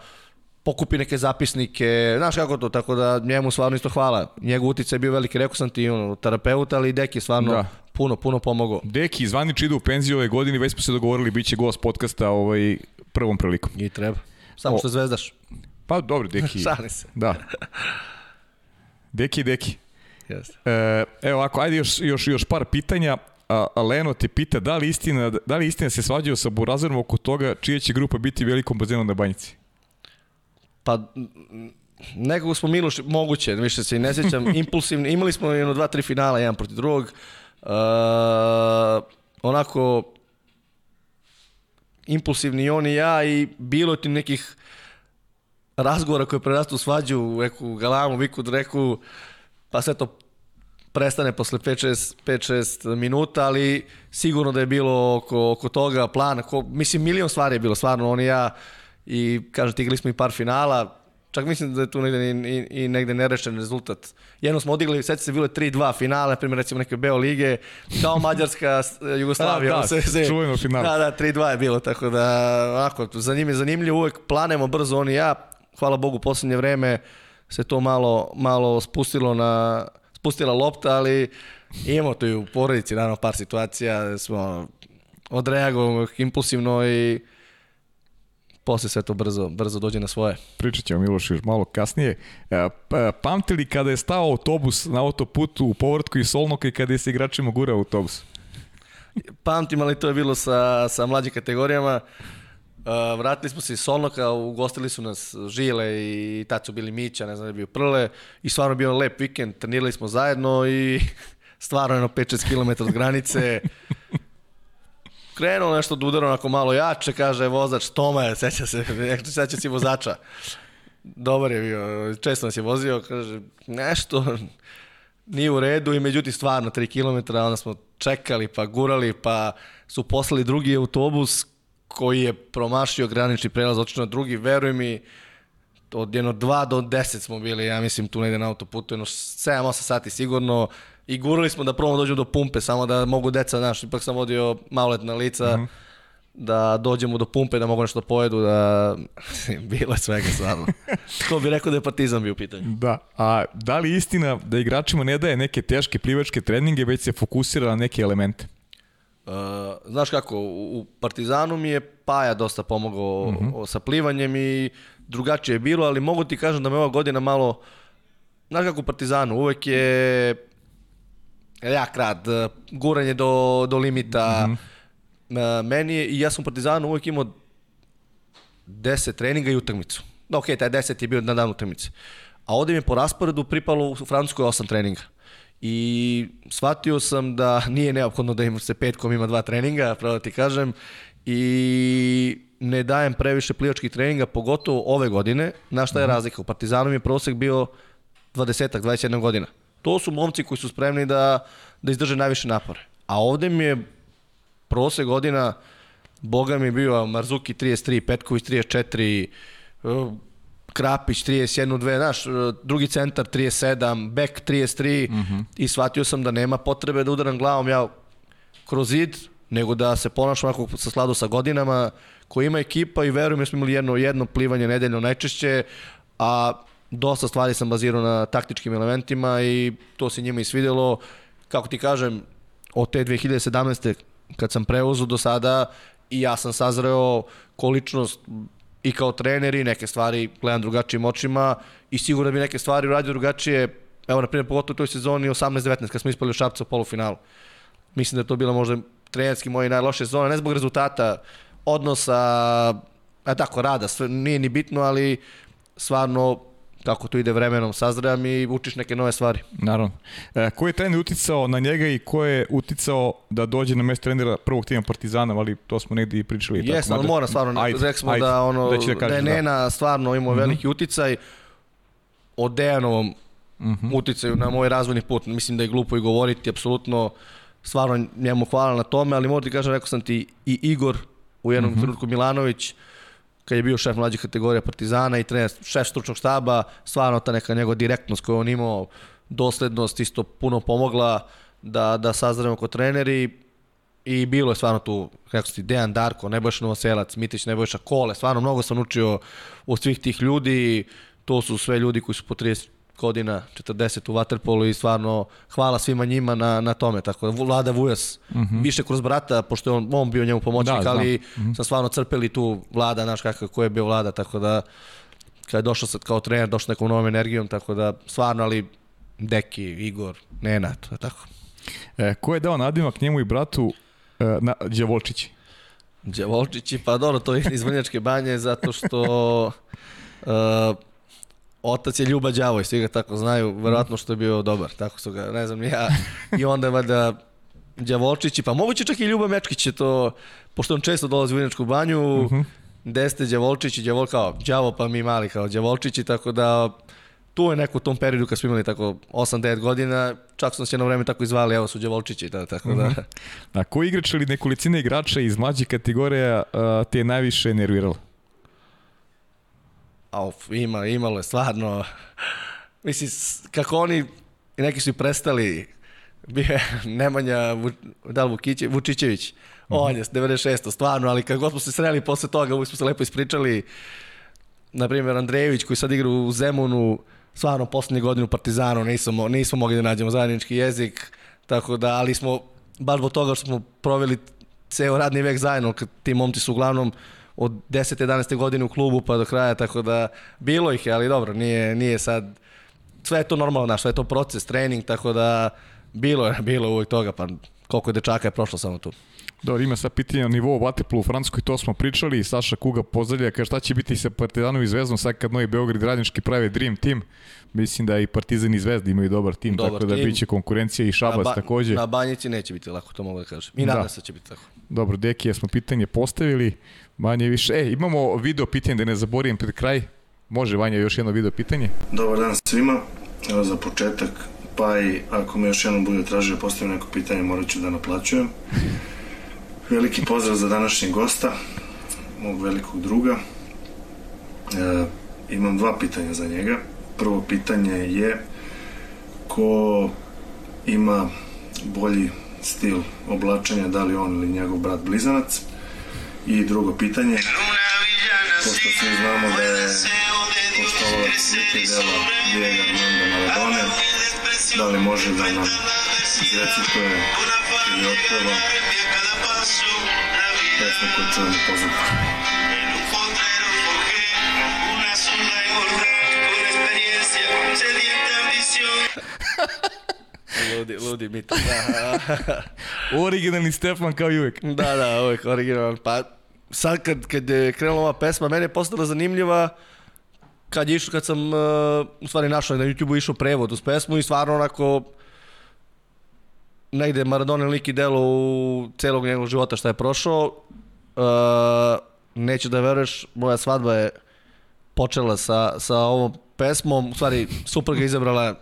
pokupi neke zapisnike, znaš kako to, tako da njemu stvarno isto hvala. Njegov uticaj je bio veliki, rekao sam ti, ono, terapeut, ali i Deki stvarno Da. puno, puno pomogao. Deki, zvanično ide u penziju ove godine, već smo se dogovorili, bit će gost podcasta ovaj, prvom prilikom. I treba. Samo O. što zvezdaš. Pa dobro, Deki. (laughs) Šalim se. Da. Deki, Deki. Jeste. E, evo ovako, ajde još, još, još par pitanja. A, a Leno te pita da li istina, da li istina se svađao sa Burazerom oko toga čija će grupa biti velikom bazenu na banjici? Pa, nekog smo Miloš, moguće, više se i ne sjećam, (laughs) impulsivni, imali smo jedno dva, tri finala, jedan protiv drugog, uh, onako impulsivni on i ja i bilo ti nekih razgovora koje prerastu svađu u neku galamu, viku, reku, pa sve to prestane posle 5-6 minuta, ali sigurno da je bilo oko, oko toga plan, ko, mislim milion stvari je bilo stvarno, on i ja i kažete igrali smo i par finala, čak mislim da je tu negde i, i, i negde nerešen rezultat. Jedno smo odigli, sveća se bilo 3-2 finale, primjer recimo neke Beo lige, kao Mađarska, (laughs) Jugoslavija. da, da, se, se, čuveno finale. Da, da, 3-2 je bilo, tako da, onako, za njim je zanimljivo, uvek planemo brzo on i ja, hvala Bogu, poslednje vreme se to malo, malo spustilo na, spustila lopta, ali imamo tu i u porodici, naravno, par situacija, smo odreagovamo impulsivno i posle sve to brzo, brzo dođe na svoje. Pričat ćemo Miloš još malo kasnije. E, pamti li kada je stao autobus na autoputu u povrtku iz Solnoka i kada je se igračima gura autobus? Pamtim, ali to je bilo sa, sa mlađim kategorijama. Uh, vratili smo se iz Solnoka, ugostili su nas Žile i tad su bili Mića, ne znam da je bio Prle i stvarno bio lep vikend, trenirali smo zajedno i (laughs) stvarno jedno 5-6 km od granice. Krenuo nešto da udara onako malo jače, kaže vozač Toma je, seća se, (laughs) seća si vozača. Dobar je bio, često nas je vozio, kaže nešto nije u redu i međutim stvarno 3 km, onda smo čekali pa gurali pa su poslali drugi autobus koji je promašio granični prelaz, otišao na drugi, veruj mi, od jedno 2 do 10 smo bili, ja mislim, tu negde na autoputu, jedno 7-8 sati sigurno, i gurali smo da probamo da dođemo do pumpe, samo da mogu deca, znaš, ipak sam vodio maloletna lica, mm -hmm. da dođemo do pumpe, da mogu nešto da pojedu, da (laughs) bilo je svega stvarno. (laughs) Ko bi rekao da je partizan bio u pitanju. Da, a da li istina da igračima ne daje neke teške plivačke treninge, već se fokusira na neke elemente? Uh, znaš kako, u Partizanu mi je Paja dosta pomogao mm -hmm. sa plivanjem i drugačije je bilo, ali mogu ti kažem da me ova godina malo, znaš kako u Partizanu, uvek je jak rad, guranje do, do limita, mm -hmm. meni je, i ja sam u Partizanu uvek imao 10 treninga i utakmicu. Da, ok, taj 10 je bio na dan utakmice. A ovde mi je po rasporedu pripalo u Francuskoj 8 treninga i shvatio sam da nije neophodno da ima se petkom ima dva treninga, pravo da ti kažem, i ne dajem previše plivačkih treninga, pogotovo ove godine. Na šta je mhm. razlika? U Partizanu je prosek bio 20 21 godina. To su momci koji su spremni da, da izdrže najviše napore. A ovde mi je prosek godina, boga mi je bio Marzuki 33, Petković 34, Krapić 31, 2, znaš, drugi centar 37, bek 33 mm -hmm. i shvatio sam da nema potrebe da udaram glavom ja kroz zid, nego da se ponašam ako sa sladu sa godinama, koji ima ekipa i verujem da smo imali jedno, jedno plivanje nedeljno najčešće, a dosta stvari sam bazirao na taktičkim elementima i to se njima i svidelo. Kako ti kažem, od te 2017. kad sam preuzeo do sada i ja sam sazreo količnost i kao trener i neke stvari gledam drugačijim očima i sigurno bi neke stvari uradio drugačije, evo na primjer pogotovo u toj sezoni 18-19 kad smo ispali u Šapca u polufinalu. Mislim da je to bila možda trenerski moje najloše sezone, ne zbog rezultata, odnosa, a tako rada, sve, nije ni bitno, ali stvarno kako to ide vremenom sazrajam i učiš neke nove stvari. Naravno. E, ko je trener uticao na njega i ko je uticao da dođe na mesto trenera prvog tima Partizana, ali to smo negdje i pričali. Jes, ali mora stvarno, ajde, rekli smo ajde, da, ono, da, da, kažeš, da je Nena da. stvarno imao mm -hmm. veliki uticaj o Dejanovom mm -hmm. uticaju na moj razvojni put. Mislim da je glupo i govoriti, apsolutno stvarno njemu hvala na tome, ali moram ti kažem, rekao sam ti i Igor u jednom mm -hmm. trenutku Milanović, kad je bio šef mlađih kategorija Partizana i trener, šef stručnog štaba, stvarno ta neka njegova direktnost koju on imao, doslednost isto puno pomogla da, da sazremo kod treneri i bilo je stvarno tu, kako ti, Dejan Darko, Nebojša Novoselac, Mitić, Nebojša Kole, stvarno mnogo sam učio od svih tih ljudi, to su sve ljudi koji su po 30 godina, 40 u Waterpolu i stvarno hvala svima njima na, na tome. Tako da Vlada Vujas, mm -hmm. više kroz brata, pošto je on, on bio njemu pomoćnik, da, ali mm -hmm. sam stvarno crpeli tu Vlada, znaš kako, ko je bio Vlada, tako da kada je došao sad kao trener, došao nekom novom energijom, tako da stvarno, ali Deki, Igor, Nena, to je tako. E, ko je dao nadimak njemu i bratu e, na Đevolčići? Đevolčići, pa dobro, to je iz Vrnjačke banje, zato što uh, (laughs) otac je Ljuba Đavoj, svi ga tako znaju, verovatno što je bio dobar, tako su ga, ne znam ja. I onda je valjda Đavolčići, pa moguće čak i Ljuba Mečkić je to, pošto on često dolazi u Vinačku banju, uh -huh. Deste Đavolčić i Đavol kao Đavo pa mi mali kao Đavolčići, tako da tu je neko u tom periodu kad smo imali tako 8-9 godina, čak smo se na vreme tako izvali, evo su Đavolčići, da, tako da. Uh -huh. A koji igrač ili nekolicina igrača iz mlađih kategorija uh, te je najviše nerviralo? Auf, ima, imalo je stvarno. Mislim, kako oni, neki su i prestali, bio je Nemanja, da li Vukiće, Vučićević, -hmm. on je 96. stvarno, ali kad god smo se sreli posle toga, uvijek smo se lepo ispričali, na primjer Andrejević koji sad igra u Zemunu, stvarno poslednje godine u Partizanu nismo, nismo mogli da nađemo zajednički jezik, tako da, ali smo, baš zbog toga što smo proveli ceo radni vek zajedno, kad ti momci su uglavnom od 10. 11. godine u klubu pa do kraja, tako da bilo ih je, ali dobro, nije, nije sad, sve je to normalno, znaš, sve je to proces, trening, tako da bilo je, (laughs) bilo uvijek toga, pa koliko je dečaka je prošlo samo tu. Dobro, ima sad pitanje na nivou Vateplu u Francuskoj, to smo pričali, Saša Kuga pozdravlja, kaže šta će biti sa Partizanom i Zvezdom sad kad Novi Beograd radnički prave Dream Team, mislim da i Partizan i Zvezda imaju dobar tim, dobar tako da tim. biće konkurencija i Šabac na ba, takođe. Na Banjici neće biti lako, to mogu da kažem. I nadam da. se da će biti tako. Dobro, Deki, smo pitanje postavili, manje više. E, imamo video pitanje, da ne zaborim pred kraj. Može, Vanja, još jedno video pitanje. Dobar dan svima. Evo za početak, pa i ako me još jednom bude tražio postavim neko pitanje, morat ću da naplaćujem. Veliki pozdrav za današnjeg gosta, mog velikog druga. E, imam dva pitanja za njega. Prvo pitanje je ko ima bolji stil oblačenja, da li on ili njegov brat blizanac. I drugo pitanje, pošto svi znamo da je poštovalac neke dela Diego Armando Maradone, da li može da nam izrecituje ili otpeva pesmu koju čujemo pozadnje. (laughs) ludi, ludi mit. Da. (laughs) Originalni Stefan kao i uvek. da, da, uvek originalan. Pa sad kad, kad je krenula ova pesma, meni je postala zanimljiva kad je išao, kad sam uh, u stvari našao na YouTube-u išao prevod uz pesmu i stvarno onako negde Maradona lik i delo u celog njegovog života šta je prošao. Uh, neću da veruješ, moja svadba je počela sa, sa ovom pesmom, u stvari supruga izabrala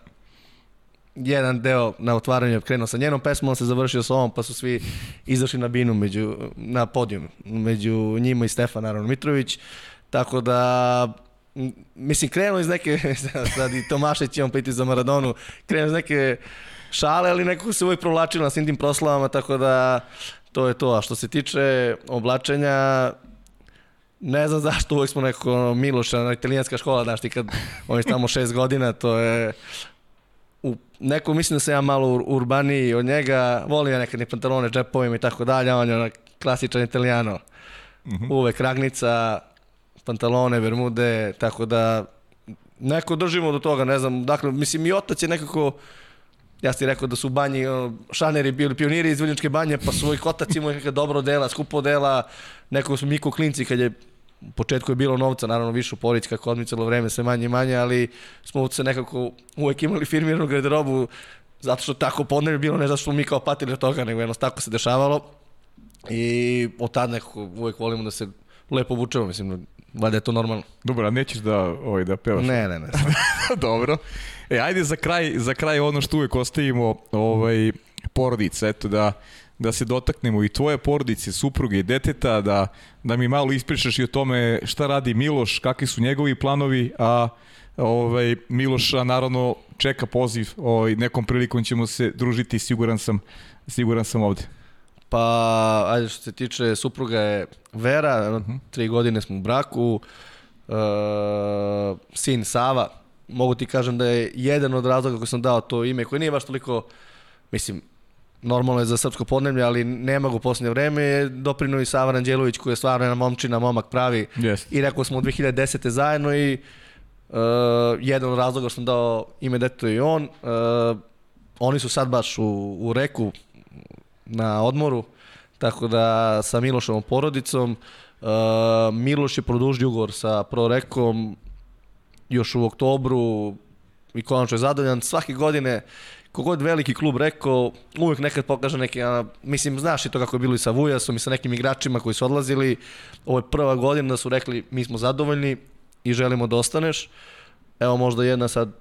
jedan deo na otvaranju krenuo sa njenom pesmom, on se završio sa ovom, pa su svi izašli na binu među, na podijum, među njima i Stefan naravno Mitrović, tako da mislim krenuo iz neke, (laughs) sad i Tomašeć on piti za Maradonu, krenuo iz neke šale, ali nekako se uvijek provlačilo na svim tim proslavama, tako da to je to. A što se tiče oblačenja, ne znam zašto uvijek smo neko Miloša, italijanska škola, znaš ti kad on je tamo šest godina, to je u, neko mislim da sam ja malo urbaniji od njega, volim ja nekad pantalone džepovima i tako dalje, on je onak klasičan italijano. Mm -hmm. Uvek ragnica, pantalone, vermude, tako da neko držimo do toga, ne znam, dakle, mislim i otac je nekako ja ti rekao da su banji šaneri bili pioniri iz Vilničke banje, pa su otac imao neka dobro dela, skupo dela, nekako su Miko Klinci kad je u početku je bilo novca, naravno više u Porić kako odmicalo vreme sve manje i manje, ali smo se nekako uvek imali firmiranu garderobu zato što tako podnebi bilo, ne zato što mi kao patili od toga, nego jedno tako se dešavalo i od tada nekako uvek volimo da se lepo obučemo, mislim, valjda je to normalno. Dobro, a nećeš da, ovaj, da pevaš? Ne, ne, ne. (laughs) Dobro. E, ajde za kraj, za kraj ono što uvek ostavimo, ovaj, porodica, eto da da se dotaknemo i tvoje porodice, supruge i deteta, da, da mi malo ispričaš i o tome šta radi Miloš, kakvi su njegovi planovi, a ovaj, Miloša naravno čeka poziv, ovaj, nekom prilikom ćemo se družiti, siguran sam, siguran sam ovde. Pa, ajde što se tiče supruga je Vera, uh -huh. tri godine smo u braku, uh, sin Sava, mogu ti kažem da je jedan od razloga koji sam dao to ime, koje nije baš toliko, mislim, normalno je za srpsko podnemlje, ali nema ga u posljednje vreme, je doprinuo i Sava Anđelović koji je stvarno jedna momčina, momak pravi. Yes. I rekao smo u 2010. zajedno i uh, jedan od razloga što sam dao ime detetu i on. Uh, oni su sad baš u, u reku na odmoru, tako da sa Milošovom porodicom. Uh, Miloš je produžio ugovor sa Prorekom još u oktobru i konačno je zadovoljan. Svake godine, kogod veliki klub rekao, uvijek nekad pokaže neke, a, mislim, znaš i to kako je bilo i sa Vujasom i sa nekim igračima koji su odlazili. Ovo je prva godina da su rekli mi smo zadovoljni i želimo da ostaneš. Evo možda jedna sad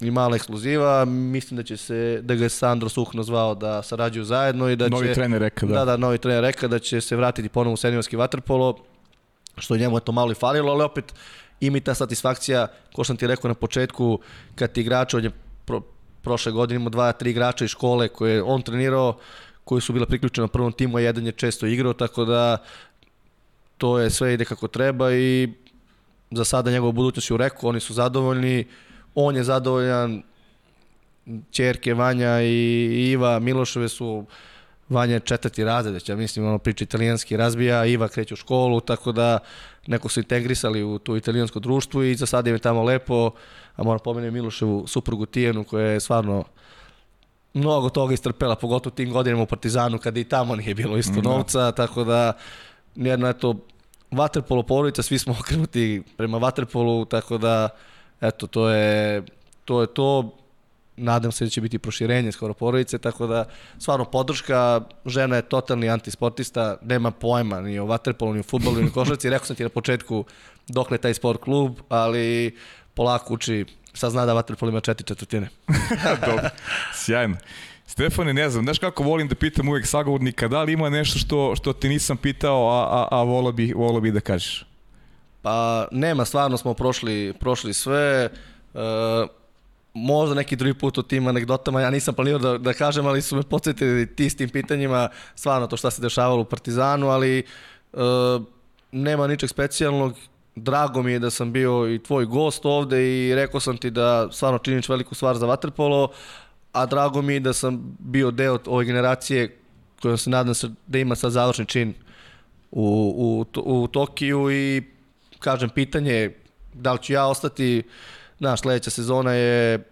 i mala ekskluziva, mislim da će se, da ga je Sandro Suhno zvao da sarađuju zajedno i da novi će... trener reka, da. Da, da, novi trener reka da će se vratiti ponovo u seniorski vaterpolo, što njemu je to malo i falilo, ali opet ima i ta satisfakcija, ko sam ti rekao na početku, kad ti igrač, on je pro, prošle godine imao dva, tri igrača iz škole koje je on trenirao, koji su bila priključena na prvom timu, a jedan je često igrao, tako da to je sve ide kako treba i za sada njegova budućnost je u reku, oni su zadovoljni, on je zadovoljan, čerke Vanja i Iva Miloševe su Vanja je četvrti razred, ja mislim, ono priča italijanski razbija, Iva kreće u školu, tako da neko su integrisali u to italijansko društvo i za sada im je tamo lepo, a moram pomenuti Miloševu suprugu Tijenu koja je stvarno mnogo toga istrpela, pogotovo tim godinama u Partizanu kada i tamo nije bilo isto novca, tako da jedna eto vaterpolo porodica, svi smo (laughs) okrenuti prema vaterpolu, tako da eto to je to je to. Nadam se da će biti proširenje skoro porodice, tako da stvarno podrška, žena je totalni antisportista, nema pojma ni o vaterpolu, ni o futbolu, ni o (laughs) košarci, rekao sam ti na početku dokle taj sport klub, ali polako uči, sad zna da vaterpol ima četiri četvrtine. (laughs) Dobro, sjajno. Stefane, ne znam, znaš kako volim da pitam uvek sagovornika, da li ima nešto što, što ti nisam pitao, a, a, a volao bi, volao bi da kažeš? Pa nema, stvarno smo prošli, prošli sve. E, možda neki drugi put o tim anegdotama, ja nisam planirao da, da kažem, ali su me podsjetili ti s tim pitanjima, stvarno to šta se dešavalo u Partizanu, ali e, nema ničeg specijalnog. Drago mi je da sam bio i tvoj gost ovde i rekao sam ti da stvarno činiš veliku stvar za Waterpolo, a drago mi je da sam bio deo ove generacije koja se nadam se da ima sad završni čin u, u, u Tokiju i kažem pitanje da li ću ja ostati. Znaš, sledeća sezona je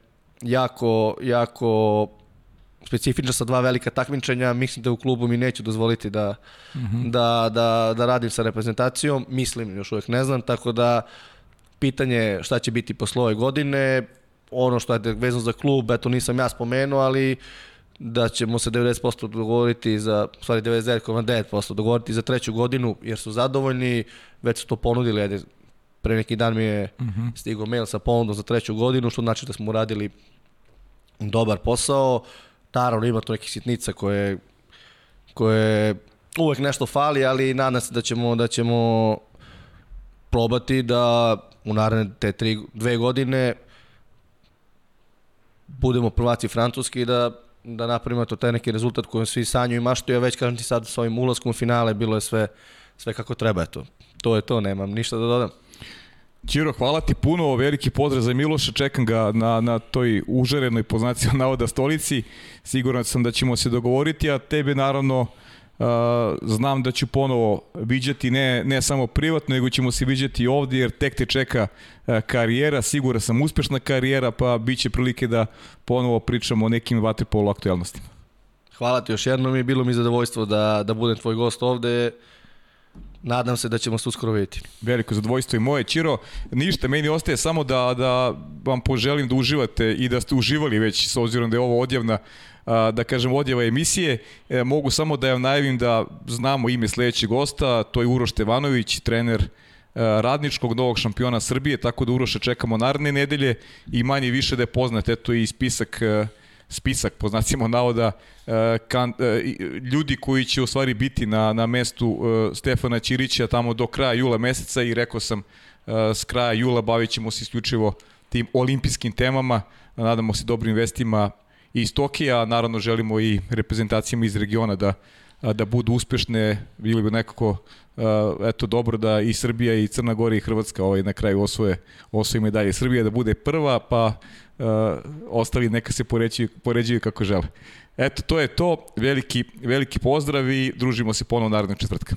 jako, jako specifična sa dva velika takmičenja, mislim da u klubu mi neću dozvoliti da, mm -hmm. da, da, da radim sa reprezentacijom, mislim, još uvek ne znam, tako da pitanje šta će biti posle ove godine, ono što je vezano za klub, eto nisam ja spomenuo, ali da ćemo se 90% dogovoriti za, u stvari 99,9% dogovoriti za treću godinu, jer su zadovoljni, već su to ponudili, ajde, pre neki dan mi je uh -huh. stigao mail sa ponudom za treću godinu, što znači da smo uradili dobar posao. Naravno ima tu nekih sitnica koje, koje uvek nešto fali, ali nadam se da ćemo, da ćemo probati da u naredne te tri, dve godine budemo prvaci francuski i da, da napravimo to taj neki rezultat kojem svi sanju i maštu. Ja već kažem ti sad s ovim ulaskom u finale bilo je sve, sve kako treba. Eto. To je to, nemam ništa da dodam. Ćiro, hvala ti puno, veliki pozdrav za Miloša, čekam ga na, na toj užarenoj poznaciju navoda stolici, siguran sam da ćemo se dogovoriti, a tebe naravno uh, znam da ću ponovo viđati ne, ne samo privatno, nego ćemo se viđati ovdje, jer tek te čeka uh, karijera, siguran sam uspešna karijera, pa bit će prilike da ponovo pričamo o nekim vaterpolo aktualnostima. Hvala ti još jednom i bilo mi zadovoljstvo da, da budem tvoj gost ovde nadam se da ćemo se uskoro vidjeti. Veliko zadovoljstvo i moje. Čiro, ništa, meni ostaje samo da, da vam poželim da uživate i da ste uživali već s obzirom da je ovo odjavna da kažem odjava emisije. E, mogu samo da vam najavim da znamo ime sledećeg gosta, to je Uroš Tevanović, trener e, radničkog novog šampiona Srbije, tako da Uroša čekamo naredne nedelje i manje više da je poznat, eto i spisak uh, spisak, po znacima navoda, e, kan, e, ljudi koji će u stvari biti na, na mestu e, Stefana Ćirića tamo do kraja jula meseca i rekao sam s kraja jula bavit ćemo se isključivo tim olimpijskim temama, nadamo se dobrim vestima iz Tokija, naravno želimo i reprezentacijama iz regiona da da budu uspešne, bili bi nekako eto dobro da i Srbija i Crna Gora i Hrvatska ovaj na kraju osvoje osvoje medalje. Srbija da bude prva, pa uh, ostali neka se poređuju, poređuju kako žele. Eto, to je to. Veliki, veliki pozdrav i družimo se ponovno narednog četvrtka.